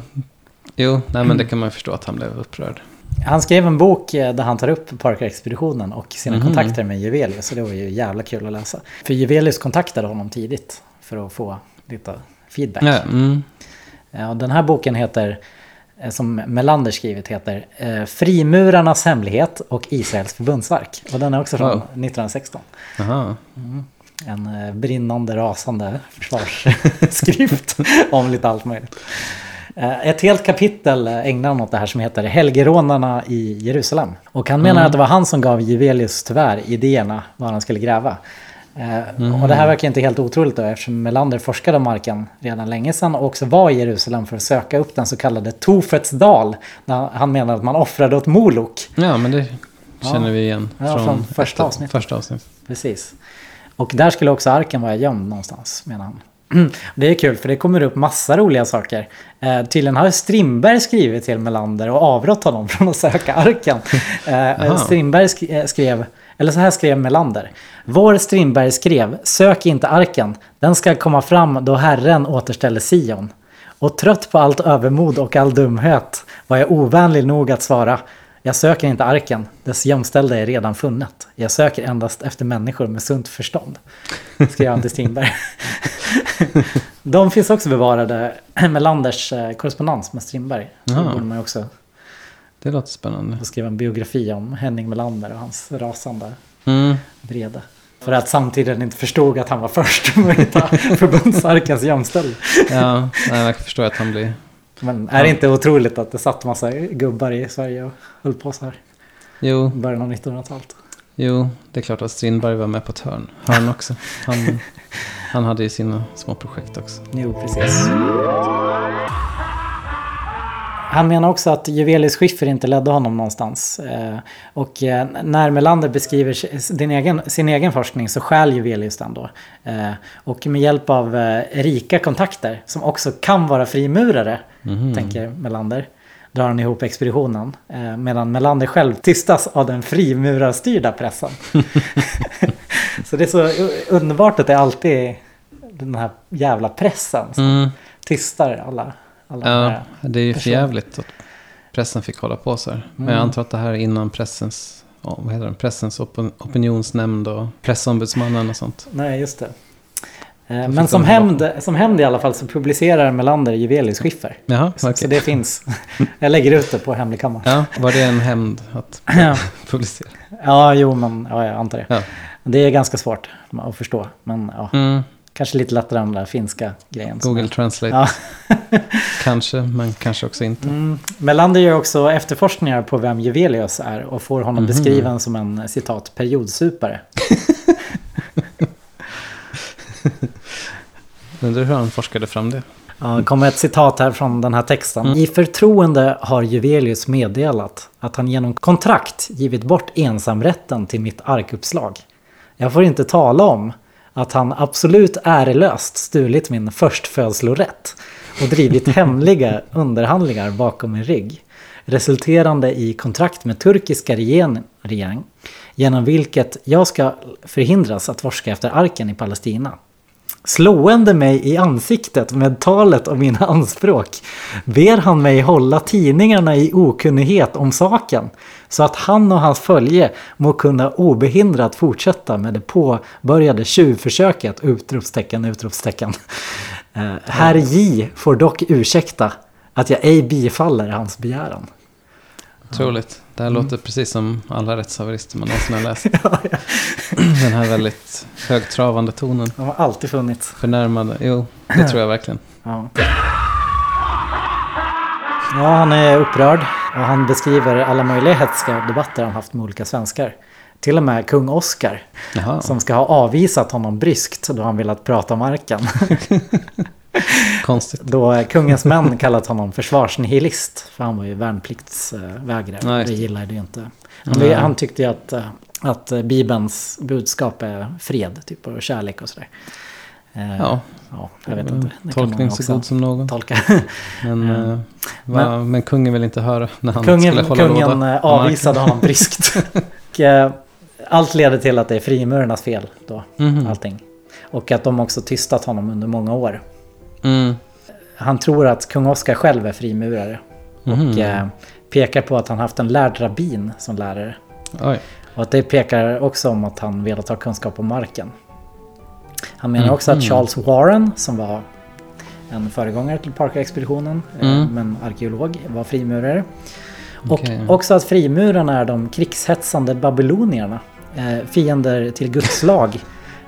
Jo, nej men det kan man ju förstå att han blev upprörd. Han skrev en bok eh, där han tar upp Parker-expeditionen och sina Mhm. kontakter med Juvelius. Så det var ju jävla kul att läsa. För Juvelius kontaktade honom tidigt för att få lite feedback. Ja, mm. Ja, och den här boken heter, eh, som Melander skrivit, heter eh, Frimurarnas hemlighet och Israels förbundsark. Och den är också från Wow. 1916. Aha. En eh, brinnande, rasande försvarsskrift om lite allt möjligt. Eh, Ett helt kapitel eh, ägnar han åt det här som heter Helgerånarna i Jerusalem. Och han menar att det var han som gav Juvelius tyvärr idéerna var han skulle gräva. Eh, Och det här verkar inte helt otroligt då eftersom Melander forskade om marken redan länge sedan och också var i Jerusalem för att söka upp den så kallade Tofets dal. Där han menar att man offrade åt Molok. Ja, men det känner Ja. vi igen. Ja, från första avsnittet. Första avsnittet. Precis. Och där skulle också arken vara gömd någonstans, menar han. Det är kul för det kommer upp massa roliga saker. Eh, tydligen har Strindberg skrivit till Melander och avrått honom från att söka arken. Eh. Strindberg sk- eh, skrev, eller så här skrev Melander. Vår Strindberg skrev, sök inte arken, den ska komma fram då Herren återställer Sion. Och trött på allt övermod och all dumhet var jag ovänlig nog att svara, Jag söker inte arken, dess jämställda är redan funnet. Jag söker endast efter människor med sunt förstånd. Skrev han till Strindberg. De finns också bevarade, Melanders eh, korrespondens med Strindberg. Det borde man också Det låter spännande. få skriva en biografi om Henning Melander och hans rasande Mm. vrede. För att samtidigt inte förstod att han var först med att hitta förbundsarkens jämställda. Ja, nej, jag förstår att han blir... Men är det inte otroligt att det satt massa gubbar i Sverige och höll på så här Jo, början av 1900-talet? jo, det är klart att Strindberg var med på ett hörn, hörn också. Han, han hade ju sina små projekt också. Jo, precis. Han menar också att Juvelius Schiffer inte ledde honom någonstans. Eh, Och eh, när Melander beskriver si- din egen, sin egen forskning så stjäl Juvelius den då. Eh, Och med hjälp av rika kontakter, som också kan vara frimurare, tänker Melander, drar han ihop expeditionen. Medan Melander själv tystas av den frimurarstyrda pressen. så det är så underbart att det alltid är den här jävla pressen som Mm. tystar alla. Alla Ja, det är ju förjävligt att pressen fick hålla på så här. Men jag antar att det här är innan pressens, vad heter det, pressens opin- opinionsnämnd och pressombudsmannen och sånt. Nej, just det. Eh, Men som hämnd, som hämnd i alla fall så publicerar Melander Juvelius Schiffer. Jaha, Så, okej. så det finns. Jag lägger ut det på hemlig kammare. Ja, var det en hämnd att publicera? Ja, jo, men ja, jag antar det. Ja. Det är ganska svårt att förstå. Men ja, Mm, kanske lite lättare än den där finska grejen. Google Translate. Ja. Kanske, men kanske också inte. Mm. Melander gör också efterforskningar på vem Juvelius är och får honom Mhm. beskriven som en citat periodsupare. Undrar hur han forskade fram det. Ja, det kommer ett citat här från den här texten. I förtroende har Juvelius meddelat att han genom kontrakt givit bort ensamrätten till mitt arkuppslag. Jag får inte tala om att han absolut ärelöst stulit min förstfödslorätt och drivit hemliga underhandlingar bakom min rygg. Resulterande i kontrakt med turkiska regering, genom vilket jag ska förhindras att forska efter arken i Palestina. Slående mig i ansiktet med talet om mina anspråk ber han mig hålla tidningarna i okunnighet om saken så att han och hans följe må kunna obehindrat fortsätta med det påbörjade tjuvförsöket! Utropstecken, utropstecken. Eh, Herr J får dock ursäkta att jag ej bifaller hans begäran. Otroligt. Det här Mm. låter precis som alla rättshaverister man någonsin har läst. Den här väldigt högtravande tonen. De har alltid funnits. Förnärmade. Jo, det tror jag verkligen. Ja. ja, han är upprörd och han beskriver alla möjliga hetska debatter han haft med olika svenskar. Till och med kung Oscar Jaha, som ska ha avvisat honom bryskt då han velat prata om marken. konstigt. Då kungens män kallat honom försvarsnihilist för han var ju värnpliktsvägrare. Nej. det gillade ju inte. Han, han tyckte ju att, eh, att eh, Bibelns budskap är fred typ, och kärlek och sådär. Eh, Ja, ja, jag vet inte. Det tolkning så god som någon. Tolka. Men, eh, va, men, kungen vill inte höra när han Kungen, skulle hålla kungen låda. eh, avvisade honom bryskt. eh, allt leder till att det är frimurarnas fel då. Mhm. Allting. Och att de också tystat honom under många år. Mm. Han tror att kung Oscar själv är frimurare. Och Mhm. eh, pekar på att han haft en lärd rabbin som lärare. Oj. Och att det pekar också om att han velat ha kunskap om marken. Han menar också att Mhm. Charles Warren, som var en föregångare till Parker-expeditionen, eh, Mm. men arkeolog, var frimurare. Och också att frimurarna är de krigshetsande babylonierna, eh, fiender till Guds lag,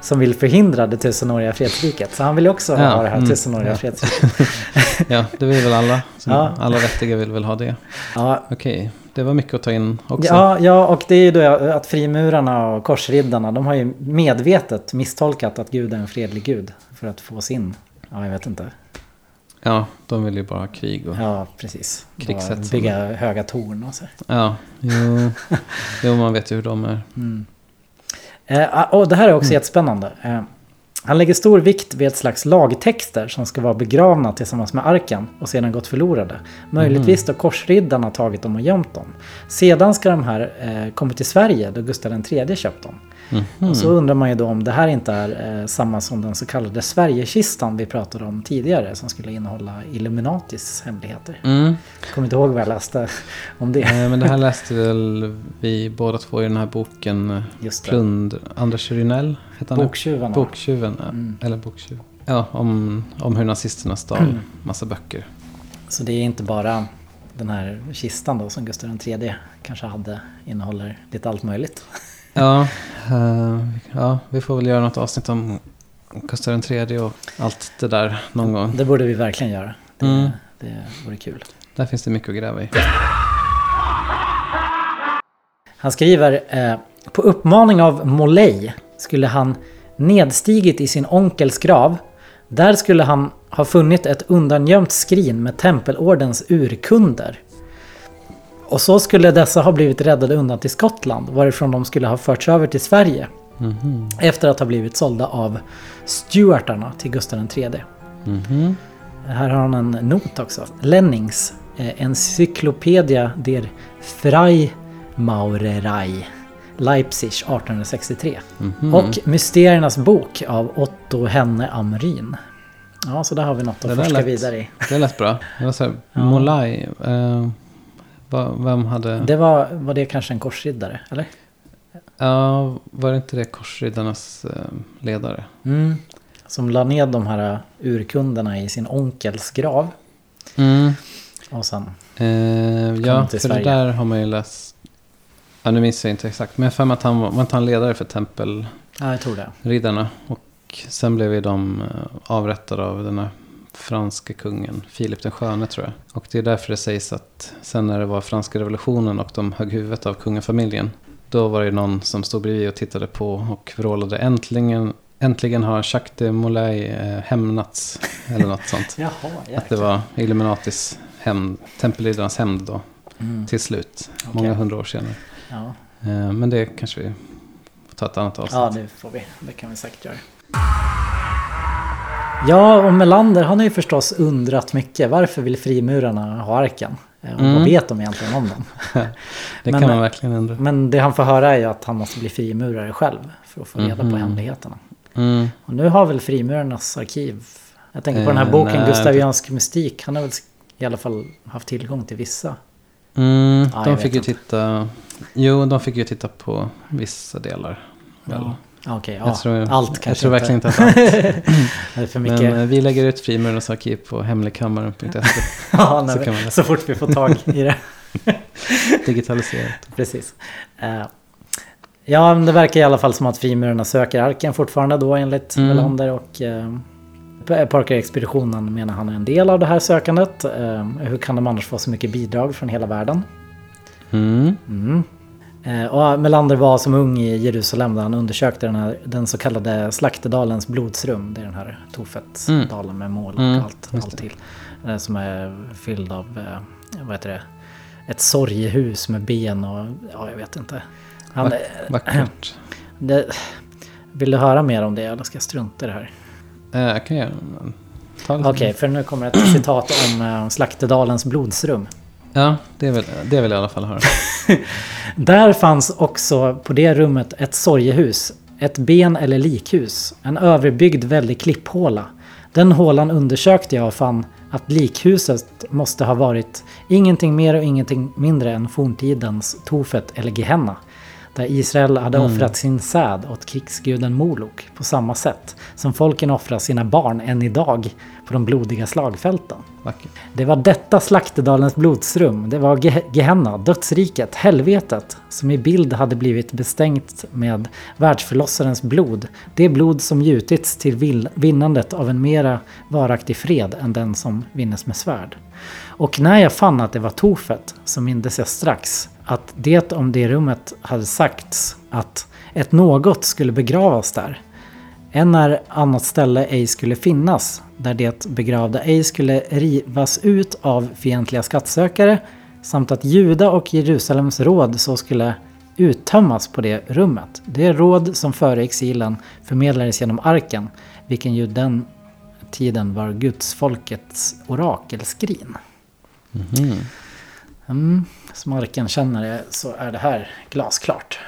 som vill förhindra det tusenåriga fredsriket. Så han vill också Ja, ha det här mm, tusenåriga ja. fredsriket. Ja, det vill väl alla. Ja. Alla vettiga vill väl ha det. Ja, Okej, det var mycket att ta in också. Ja, ja, och det är ju då att frimurarna och korsriddarna, de har ju medvetet misstolkat att Gud är en fredlig Gud. För att få sin, ja jag vet inte. Ja, de vill ju bara ha krig och... Ja, precis. Bygga höga torn och så. Ja, jo, jo man vet ju hur de är. Eh, och det här är också jättespännande. Eh, han lägger stor vikt vid ett slags lagtexter som ska vara begravna tillsammans med arken och sedan gått förlorade. Möjligtvis då korsriddarna tagit dem och gömt dem. Sedan ska de här eh, komma till Sverige då Gustav III köpt dem. Mhm. Och så undrar man ju då om det här inte är eh, samma som den så kallade Sverigesistan vi pratade om tidigare som skulle innehålla Illuminatis hemligheter. Mm. Kommer inte ihåg vad jag läste om det. Eh, Men det här läste väl vi båda två i den här boken eh. Plund... Anders Rynell? Boktjuvarna. Boktjuven. Mm. Eller boktjuv. Ja, om, om hur nazisterna stal massa böcker. Så det är inte bara den här kistan då som Gustav III kanske hade innehåller lite allt möjligt. Ja, eh, ja, vi får väl göra något avsnitt om Gustav III och allt det där någon gång. Det borde vi verkligen göra. Det, Mm. det vore kul. Där finns det mycket att gräva i. Han skriver eh, På uppmaning av Molay skulle han nedstigit i sin onkels grav. Där skulle han ha funnit ett undangömt skrin med tempelordens urkunder. Och så skulle dessa ha blivit räddade undan till Skottland varifrån de skulle ha förts över till Sverige. Mhm. Efter att ha blivit sålda av Stuartarna till Gustav III. Mhm. Här har han en not också. Lennings eh, Encyclopedia der Freimaurerei. Leipzig 1863. Mhm. Och Mysteriernas bok av Otto Henne Amryn. Ja, så där har vi något Det att där forska lät- vidare i. Det lät bra. Det var så här, Ja. Molay. Eh, va- vem hade... Det var, var det kanske en korsriddare, eller? Ja, var det inte det korsriddarnas eh, ledare? Mm. Som la ned de här urkunderna i sin onkels grav. Mm. Och sen... Eh, ja, till för det Sverige. där har man ju läst. Ja, nu minns jag inte exakt. Men jag för mig att han var, var inte han ledare för tempelriddarna. Ja, jag tror det. Och sen blev ju de eh, avrättade av den här franske kungen, Filip den sköne tror jag. Och det är därför det sägs att sen när det var franska revolutionen och de högg huvudet av kungafamiljen. Då var det någon som stod bredvid och tittade på och vrålade äntligen, äntligen har Jacques de Molay eh, hämnats. Eller något sånt. Jaha, Att det var Illuminatis hämnd, tempelriddarnas hämnd då. Mm. Till slut, Okej. många hundra år senare. Ja. Eh, Men det kanske vi får ta ett annat avsnitt. Ja, det får vi. Det kan vi säkert göra. Ja, och Melander han har ju förstås undrat mycket. Varför vill frimurarna ha arken? Eh, och Vad Mm. vet de egentligen om den? det men- kan man verkligen undra. Men det han får höra är ju att han måste bli frimurare själv för att få reda på Mhm. hemligheterna. Mm. Och nu har väl frimurarnas arkiv... Jag tänker på den här Eh, boken nej, Gustaviansk mystik. Han har väl i alla fall haft tillgång till vissa. Mm, Ja, de fick vet ju inte. titta... Jo, de fick ju titta på vissa delar. Ja. Okej, ja. jag tror, allt Jag kanske tror verkligen inte att allt. det är för mycket. Men eh, vi lägger ut frimurarnas arkiv på hemligkammaren.se. ja, så vi, så fort vi får tag i det. Digitaliserat. Precis. Eh, ja, det verkar i alla fall som att frimurarna söker arken fortfarande då enligt Mm. Melander och eh, Parker-expeditionen menar han är en del av det här sökandet. Hur kan de annars få så mycket bidrag från hela världen? Mm. Mm. Eh, och Melander var som ung i Jerusalem där han undersökte den, här, den så kallade Slaktedalens blodsrum. Det är den här Tofetsdalen med mål och Mm, allt, just allt det. till. Eh, som är fylld av, eh, vad heter det, ett sorgehus med ben och ja, jag vet inte. Han, Vack- Vackert. det, vill du höra mer om det eller ska jag strunta i det här? Jag kan göra. Okej, för nu kommer ett citat om Slaktedalens blodsrum. Ja, det vill, det vill jag i alla fall höra. Där fanns också på det rummet ett sorgehus, ett ben eller likhus, en överbyggd väldig klipphåla. Den hålan undersökte jag och fann att likhuset måste ha varit ingenting mer och ingenting mindre än forntidens Tofet eller Gehenna. Där Israel hade offrat sin säd åt krigsguden Molok på samma sätt som folken offrar sina barn än idag på de blodiga slagfälten. Vackert. Det var detta slaktedalens blodsrum. Det var Ge- Gehenna, dödsriket, helvetet, som i bild hade blivit bestängt med världsförlossarens blod. Det blod som gjutits till vinnandet av en mera varaktig fred än den som vinnes med svärd. Och när jag fann att det var Tofet så mindes jag strax att det om det rummet hade sagts att ett något skulle begravas där. En när annat ställe ej skulle finnas, där det begravda ej skulle rivas ut av fientliga skattsökare, samt att Juda och Jerusalems råd så skulle uttömmas på det rummet. Det råd som före exilen förmedlades genom arken, vilken ju den tiden var Guds folkets orakelskrin. Mhm. Mm, som arken känner det så är det här glasklart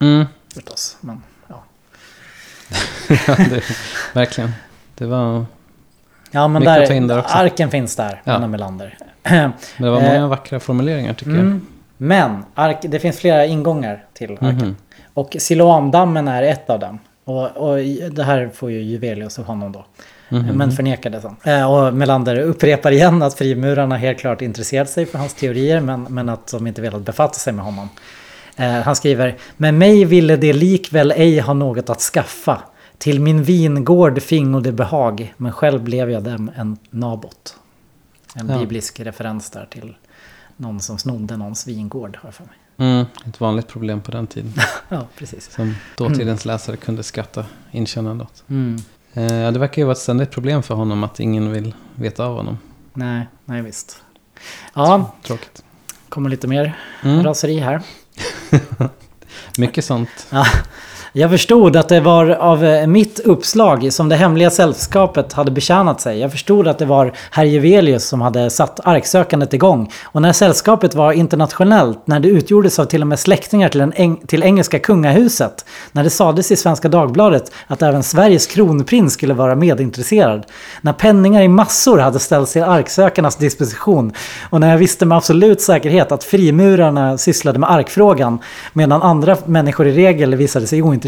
Mm. förstås. Men, ja. det, verkligen. Det var... Ja, men Mycket där, också. arken finns där, Ja. Anna Melander. Men det var många Eh, vackra formuleringar tycker Mm. Men ark, det finns flera ingångar till jag. arken. Mhm. Och Siloamdammen är ett av dem. Och, och det här får ju Juvelius och honom då. Mhm. Men förnekade sen. Eh, Och Melander upprepar igen att frimurarna helt klart intresserat sig för hans teorier men, men att de inte velat befatta sig med honom. Eh, Han skriver Med mig ville de likväl ej ha något att skaffa. Till min vingård fingo det behag, men själv blev jag dem en nabot. En Ja. biblisk referens där till någon som snodde någons vingård, har jag för mig. Mm, ett vanligt problem på den tiden. Ja, precis. Som dåtidens läsare kunde skatta inkännande åt. Mm. Eh, ja, det verkar ju vara ett ständigt problem för honom att ingen vill veta av honom. Nej, nej visst. Ja, Tråkigt. kommer lite mer Mm. raseri här. Mycket sånt. Ja, jag förstod att det var av eh, mitt uppslag som det hemliga sällskapet hade betjänat sig. Jag förstod att det var herr Jevelius som hade satt arksökandet igång. Och när sällskapet var internationellt, när det utgjordes av till och med släktingar till, en eng- till engelska kungahuset, när det sades i Svenska Dagbladet att även Sveriges kronprins skulle vara medintresserad, när penningar i massor hade ställts till arksökarnas disposition och när jag visste med absolut säkerhet att frimurarna sysslade med arkfrågan medan andra människor i regel visade sig ointresserade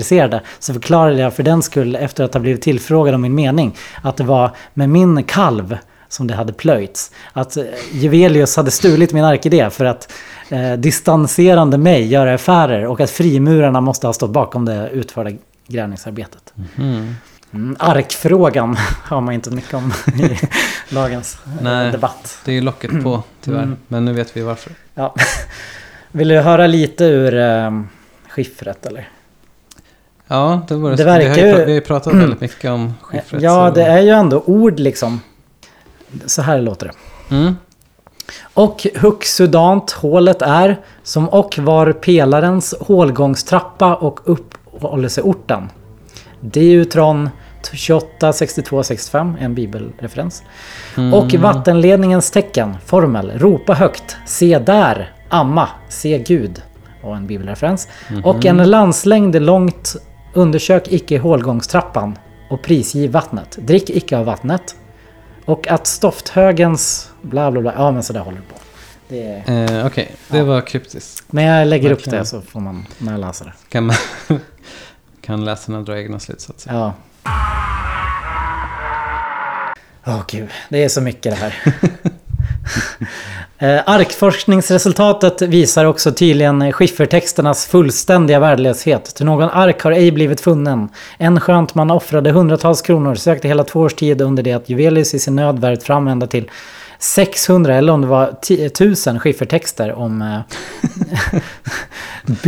så förklarade jag för den skull efter att ha blivit tillfrågad om min mening att det var med min kalv som det hade plöjts. Att eh, Juvelius hade stulit min arkidé för att eh, distanserande mig göra affärer och att frimurarna måste ha stått bakom det utförda grävningsarbetet. Mm. Mm, arkfrågan har man inte mycket om i dagens eh, Nej. debatt. Det är ju locket på tyvärr. Mm. Men nu vet vi varför. Ja. Vill du höra lite ur eh, skiffret eller? Ja, det var det. Det vi, har verkar ju, vi har pratat väldigt mycket om skiffret. Ja, så- det är ju ändå ord liksom. Så här låter det. Mm. Och huxudant hålet är, som och var pelarens hålgångstrappa och uppehålleseorten. Deuteron 28, 62, 65, en bibelreferens. Mm. Och vattenledningens tecken, formel, ropa högt, se där, amma, se Gud. Och en bibelreferens. Och en landslängd långt, undersök icke hålgångstrappan och prisgiv vattnet. Drick icke av vattnet. Och att stofthögens bla bla bla, ja men sådär håller det på. Det är, Eh, Okej, det Ja. var kryptiskt. men jag lägger upp Verkligen. det så får man när jag läser det. Kan, man kan läsarna dra egna slutsatser. Ja. Åh gud, det är så mycket det här. Eh, arkforskningsresultatet visar också tydligen skiffertexternas fullständiga värdelöshet. Till någon ark har ej blivit funnen. En skönt man offrade hundratals kronor, sökte hela två års tid under det att Juvelius i sin nöd värvt fram ända till 600 eller om det var 10 000 skiffertexter om eh,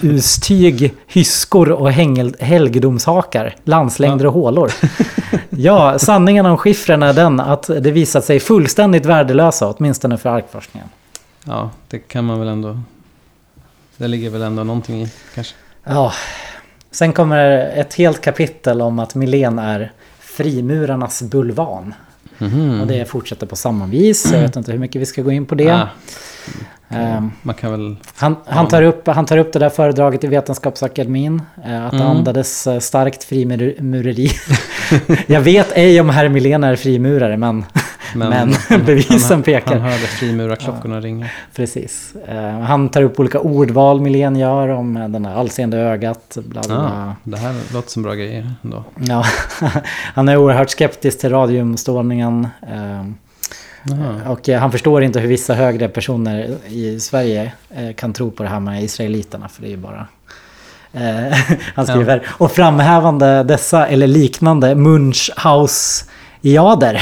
byssstyg, hyskor och hängel, helgedomshakar, landslängder och hålor. Ja, sanningen om skiffren är den att det visat sig fullständigt värdelösa, åtminstone för arkforskningen. Ja, det kan man väl ändå... Det ligger väl ändå någonting i kanske. Ja, sen kommer ett helt kapitel om att Milén är frimurarnas bulvan. Mhm. Och det fortsätter på samma vis. Jag vet inte hur mycket vi ska gå in på det. Ah, kan väl... Han, han, tar upp, han tar upp det där föredraget i Vetenskapsakademin. eh, Att det Mm. andades eh, starkt frimureri. Jag vet ej om herr Milén är frimurare, men, men, bevisen han, pekar. Han hörde frimurarklockorna ringa. Precis. Eh, Han tar upp olika ordval Milén gör om den här allseende ögat. Bla, bla, Ja, det här låter som bra grejer ändå. Ja. Han är oerhört skeptisk till radiumstrålningen. eh. Och eh, han förstår inte hur vissa högre personer i Sverige kan tro på det här med israeliterna. För det är ju bara... Han skriver, och framhävande dessa eller liknande Munchhaus-iader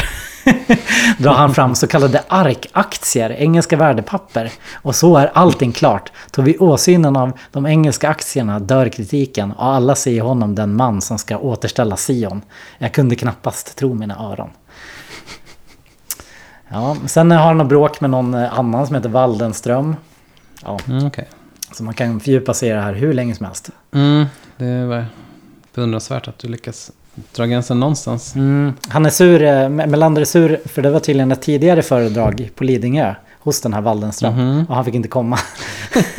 drar han fram så kallade arkaktier, engelska värdepapper. Och så är allting klart. Då vid åsynen av de engelska aktierna dör kritiken och alla ser honom den man som ska återställa Sion. Jag kunde knappast tro mina öron. Ja, sen har han något bråk med någon eh, annan som heter Waldenström. Ja, Mm, Okej. så man kan fördjupa sig i det här hur länge som helst. Mm, det var beundransvärt att du lyckas dra gränsen någonstans. Mm, han är sur, eh, Melander är sur för det var tydligen ett tidigare föredrag på Lidingö hos den här Waldenström. Mhm. Och han fick inte komma.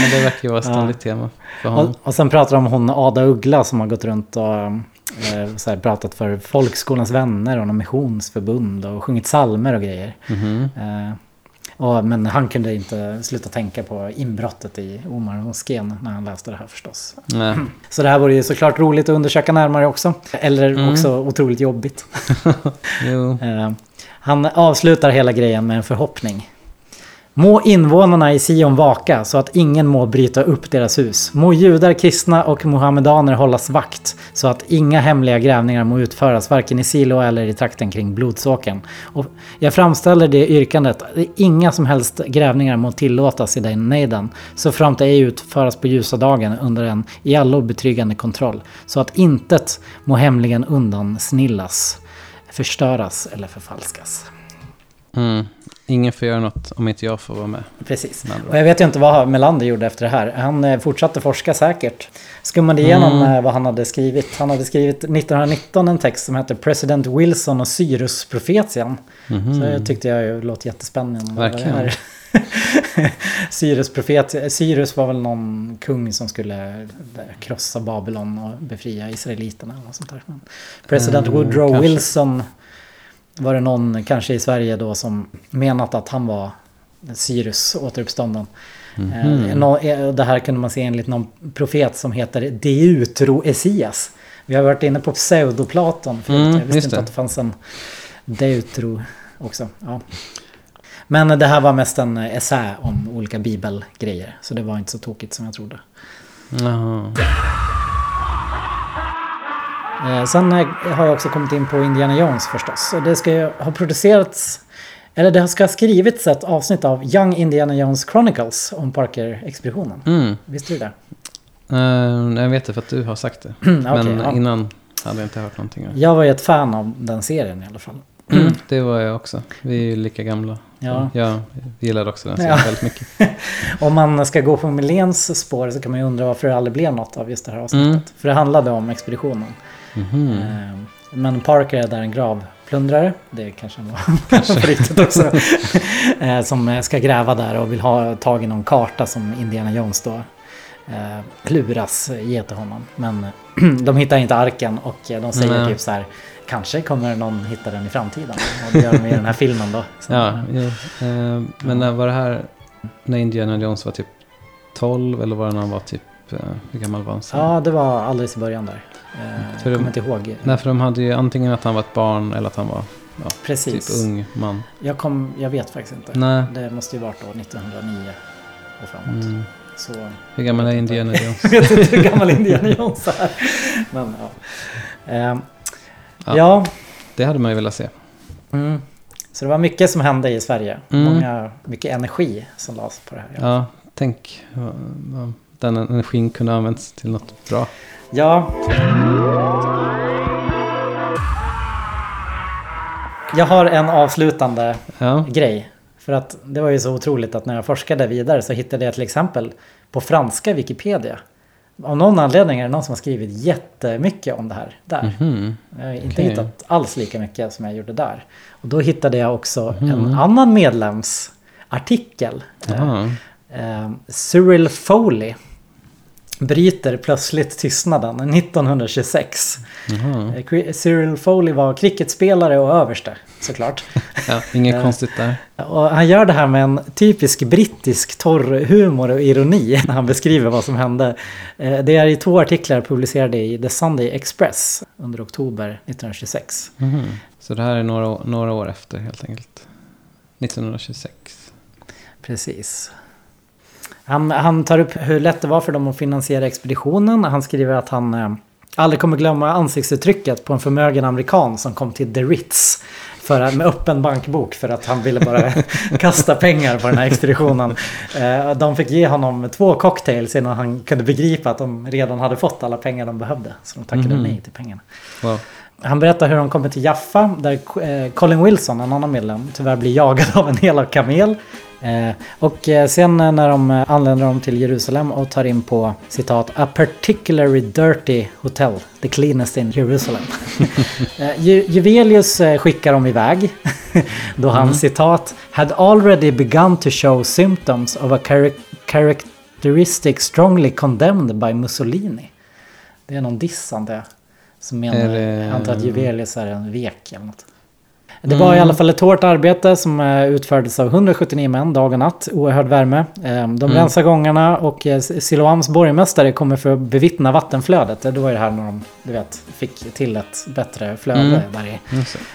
Men det verkar ju vara ett ständigt tema för honom. Och, och sen pratar de om hon Ada Uggla som har gått runt och eh, pratat för Folkskolans vänner och någon missionsförbund och sjungit salmer och grejer. Mhm. Eh, och, men han kunde inte sluta tänka på inbrottet i Omar-moskén när han läste det här förstås. Nej. Så det här vore ju såklart roligt att undersöka närmare också. Eller Mm. också otroligt jobbigt. Jo. Eh, han avslutar hela grejen med en förhoppning. Må invånarna i Sion vaka så att ingen må bryta upp deras hus. Må judar, kristna och muhammedaner hållas vakt så att inga hemliga grävningar må utföras varken i Silo eller i trakten kring blodsåkern. Och jag framställer det yrkandet att inga som helst grävningar må tillåtas i den nejden så framt ej utföras på ljusa dagen under en i allo betryggande kontroll så att intet må hemligen undansnillas, förstöras eller förfalskas. Mm. Ingen får göra något om inte jag får vara med. Precis. Med Och jag vet ju inte vad Melander gjorde efter det här. Han eh, fortsatte forska säkert. Skummade igenom Mm. eh, vad han hade skrivit. Han hade skrivit 1919 en text som hette President Wilson och Cyrus-profetian. Så det tyckte jag ju låt jättespännande. Verkligen. är. Cyrus profet, Cyrus var väl någon kung som skulle eh, krossa Babylon och befria israeliterna. Och sånt där. Men President Mm, Woodrow kanske. Wilson var det någon, kanske i Sverige då, som menat att han var Cyrus återuppstånden. Nå- eh, det här kunde man se enligt någon profet som heter Deutro Esias. Vi har varit inne på pseudoplaton förut. Mm, jag visste inte det. att det fanns en Deutro också. Ja. Men det här var mest en essä om olika bibelgrejer. Så det var inte så tokigt som jag trodde. Jaha. Eh, sen har jag också kommit in på Indiana Jones förstås. Och det ska ju ha producerats, eller det ska ha skrivits ett avsnitt av Young Indiana Jones Chronicles om Parker-expeditionen. Mm. Visste du det? Eh, jag vet det för att du har sagt det. Okej, Men ja. innan hade jag inte hört någonting. Jag var ju ett fan av den serien i alla fall. Mm, det var jag också. Vi är ju lika gamla. Ja. Jag gillade också den Ja. serien väldigt mycket. Om man ska gå på Milens spår så kan man ju undra varför det aldrig blev något av just det här avsnittet. Mm. För det handlade om expeditionen. Eh, Men Parker är där en gravplundrare. Det kanske han var på riktigt också. Eh, Som ska gräva där och vill ha tag i någon karta som Indiana Jones då eh, luras ge till honom. Men de hittar inte arken och de säger Nej. typ så här Kanske kommer någon hitta den i framtiden. Och det gör de i den här filmen då. Så, Ja. Eh, men när var det här när Indiana Jones var typ 12 eller var det när han var typ, hur gammal var han? sen? ja, det var alldeles i början där. Eh, Jag kommer inte ihåg. Nej, för de hade ju antingen att han var ett barn eller att han var Precis. typ ung man. Jag, kom, jag vet faktiskt inte. Nej. Det måste ju varit år 1909 och framåt. Mm. Så Hur gammal är Indiana Jones? jag vet inte hur gammal Indiana Jones är. Men ja. Ehm, Ja. ja. Det hade man ju velat se. Mm. Så det var mycket som hände i Sverige. Mm. Många, mycket energi som lades på det här. Ja, tänk den energin kunde använts till något bra. Ja. Jag har en avslutande Ja, grej. För att det var ju så otroligt att när jag forskade vidare så hittade jag till exempel på franska Wikipedia. Av någon anledning är det någon som har skrivit jättemycket om det här där. mhm. Jag har inte Okej. hittat alls lika mycket som jag gjorde där. Och då hittade jag också en Mhm. annan medlems artikel. Jaha. Eh, Cyril Foley bryter plötsligt tystnaden 1926. Jaha. Eh, Cyril Foley var cricketspelare och överste såklart. Ja, inget Eh. konstigt där. Och han gör det här med en typisk brittisk torr humor och ironi när han beskriver vad som hände. Eh, Det är i två artiklar publicerade i The Sunday Express under oktober 1926. Mhm. Så det här är några, några år efter helt enkelt. 1926. Precis. Han, han tar upp hur lätt det var för dem att finansiera expeditionen. Han skriver att han eh, aldrig kommer glömma ansiktsuttrycket på en förmögen amerikan som kom till The Ritz. För, med öppen bankbok för att han ville bara kasta pengar på den här expeditionen. Eh, de fick ge honom två cocktails innan han kunde begripa att de redan hade fått alla pengar de behövde. Så de tackade Mhm. nej till pengarna. Wow. Han berättar hur de kommer till Jaffa där eh, Colin Wilson, en annan medlem, tyvärr blir jagad av en hel kamel. Eh, och eh, sen när de anländer de till Jerusalem och tar in på citat A particularly dirty hotel, the cleanest in Jerusalem. Ju- Juvelius skickar dem iväg då han citat had already begun to show symptoms of a charac- characteristic strongly condemned by Mussolini. Det är någon diss antar jag. Som menar, Är det- jag antar att Juvelius är en vek eller något. Det var i alla fall ett hårt arbete som eh, utfördes av 179 män dag och natt. Oerhörd värme. Eh, De rensar gångarna och eh, Siloams borgmästare kommer för att bevittna vattenflödet. Det var ju det här när de du vet, fick till ett bättre flöde Mm. där i.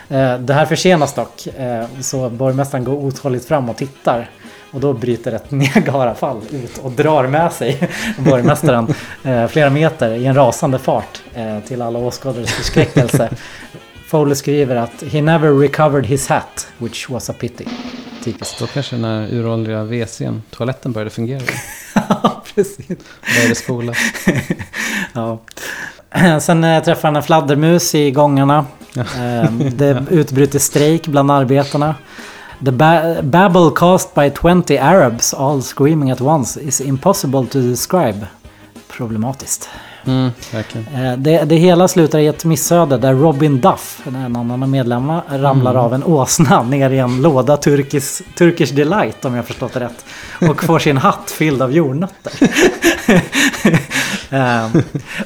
Det. Eh, Det här försenas dock. eh, Så borgmästaren går otåligt fram och tittar. Och då bryter ett Niagarafall ut och drar med sig borgmästaren eh, flera meter i en rasande fart eh, till alla åskådares förskräckelse. Foley skriver att he never recovered his hat, which was a pity. Typiskt. Då kanske när uråldriga WCn, toaletten började fungera. Ja, precis. Började spola. Ja. Sen eh, träffar han en fladdermus i gångarna. Det utbryter strejk bland arbetarna. The ba- babble caused by 20 Arabs all screaming at once is impossible to describe. Problematiskt. Mm. Eh, Det, det hela slutar i ett missöde där Robin Duff, en annan av medlemmarna, ramlar av en åsna ner i en låda Turkish, Turkish Delight om jag förstått det rätt. Och får sin hatt fylld av jordnötter. Eh,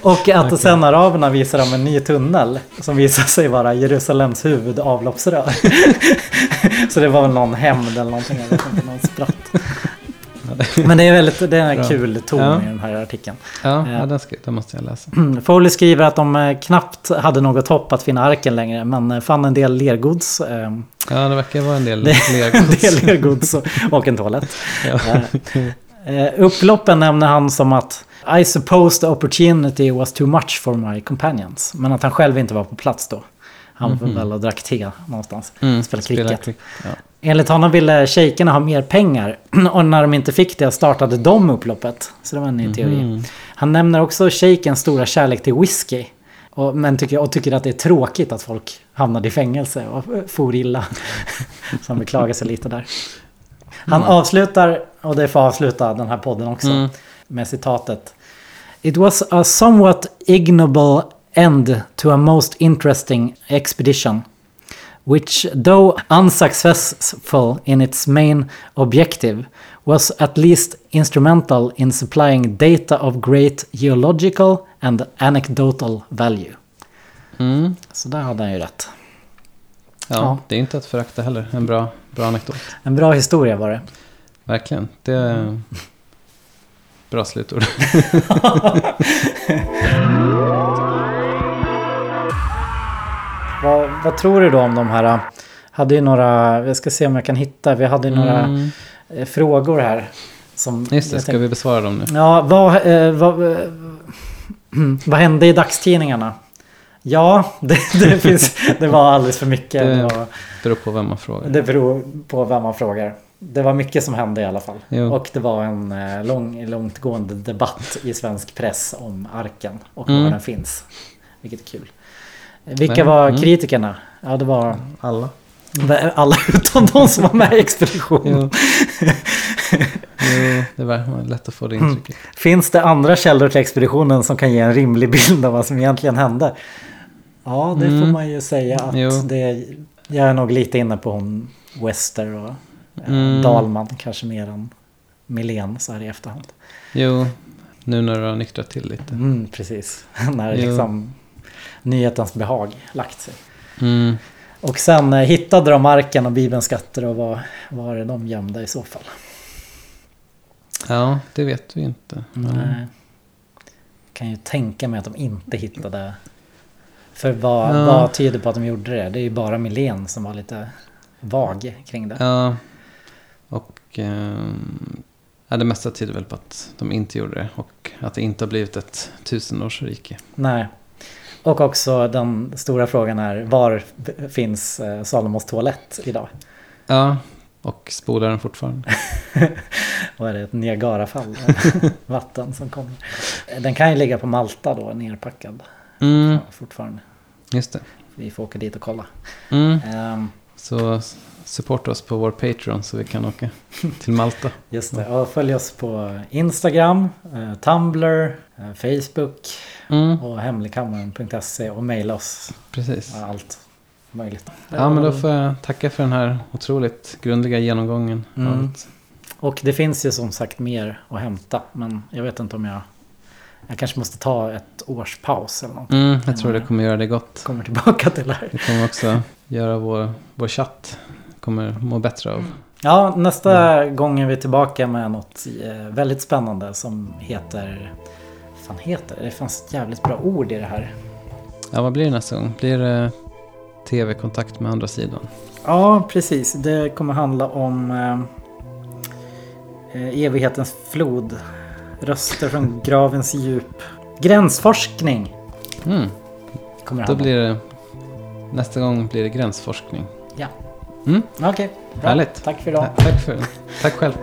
och att sen araberna visar dem en ny tunnel som visar sig vara Jerusalems huvudavloppsrör. Så det var väl någon hämnd eller någonting, jag vet inte, någon spratt. Men det är väldigt, det är en Bra. kul ton Ja. i den här artikeln. Ja, Ja. ja den, ska, den måste jag läsa. Foley skriver att de eh, knappt hade något hopp att finna arken längre, men eh, fann en del lergods. eh, Ja, det verkar vara en del Det- En lergods. del lergods och- en toalett. Ja. Eh, Upploppen nämner han som att I suppose the opportunity was too much for my companions. Men att han själv inte var på plats då. Han var väl och drack te någonstans. Mm, Spelade spela cricket. cricket. Ja. Enligt honom ville shejkerna ha mer pengar. Och när de inte fick det startade de upploppet. Så det var en ny teori. Mhm. Han nämner också shejkens stora kärlek till whisky. Och, men tycker, och tycker att det är tråkigt att folk hamnade i fängelse och for illa. Så han beklagar sig lite där. Han avslutar, och det får avsluta den här podden också, Mm. Med citatet. It was a somewhat ignoble end to a most interesting expedition. Which, though unsuccessful in its main objective, was at least instrumental in supplying data of great geological and anecdotal value. Mm. Så där hade han ju rätt. Ja, Ja. det är inte att förakta heller. En bra, bra anekdot. En bra historia var det. Verkligen. Det bra slutord. Vad, vad tror du då om de här? Hade ju några, jag ska se om jag kan hitta, vi hade ju några Mm. eh, frågor här. Som Just det, ska vi besvara dem nu? Ja, vad, eh, vad, vad hände i dagstidningarna? Ja, det, det, finns, det var alldeles för mycket. Det- Beror på vem man frågar. det beror på vem man frågar. Det var mycket som hände i alla fall. Jo. Och det var en eh, lång, långtgående debatt i svensk press om arken och Mm. var den finns. Vilket är kul. Vilka Men, var mm. kritikerna? Ja, det var Alla. alla utom de som var med i expeditionen. Jo. jo, det var lätt att få det intrycket. Finns det andra källor till expeditionen som kan ge en rimlig bild av vad som egentligen hände? Ja, det får Mm. man ju säga att Jo. det... Jag är nog lite inne på hon Wester och Mm. Dalman kanske mer än Milén så här i efterhand. Jo, nu när du har nyktrat till lite. Mm, precis. När Jo. liksom nyhetens behag lagt sig. Mm. Och sen eh, hittade de marken och Bibelns skatter och vad var det de gömde i så fall? Ja, det vet vi inte. Men, Nej. Kan ju tänka mig att de inte hittade. För vad, Ja. vad tyder på att de gjorde det? Det är ju bara Milén som var lite vag kring det. Ja, och ehm, ja, det mesta tyder väl på att de inte gjorde det. Och att det inte har blivit ett tusenårsrike. Nej. Och också den stora frågan är var finns eh, Salomos toalett idag? Ja, och spolar den fortfarande. Och är det ett Niagarafall? Vatten som kommer. Den kan ju ligga på Malta då, nerpackad Mm, ja, fortfarande. just det. Vi får åka dit och kolla. Mm. Ehm, Så supporta oss på vår Patreon så vi kan åka till Malta. Just det, och följ oss på Instagram, eh, Tumblr, eh, Facebook Mm, och hemligkammaren.se och mejla oss precis. allt möjligt. Ja, men då får jag tacka för den här otroligt grundliga genomgången. Mm. Och det finns ju som sagt mer att hämta men jag vet inte om jag Jag kanske måste ta ett års paus eller något. Mm, jag tror det kommer göra det gott. Kommer tillbaka till det här. Det kommer också göra vår, vår chatt kommer må bättre av. Ja, nästa gång är vi tillbaka med något eh, väldigt spännande som heter... Vad fan heter det? Det fanns ett jävligt bra ord i det här. Ja, vad blir det nästa gång? Blir det tv-kontakt med andra sidan? Ja, precis. Det kommer handla om eh, eh, evighetens flod. Röster från gravens djup. Gränsforskning Mm, kommer det då handla blir det... Nästa gång blir det gränsforskning. Mm. Okej, okay. Härligt. Tack för idag. Ja, tack, för, tack själv.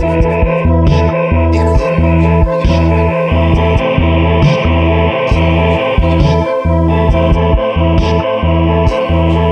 Thank you.